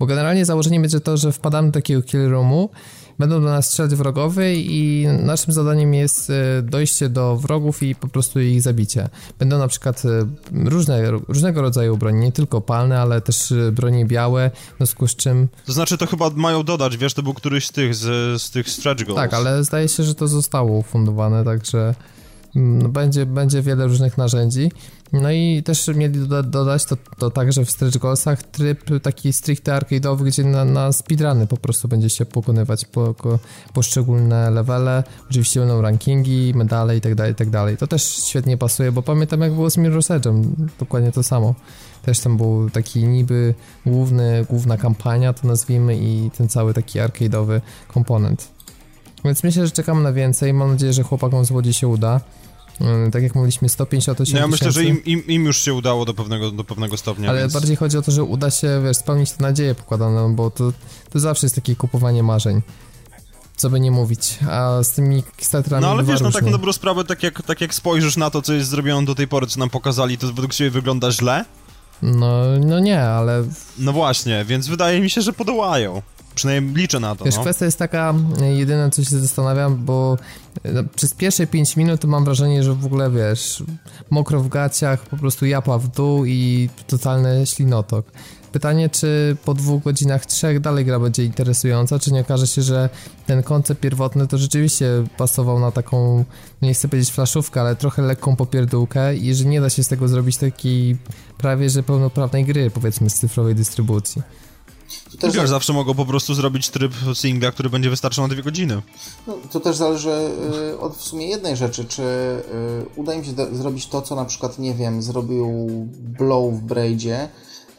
[SPEAKER 1] Bo generalnie założeniem będzie to, że wpadamy do takiego kill roomu, będą do nas strzelać wrogowie i naszym zadaniem jest e, dojście do wrogów i po prostu ich zabicie. Będą na przykład e, różne, różnego rodzaju broni, nie tylko palne, ale też e, broni białe, w związku z czym...
[SPEAKER 3] To znaczy to chyba mają dodać, wiesz, to był któryś z tych, z, z tych stretch goals.
[SPEAKER 1] Tak, ale zdaje się, że to zostało ufundowane, także będzie, będzie wiele różnych narzędzi. No i też mieli doda dodać to, to także w Stretch Goalsach tryb taki stricte arcade'owy, gdzie na, na speedruny po prostu będzie się pokonywać po, po, poszczególne levele. Oczywiście będą rankingi, medale i tak dalej, i tak. To też świetnie pasuje, bo pamiętam jak było z Mirror's Edge'em, dokładnie to samo. Też tam był taki niby główny, główna kampania, to nazwijmy, i ten cały taki arcade'owy komponent. Więc myślę, że czekam na więcej. Mam nadzieję, że chłopakom z Łodzi się uda. Mm, tak jak mówiliśmy, 158
[SPEAKER 3] no Ja myślę, że im, im, im, już się udało do pewnego, do pewnego stopnia.
[SPEAKER 1] Ale
[SPEAKER 3] więc...
[SPEAKER 1] bardziej chodzi o to, że uda się, wiesz, spełnić te nadzieje pokładane, bo to, to zawsze jest takie kupowanie marzeń. Co by nie mówić, a z tymi Kickstarterami
[SPEAKER 3] No ale wiesz,
[SPEAKER 1] no
[SPEAKER 3] tak na dobrą sprawę, tak jak, tak jak spojrzysz na to, co jest zrobione do tej pory, co nam pokazali, to według siebie wygląda źle?
[SPEAKER 1] No, no nie, ale...
[SPEAKER 3] No właśnie, więc wydaje mi się, że podołają. Przynajmniej liczę na to.
[SPEAKER 1] Wiesz,
[SPEAKER 3] no.
[SPEAKER 1] kwestia jest taka, jedyne co się zastanawiam, bo no, przez pierwsze 5 minut mam wrażenie, że w ogóle wiesz, mokro w gaciach, po prostu japa w dół i totalny ślinotok. Pytanie, czy po dwóch godzinach, trzech dalej gra będzie interesująca, czy nie okaże się, że ten koncept pierwotny to rzeczywiście pasował na taką, nie chcę powiedzieć flaszówkę, ale trochę lekką popierdółkę i że nie da się z tego zrobić takiej prawie, że pełnoprawnej gry, powiedzmy, z cyfrowej dystrybucji.
[SPEAKER 3] To też Wiesz, zawsze mogą po prostu zrobić tryb singla, który będzie wystarczał na dwie godziny.
[SPEAKER 2] No, to też zależy y, od w sumie jednej rzeczy, czy y, uda im się do, zrobić to, co na przykład, nie wiem, zrobił Blow w Braidzie,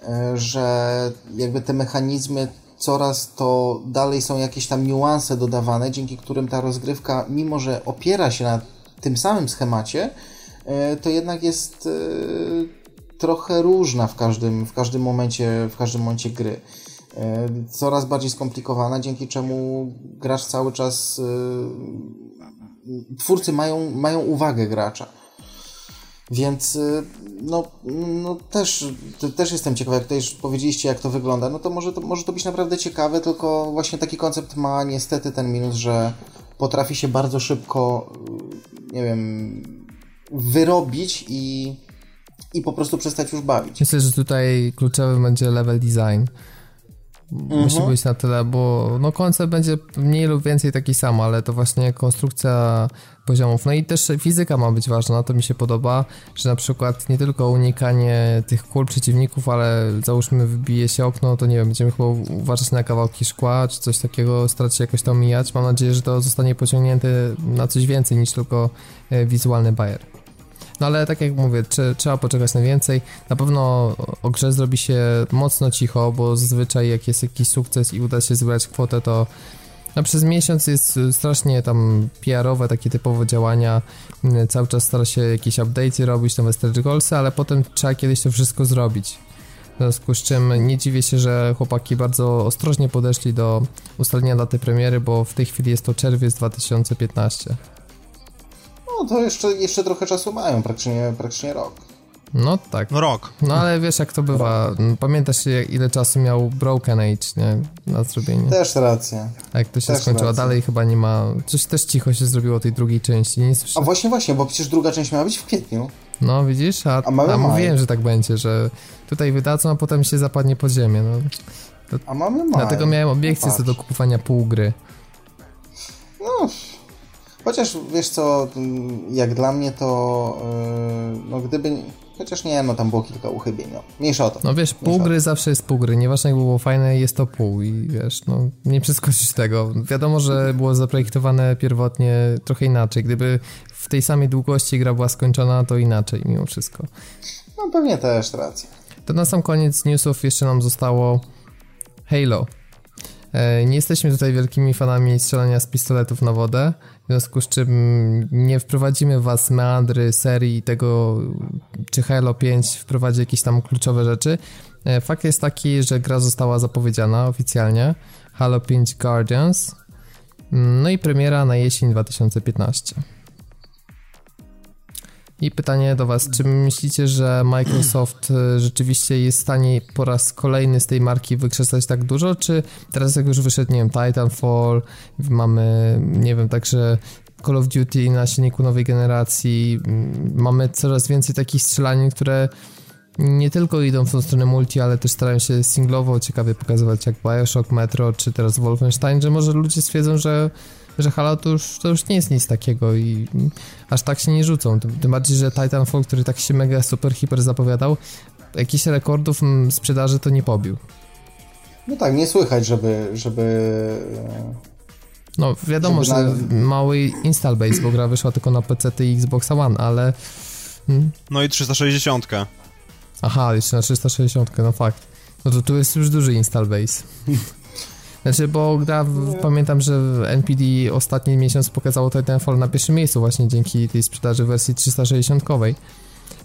[SPEAKER 2] y, że jakby te mechanizmy coraz to dalej są jakieś tam niuanse dodawane, dzięki którym ta rozgrywka, mimo że opiera się na tym samym schemacie, to jednak jest trochę różna w każdym, w każdym momencie, w każdym momencie gry. E, coraz bardziej skomplikowana, dzięki czemu gracz cały czas. E, twórcy mają, mają uwagę gracza. Więc e, no, no też, też jestem ciekawy, jak tutaj już powiedzieliście, jak to wygląda, no to może, to może to być naprawdę ciekawe, tylko właśnie taki koncept ma niestety ten minus, że potrafi się bardzo szybko, nie wiem, wyrobić i, i po prostu przestać już bawić.
[SPEAKER 1] Myślę, że tutaj kluczowy będzie level design musi mhm. być na tyle, bo no koncept będzie mniej lub więcej taki sam, ale to właśnie konstrukcja poziomów. No i też fizyka ma być ważna, to mi się podoba, że na przykład nie tylko unikanie tych kul przeciwników, ale załóżmy wybije się okno, to nie wiem, będziemy chyba uważać na kawałki szkła, czy coś takiego, starać się jakoś to omijać. Mam nadzieję, że to zostanie pociągnięte na coś więcej niż tylko e, wizualny bajer. No ale tak jak mówię, czy, trzeba poczekać na więcej. Na pewno o grze zrobi się mocno cicho, bo zazwyczaj jak jest jakiś sukces i uda się zebrać kwotę, to no przez miesiąc jest strasznie tam PR-owe, takie typowe działania. Cały czas stara się jakieś update'y robić, nowe stretch goalsy, ale potem trzeba kiedyś to wszystko zrobić. W związku z czym nie dziwię się, że chłopaki bardzo ostrożnie podeszli do ustalenia daty premiery, bo w tej chwili jest to czerwiec 2015.
[SPEAKER 2] No to jeszcze, jeszcze trochę czasu mają, praktycznie, praktycznie rok.
[SPEAKER 1] No tak.
[SPEAKER 3] No rok.
[SPEAKER 1] No ale wiesz jak to bywa. Pamiętasz ile czasu miał Broken Age, nie? Na zrobienie.
[SPEAKER 2] Też racja.
[SPEAKER 1] A jak to się też skończyło, racja. dalej chyba nie ma... Coś też cicho się zrobiło tej drugiej części, nie
[SPEAKER 2] słyszę. A właśnie, właśnie, bo przecież druga część miała być w kwietniu.
[SPEAKER 1] No widzisz, a, a, a mówiłem, że tak będzie, że tutaj wydadzą, a potem się zapadnie pod ziemię, no.
[SPEAKER 2] To, a mamy maj.
[SPEAKER 1] Dlatego miałem obiekcje no co do kupowania pół gry.
[SPEAKER 2] No, chociaż wiesz co, jak dla mnie to, yy, no gdyby Chociaż nie, no tam było kilka uchybień, no. Mniejsza o to.
[SPEAKER 1] No wiesz, pół gry zawsze jest pół gry, nieważne jak było fajne, jest to pół i wiesz, no nie przeskoczysz tego. Wiadomo, że było zaprojektowane pierwotnie trochę inaczej. Gdyby w tej samej długości gra była skończona, to inaczej mimo wszystko.
[SPEAKER 2] No pewnie też racja.
[SPEAKER 1] To na sam koniec newsów jeszcze nam zostało Halo. E, nie jesteśmy tutaj wielkimi fanami strzelania z pistoletów na wodę, związku z czym nie wprowadzimy was meandry serii tego, czy Halo 5 wprowadzi jakieś tam kluczowe rzeczy. E, fakt jest taki, że gra została zapowiedziana oficjalnie. Halo 5 Guardians. No i premiera na jesień 2015. I pytanie do Was, czy myślicie, że Microsoft e, rzeczywiście jest w stanie po raz kolejny z tej marki wykrzesać tak dużo, czy teraz jak już wyszedł, nie wiem, Titanfall, mamy, nie wiem, także Call of Duty na silniku nowej generacji, mamy coraz więcej takich strzelanin, które nie tylko idą w tą stronę multi, ale też starają się singlowo ciekawie pokazywać jak Bioshock, Metro, czy teraz Wolfenstein, że może ludzie stwierdzą, że że Halo to już, to już nie jest nic takiego i aż tak się nie rzucą. Tym bardziej, że Titanfall, który tak się mega super hiper zapowiadał, jakichś rekordów sprzedaży to nie pobił.
[SPEAKER 2] No tak, nie słychać, żeby... żeby...
[SPEAKER 1] No wiadomo, żeby że na... mały install base, bo gra wyszła tylko na PC i Xbox One, ale...
[SPEAKER 3] Hmm. No i 360.
[SPEAKER 1] Aha, jeszcze na 360, no fakt. No to tu jest już duży install base. Znaczy, bo gra, w, pamiętam, że NPD ostatni miesiąc pokazało Titanfall na pierwszym miejscu właśnie dzięki tej sprzedaży wersji 360.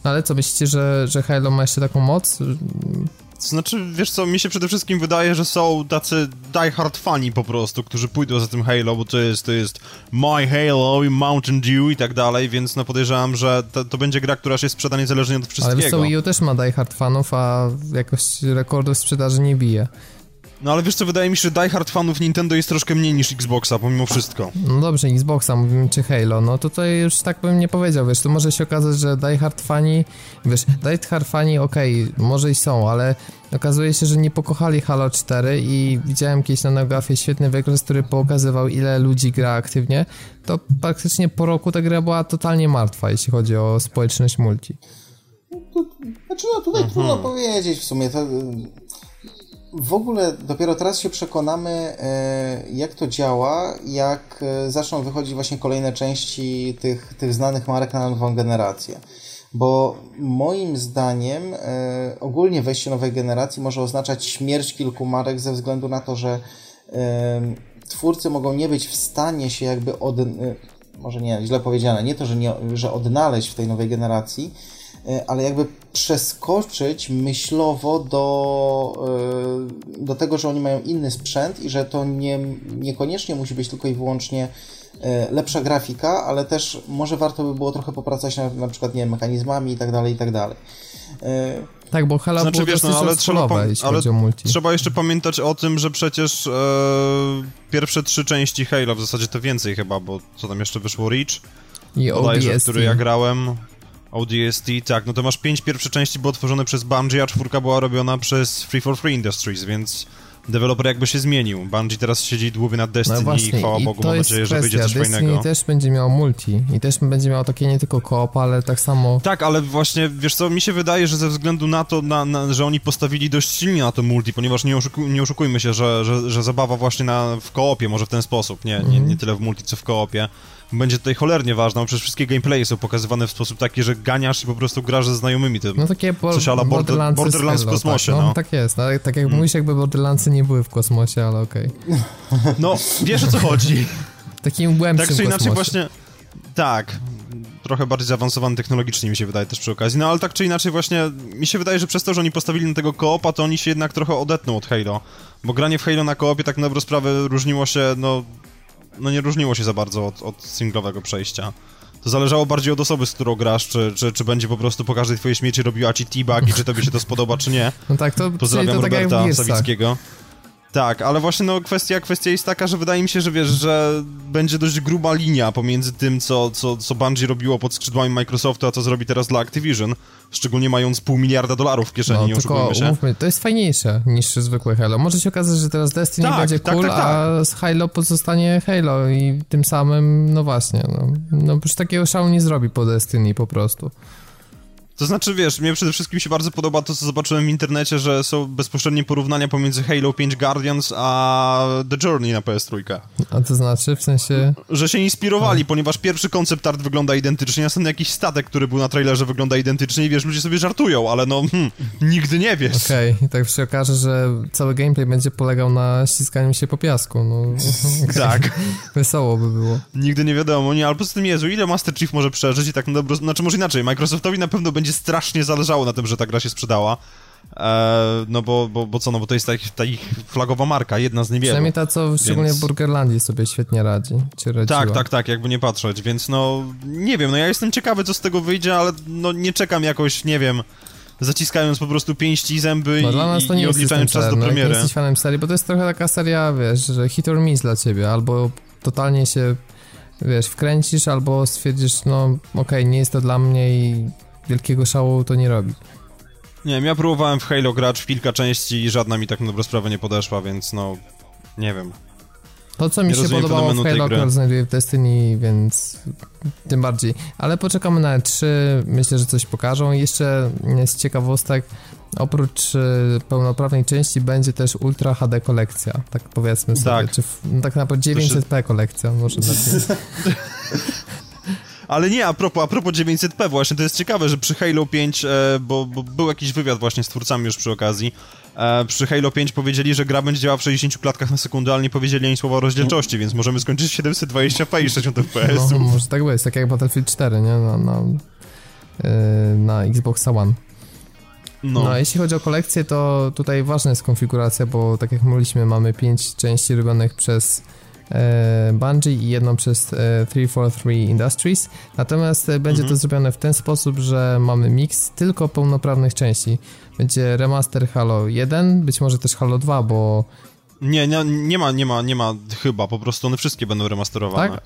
[SPEAKER 1] No ale co, myślicie, że, że Halo ma jeszcze taką moc?
[SPEAKER 3] To znaczy, wiesz co, mi się przede wszystkim wydaje, że są tacy die-hard fani po prostu, którzy pójdą za tym Halo, bo to jest, to jest My Halo i Mountain Dew i tak dalej, więc no podejrzewam, że to, to będzie gra, która się sprzeda niezależnie od wszystkiego.
[SPEAKER 1] Ale wiesz co, Wii U też ma die-hard fanów, a jakoś rekordów sprzedaży nie bije.
[SPEAKER 3] No ale wiesz co, wydaje mi się, że Die Hard fanów Nintendo jest troszkę mniej niż Xboxa, pomimo wszystko.
[SPEAKER 1] No dobrze, Xboxa, mówimy czy Halo, no tutaj już tak bym nie powiedział, wiesz, to może się okazać, że Die Hard fani, wiesz, Die Hard fani, okej, okay, może i są, ale okazuje się, że nie pokochali Halo 4 i widziałem kiedyś na Neogafie świetny wykres, który pokazywał ile ludzi gra aktywnie, to praktycznie po roku ta gra była totalnie martwa, jeśli chodzi o społeczność multi.
[SPEAKER 2] No, znaczy, no tutaj mhm. trudno powiedzieć w sumie, to w ogóle dopiero teraz się przekonamy, e, jak to działa, jak e, zaczną wychodzić właśnie kolejne części tych, tych znanych marek na nową generację. Bo moim zdaniem e, ogólnie wejście nowej generacji może oznaczać śmierć kilku marek ze względu na to, że twórcy mogą nie być w stanie się jakby od... może nie, źle powiedziane, nie to, że, nie, że odnaleźć w tej nowej generacji, ale jakby przeskoczyć myślowo do, e, do tego, że oni mają inny sprzęt i że to nie, niekoniecznie musi być tylko i wyłącznie e, lepsza grafika, ale też może warto by było trochę popracować nad na przykład nie wiem, mechanizmami i tak dalej, i tak dalej.
[SPEAKER 1] Tak, bo Halo znaczy, wiesz, no, ale, trzeba, ale
[SPEAKER 3] trzeba jeszcze pamiętać o tym, że przecież e, pierwsze trzy części Halo, w zasadzie to więcej chyba, bo co tam jeszcze wyszło, Reach?
[SPEAKER 1] I ODST.
[SPEAKER 3] który ja grałem, ODST, tak, no to masz pięć pierwsze części było tworzone przez Bungie, a czwórka była robiona przez Free for Free Industries, więc deweloper jakby się zmienił. Bungie teraz siedzi długo nad Destiny no właśnie, i chwała Bogu, mam nadzieję, że wyjdzie coś
[SPEAKER 1] Destiny
[SPEAKER 3] fajnego.
[SPEAKER 1] też będzie miał multi i też będzie miał takie nie tylko koop, ale tak samo...
[SPEAKER 3] Tak, ale właśnie, wiesz co, mi się wydaje, że ze względu na to, na, na, że oni postawili dość silnie na to multi, ponieważ nie, oszuku, nie oszukujmy się, że, że, że zabawa właśnie na, w koopie, może w ten sposób, nie, nie, nie tyle w multi, co w koopie, będzie tutaj cholernie ważna, bo przecież wszystkie gameplaye są pokazywane w sposób taki, że ganiasz i po prostu grasz ze znajomymi. To
[SPEAKER 1] no takie bo,
[SPEAKER 3] coś ala border, Borderlands w kosmosie,
[SPEAKER 1] tak,
[SPEAKER 3] no.
[SPEAKER 1] no. Tak jest, no, tak jak hmm. mówisz, jakby Borderlandsy nie były w kosmosie, ale okej.
[SPEAKER 3] Okay. No, wiesz o co chodzi.
[SPEAKER 1] Takim głębszym
[SPEAKER 3] Tak czy inaczej
[SPEAKER 1] kosmosie.
[SPEAKER 3] właśnie, tak, trochę bardziej zaawansowany technologicznie mi się wydaje też przy okazji, no ale tak czy inaczej właśnie mi się wydaje, że przez to, że oni postawili na tego koopa, to oni się jednak trochę odetną od Halo, bo granie w Halo na koopie tak na dobrą sprawę różniło się, no no nie różniło się za bardzo od, od singlowego przejścia. To zależało bardziej od osoby, z którą grasz, czy, czy, czy będzie po prostu po każdej twojej śmieci robiła ci t-bag i czy tobie się to spodoba, czy nie.
[SPEAKER 1] No tak, to
[SPEAKER 3] Pozdrawiam
[SPEAKER 1] to
[SPEAKER 3] Roberta
[SPEAKER 1] tak
[SPEAKER 3] Sawickiego. Tak, ale właśnie no kwestia, kwestia jest taka, że wydaje mi się, że wiesz, że będzie dość gruba linia pomiędzy tym, co, co, co Bungie robiło pod skrzydłami Microsoftu, a co zrobi teraz dla Activision, szczególnie mając pół miliarda dolarów w kieszeni,
[SPEAKER 1] no,
[SPEAKER 3] nie
[SPEAKER 1] tylko
[SPEAKER 3] się.
[SPEAKER 1] Umówmy, to jest fajniejsze niż zwykłe Halo. Może się okazać, że teraz Destiny
[SPEAKER 3] tak,
[SPEAKER 1] będzie
[SPEAKER 3] tak,
[SPEAKER 1] cool,
[SPEAKER 3] tak, tak,
[SPEAKER 1] a z Halo pozostanie Halo i tym samym, no właśnie, no, no już takiego szału nie zrobi po Destiny po prostu.
[SPEAKER 3] To znaczy, wiesz, mnie przede wszystkim się bardzo podoba to, co zobaczyłem w internecie, że są bezpośrednie porównania pomiędzy Halo 5 Guardians a The Journey na PS3.
[SPEAKER 1] A to znaczy, w sensie...
[SPEAKER 3] Że się inspirowali, no. ponieważ pierwszy koncept art wygląda identycznie, następny jakiś statek, który był na trailerze wygląda identycznie i wiesz, ludzie sobie żartują, ale no, hmm, nigdy nie wiesz.
[SPEAKER 1] Okej, okay. i tak się okaże, że cały gameplay będzie polegał na ściskaniu się po piasku, no...
[SPEAKER 3] Okay. Tak.
[SPEAKER 1] Wesoło by było.
[SPEAKER 3] Nigdy nie wiadomo, nie, ale poza tym, Jezu, ile Master Chief może przeżyć i tak na dobro... Znaczy, może inaczej, Microsoftowi na pewno będzie strasznie zależało na tym, że ta gra się sprzedała. Eee, no bo, bo, bo co, no bo to jest ta ich, ta ich flagowa marka, jedna z niewielu.
[SPEAKER 1] Przynajmniej ta, co szczególnie
[SPEAKER 3] więc...
[SPEAKER 1] w Burgerlandii sobie świetnie radzi.
[SPEAKER 3] Tak, tak, tak, jakby nie patrzeć, więc no, nie wiem, no ja jestem ciekawy, co z tego wyjdzie, ale no nie czekam jakoś, nie wiem, zaciskając po prostu pięści i zęby no, i, dla nas to nie i odliczając czas do premiery.
[SPEAKER 1] Nie jesteś fanem serii, bo to jest trochę taka seria, wiesz, że hit or miss dla ciebie, albo totalnie się, wiesz, wkręcisz, albo stwierdzisz, no okej, okay, nie jest to dla mnie i wielkiego szału to nie robi.
[SPEAKER 3] Nie wiem, ja próbowałem w Halo grać w kilka części i żadna mi tak na dobrą sprawę nie podeszła, więc no, nie wiem.
[SPEAKER 1] To, co mi
[SPEAKER 3] nie
[SPEAKER 1] się podobało w Halo, akurat znajduję w Destiny, więc tym bardziej. Ale poczekamy na E3, myślę, że coś pokażą. Jeszcze z ciekawostek, oprócz e, pełnoprawnej części będzie też Ultra HD kolekcja, tak powiedzmy sobie.
[SPEAKER 3] Tak.
[SPEAKER 1] Czy w, no tak naprawdę 900p kolekcja, może lepiej.
[SPEAKER 3] Ale nie, a propos, a propos 900p właśnie, to jest ciekawe, że przy Halo 5, e, bo, bo, był jakiś wywiad właśnie z twórcami już przy okazji, e, przy Halo 5 powiedzieli, że gra będzie działała w 60 klatkach na sekundę, ale nie powiedzieli ani słowa o rozdzielczości, więc możemy skończyć 720p i 60 fps.
[SPEAKER 1] No, może tak być, tak jak Battlefield 4, nie? Na, na, yy, na Xbox One. No. no, jeśli chodzi o kolekcję, to tutaj ważna jest konfiguracja, bo tak jak mówiliśmy, mamy 5 części robionych przez e, Bungie i jedną przez e, 343 Industries. Natomiast e, będzie mhm. to zrobione w ten sposób, że mamy miks tylko pełnoprawnych części. Będzie remaster Halo 1, być może też Halo 2, bo...
[SPEAKER 3] Nie, nie, nie ma, nie ma, nie ma chyba, po prostu one wszystkie będą remasterowane.
[SPEAKER 1] Tak?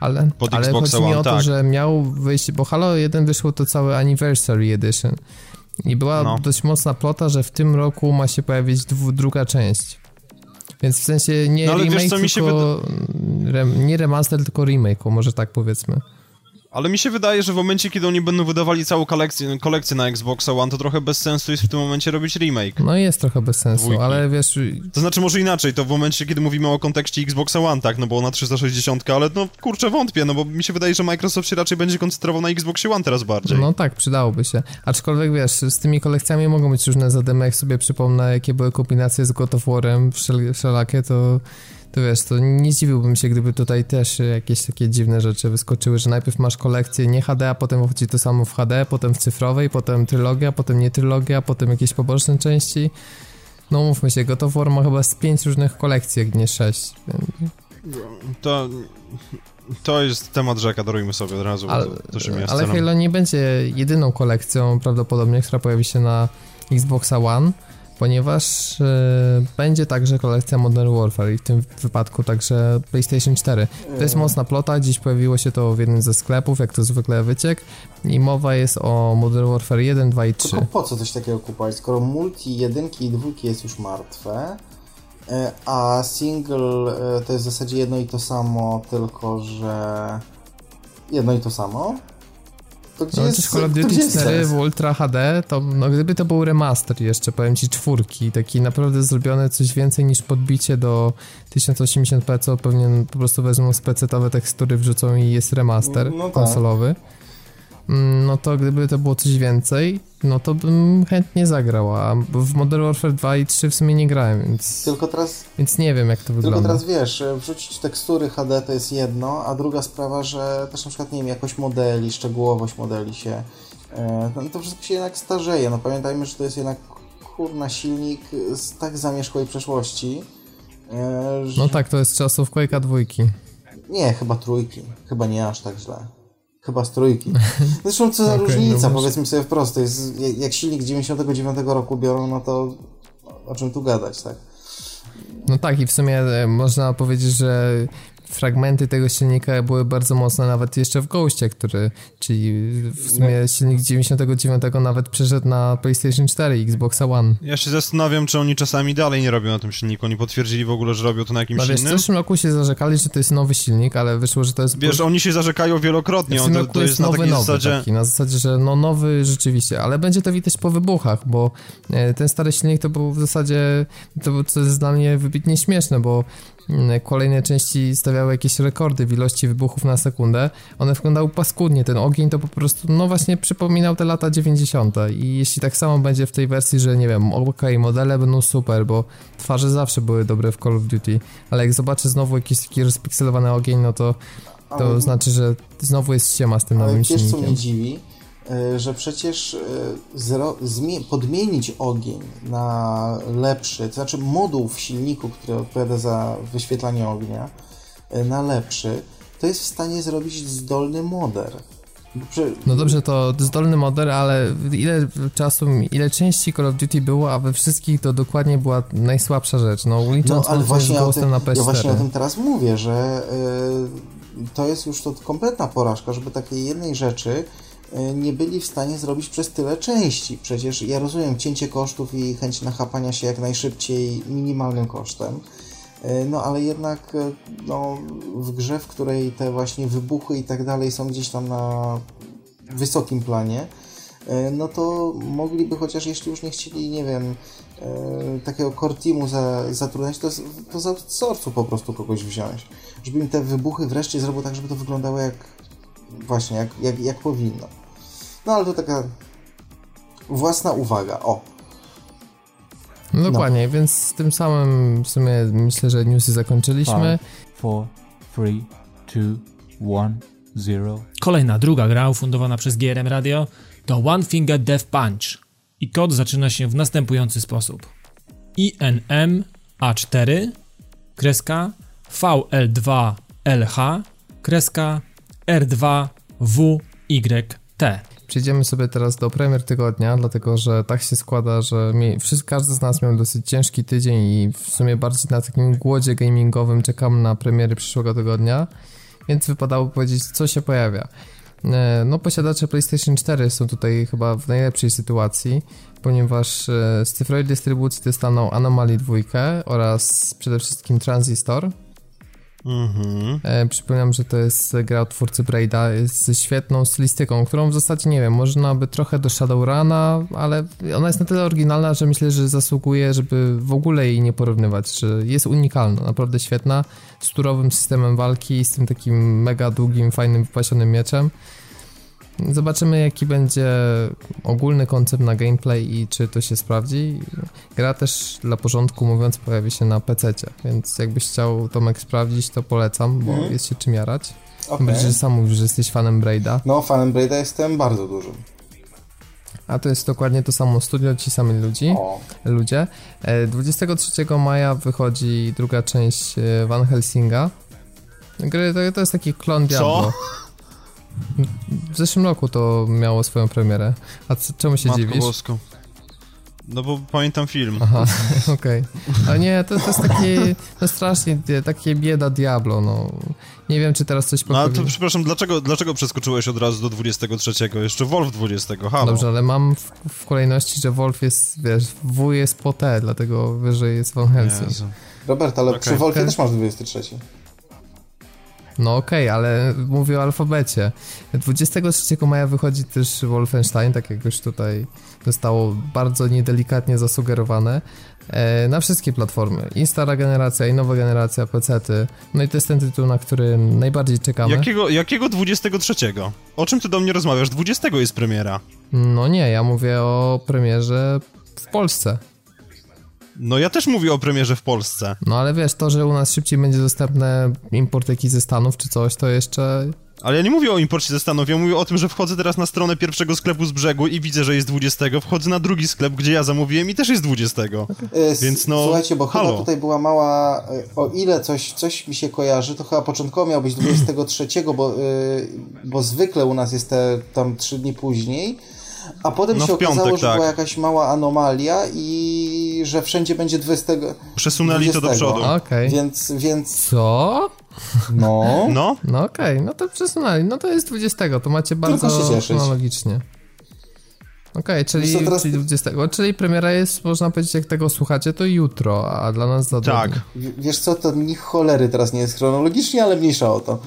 [SPEAKER 1] Ale,
[SPEAKER 3] Pod
[SPEAKER 1] ale chodzi mi
[SPEAKER 3] One,
[SPEAKER 1] o to,
[SPEAKER 3] tak.
[SPEAKER 1] że miał wyjść, bo Halo 1 wyszło to cały Anniversary Edition i była
[SPEAKER 3] No.
[SPEAKER 1] dość mocna plota, że w tym roku ma się pojawić druga część. Więc w sensie nie
[SPEAKER 3] No, wiesz,
[SPEAKER 1] remake,
[SPEAKER 3] się
[SPEAKER 1] tylko rem, nie remaster, tylko remake, może tak powiedzmy.
[SPEAKER 3] Ale mi się wydaje, że w momencie, kiedy oni będą wydawali całą kolekcję, kolekcję na Xbox One, to trochę bez sensu jest w tym momencie robić remake.
[SPEAKER 1] No jest trochę bez sensu,
[SPEAKER 3] Dwójki.
[SPEAKER 1] ale wiesz...
[SPEAKER 3] To znaczy może inaczej, to w momencie, kiedy mówimy o kontekście Xboxa One, tak, no bo na 360, ale no kurczę wątpię, no bo mi się wydaje, że Microsoft się raczej będzie koncentrował na Xboxie One teraz bardziej.
[SPEAKER 1] No tak, przydałoby się. Aczkolwiek wiesz, z tymi kolekcjami mogą być różne zadymy, jak sobie przypomnę, jakie były kombinacje z God of War'em wszel wszelakie, to to wiesz, to nie zdziwiłbym się, gdyby tutaj też jakieś takie dziwne rzeczy wyskoczyły, że najpierw masz kolekcję nie HD, a potem wchodzi to samo w HD, potem w cyfrowej, potem trylogia, potem nie trylogia, potem jakieś poboczne części. No mówmy się, God of War ma chyba z pięć różnych kolekcji, jak nie sześć.
[SPEAKER 3] To... To jest temat rzeka, darujmy sobie od razu.
[SPEAKER 1] Ale, ale Halo nie będzie jedyną kolekcją prawdopodobnie, która pojawi się na Xboxa One ponieważ y, będzie także kolekcja Modern Warfare i w tym wypadku także PlayStation 4. To jest mocna plota, dziś pojawiło się to w jednym ze sklepów, jak to zwykle wyciek i mowa jest o Modern Warfare 1, 2 i 3.
[SPEAKER 2] Tylko po co coś takiego kupować, skoro multi jedynki i dwójki jest już martwe, E, a single e, to jest w zasadzie jedno i to samo, tylko że jedno i to samo.
[SPEAKER 1] To gdzie no, jest, Call of Duty 4 w Ultra HD, to no, gdyby to był remaster jeszcze, powiem ci, czwórki, taki naprawdę zrobione coś więcej niż podbicie do 1080p, co pewnie po prostu wezmą specetowe tekstury, wrzucą i jest remaster no, no konsolowy. Tak no to gdyby to było coś więcej, no to bym chętnie zagrał, a w Modern Warfare 2 i 3 w sumie nie grałem, więc...
[SPEAKER 2] Tylko teraz...
[SPEAKER 1] Więc nie wiem, jak to wygląda.
[SPEAKER 2] Tylko teraz wiesz, wrzucić tekstury HD to jest jedno, a druga sprawa, że też na przykład, nie wiem, jakość modeli, szczegółowość modeli się... E, no to wszystko się jednak starzeje, no pamiętajmy, że to jest jednak kurna silnik z tak zamierzchłej przeszłości,
[SPEAKER 1] e, że... No tak, to jest czasów Quake'a dwójki.
[SPEAKER 2] Nie, chyba trójki. Chyba nie aż tak źle. Chyba z trójki. Zresztą co za okay, różnica, no powiedzmy sobie wprost, to jest, jak silnik 99 roku biorą, no to o czym tu gadać, tak?
[SPEAKER 1] No tak i w sumie e, można powiedzieć, że fragmenty tego silnika były bardzo mocne nawet jeszcze w Ghostie, który, czyli w sumie no. silnik 99 nawet przeszedł na PlayStation 4 i Xbox One.
[SPEAKER 3] Ja się zastanawiam, czy oni czasami dalej nie robią na tym silniku. Oni potwierdzili w ogóle, że robią to na jakimś no, wiesz, innym.
[SPEAKER 1] W zeszłym roku się zarzekali, że to jest nowy silnik, ale wyszło, że to jest...
[SPEAKER 3] Wiesz, oni się zarzekają wielokrotnie.
[SPEAKER 1] W tym roku to, jest, jest nowy, na nowy zasadzie... Taki, na zasadzie, że no nowy rzeczywiście, ale będzie to widać po wybuchach, bo e, ten stary silnik to był w zasadzie, to był, co jest dla mnie wybitnie śmieszne, bo kolejne części stawiały jakieś rekordy w ilości wybuchów na sekundę. One wyglądały paskudnie, ten ogień to po prostu, no właśnie przypominał te lata 90. I jeśli tak samo będzie w tej wersji, że nie wiem, ok, modele będą super, bo twarze zawsze były dobre w Call of Duty, ale jak zobaczę znowu jakiś taki rozpikselowany ogień, no to to ale, znaczy, że znowu jest ściema z tym nowym
[SPEAKER 2] ale
[SPEAKER 1] silnikiem.
[SPEAKER 2] wiesz, co mnie dziwi? E, że przecież e, podmienić ogień na lepszy, to znaczy moduł w silniku, który odpowiada za wyświetlanie ognia, e, na lepszy, to jest w stanie zrobić zdolny moder.
[SPEAKER 1] No dobrze, to zdolny moder, ale ile czasu, ile części Call of Duty było, a we wszystkich to dokładnie była najsłabsza rzecz. No, licząc
[SPEAKER 2] no, ale właśnie o tym, na PS4. Ja właśnie o tym teraz mówię, że yy, to jest już to kompletna porażka, żeby takiej jednej rzeczy nie byli w stanie zrobić przez tyle części. Przecież ja rozumiem cięcie kosztów i chęć nachapania się jak najszybciej minimalnym kosztem. E, no ale jednak e, no, w grze, w której te właśnie wybuchy i tak dalej są gdzieś tam na wysokim planie, no to mogliby chociaż jeśli już nie chcieli, nie wiem, takiego core teamu za, zatrudniać, to, to z outsourcu po prostu kogoś wziąć. Żeby im te wybuchy wreszcie zrobił tak, żeby to wyglądało jak właśnie, jak, jak, jak powinno. No ale to taka własna uwaga. O.
[SPEAKER 1] No dokładnie, no. więc tym samym w sumie myślę, że newsy zakończyliśmy. 4, 3,
[SPEAKER 4] 2, 1, 0. Kolejna, druga gra ufundowana przez GRM Radio to One Finger Death Punch. I kod zaczyna się w następujący sposób. INM A4 kreska VL2LH kreska R2 WYT.
[SPEAKER 1] Przejdziemy sobie teraz do premier tygodnia, dlatego że tak się składa, że mi, wszyscy, każdy z nas miał dosyć ciężki tydzień i w sumie bardziej na takim głodzie gamingowym czekam na premiery przyszłego tygodnia, więc wypadało powiedzieć, co się pojawia. E, no, posiadacze PlayStation 4 są tutaj chyba w najlepszej sytuacji, ponieważ e, z cyfrowej dystrybucji dostaną Anomaly 2 oraz przede wszystkim Transistor, Mhm. E, przypominam, że to jest gra od twórcy Braida z świetną stylistyką, którą w zasadzie, nie wiem, można by trochę do Shadowruna, ale ona jest na tyle oryginalna, że myślę, że zasługuje, żeby w ogóle jej nie porównywać, że jest unikalna, naprawdę świetna, z turowym systemem walki, z tym takim mega długim, fajnym, wypasionym mieczem. Zobaczymy, jaki będzie ogólny koncept na gameplay i czy to się sprawdzi. Gra też dla porządku mówiąc pojawi się na PC, więc jakbyś chciał Tomek sprawdzić, to polecam, bo mm. jest się czym jarać. Okay. że sam mówisz, że jesteś fanem Braida.
[SPEAKER 2] No, fanem Braida jestem bardzo dużym.
[SPEAKER 1] A to jest dokładnie to samo studio, ci sami ludzi, o. ludzie. 23 e, maja wychodzi druga część e, Van Helsinga. Gry to, to jest taki klon Diablo. W zeszłym roku to miało swoją premierę. A co, czemu się Matko dziwisz? Boską.
[SPEAKER 3] No bo pamiętam film.
[SPEAKER 1] Aha, okej. Okay. A nie, to, to jest takie, no strasznie, takie bieda Diablo, no. Nie wiem, czy teraz coś
[SPEAKER 3] poprawi. No ale to przepraszam, dlaczego, dlaczego przeskoczyłeś od razu do 23? Jeszcze Wolf 20, halo.
[SPEAKER 1] Dobrze, ale mam w, w kolejności, że Wolf jest, wiesz, W jest po T, dlatego wyżej jest Van Helsing. Jezu.
[SPEAKER 2] Robert, ale okay. przy Wolfie okay. też masz 23.
[SPEAKER 1] No okej, okay, ale mówię o alfabecie. 23 maja wychodzi też Wolfenstein, tak jak już tutaj zostało bardzo niedelikatnie zasugerowane, e, na wszystkie platformy. I stara generacja, i nowa generacja, PC-ty. No i to jest ten tytuł, na który najbardziej czekamy.
[SPEAKER 3] Jakiego, jakiego 23? O czym ty do mnie rozmawiasz? 20 jest premiera.
[SPEAKER 1] No nie, ja mówię o premierze w Polsce.
[SPEAKER 3] No ja też mówię o premierze w Polsce.
[SPEAKER 1] No ale wiesz, to, że u nas szybciej będzie dostępne import jakiś ze Stanów czy coś, to jeszcze...
[SPEAKER 3] Ale ja nie mówię o imporcie ze Stanów, ja mówię o tym, że wchodzę teraz na stronę pierwszego sklepu z brzegu i widzę, że jest 20, wchodzę na drugi sklep, gdzie ja zamówiłem i też jest 20. Okay. Więc no,
[SPEAKER 2] Słuchajcie, bo halo. chyba tutaj była mała, e, o ile coś, coś mi się kojarzy, to chyba początkowo miał być 23, bo, yy, bo zwykle u nas jest te tam 3 dni później, a potem no się okazało, piątek, że tak. była jakaś mała anomalia i że wszędzie będzie 20.
[SPEAKER 3] Przesunęli 20. to do przodu.
[SPEAKER 1] Okay.
[SPEAKER 2] Więc, więc...
[SPEAKER 1] Co?
[SPEAKER 2] No.
[SPEAKER 3] No?
[SPEAKER 1] No okej, okay. no to przesunęli. No to jest 20, to macie bardzo chronologicznie. Okej, okay, czyli, teraz... czyli 20. Czyli premiera jest, można powiedzieć, jak tego słuchacie, to jutro, a dla nas za
[SPEAKER 3] Tak.
[SPEAKER 2] Wiesz co, to ni cholery teraz nie jest chronologicznie, ale mniejsza o to.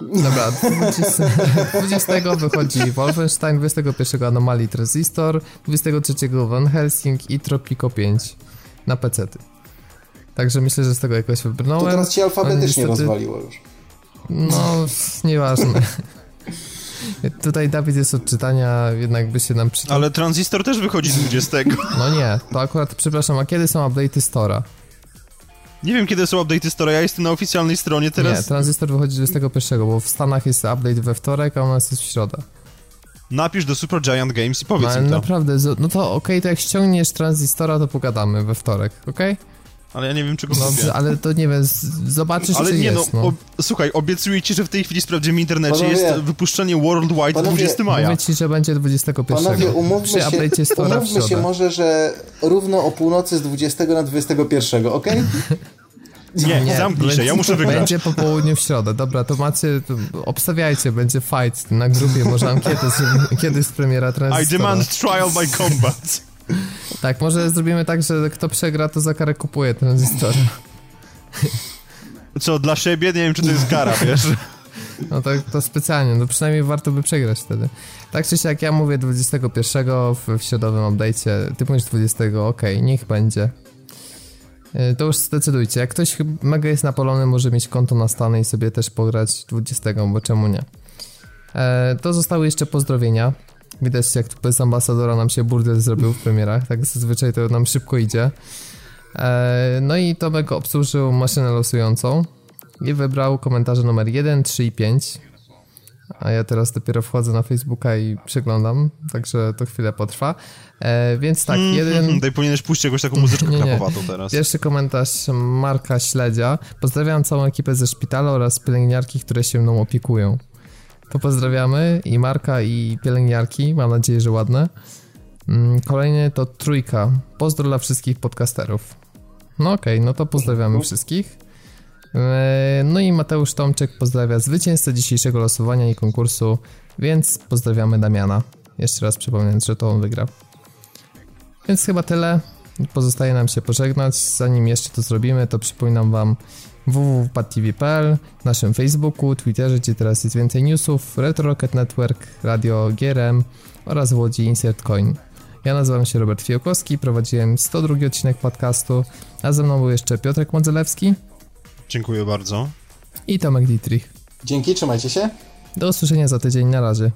[SPEAKER 1] Dobra, 20, 20 wychodzi Wolfenstein, 21 Anomaly Transistor, 23 Van Helsing i Tropico 5 na PC. -ty. Także myślę, że z tego jakoś wybrnąłem. To
[SPEAKER 2] teraz ci alfabetycznie niestety... rozwaliło już.
[SPEAKER 1] No, nieważne. Tutaj Dawid jest od czytania, jednak by się nam
[SPEAKER 3] przyczynił. Ale Transistor też wychodzi 20.
[SPEAKER 1] No nie, to akurat, przepraszam, a kiedy są update'y Stora?
[SPEAKER 3] Nie wiem, kiedy są update'y Store, ja jestem na oficjalnej stronie teraz.
[SPEAKER 1] Nie, Transistor wychodzi 21, bo w Stanach jest update we wtorek, a u nas jest w środę.
[SPEAKER 3] Napisz do Super Giant Games i powiedz no, im to.
[SPEAKER 1] naprawdę, no to okej, okay, to jak ściągniesz Transistora, to pogadamy we wtorek, okej? Okay?
[SPEAKER 3] Ale ja nie wiem, czego
[SPEAKER 1] no, ale to nie wiem, zobaczysz, ale nie, jest, no. no.
[SPEAKER 3] słuchaj, obiecuję ci, że w tej chwili sprawdzimy w internecie, panowie, jest wypuszczenie Worldwide panowie, 20 maja.
[SPEAKER 1] Mówię ci, że będzie 21.
[SPEAKER 2] Panowie, umówmy się, umówmy się może, że równo o północy z 20 na 21, okej? Okay?
[SPEAKER 3] Nie, nie, zamknij się, ja muszę wygrać.
[SPEAKER 1] Będzie po południu w środę. Dobra, to macie, to obstawiajcie, będzie fight na grupie, może ankietę, kiedy jest premiera Transistora.
[SPEAKER 3] I demand trial by combat.
[SPEAKER 1] Tak, może zrobimy tak, że kto przegra, to za karę kupuje Transistora.
[SPEAKER 3] Co, dla siebie? Nie wiem, czy to jest kara, wiesz?
[SPEAKER 1] No to, to specjalnie, no przynajmniej warto by przegrać wtedy. Tak czy siak, ja mówię 21 w, w środowym update'cie, ty mówisz 20, okej, okay, niech będzie. E, to już zdecydujcie. Jak ktoś mega jest napalony, może mieć konto na Stany i sobie też pograć 20, bo czemu nie? E, to zostały jeszcze pozdrowienia. Widać jak bez ambasadora nam się burdel zrobił w premierach, tak zazwyczaj to nam szybko idzie. E, no i Tomek obsłużył maszynę losującą i wybrał komentarze numer 1, 3 i 5. A ja teraz dopiero wchodzę na Facebooka i przeglądam, także to chwilę potrwa. E, więc tak, mm, jeden... Mm,
[SPEAKER 3] tutaj powinieneś puścić jakąś taką muzyczkę nie, nie. teraz.
[SPEAKER 1] Pierwszy komentarz Marka Śledzia. Pozdrawiam całą ekipę ze szpitala oraz pielęgniarki, które się mną opiekują. To pozdrawiamy i Marka i pielęgniarki, mam nadzieję, że ładne. Mm, kolejny to trójka. Pozdro dla wszystkich podcasterów. No okej, okay, no to pozdrawiamy wszystkich. E, no i Mateusz Tomczyk pozdrawia zwycięzcę dzisiejszego losowania i konkursu, więc pozdrawiamy Damiana. Jeszcze raz przypominając, że to on wygrał. Więc chyba tyle. Pozostaje nam się pożegnać. Zanim jeszcze to zrobimy, to przypominam Wam www.padtv.pl, naszym Facebooku, Twitterze, gdzie teraz jest więcej newsów, Retro Rocket Network, Radio GRM oraz w Łodzi Insert Coin. Ja nazywam się Robert Fiałkowski, prowadziłem 102 odcinek podcastu, a ze mną był jeszcze Piotrek Modzelewski.
[SPEAKER 3] Dziękuję bardzo.
[SPEAKER 1] I Tomek Dietrich.
[SPEAKER 2] Dzięki, trzymajcie się.
[SPEAKER 1] Do usłyszenia za tydzień, na razie.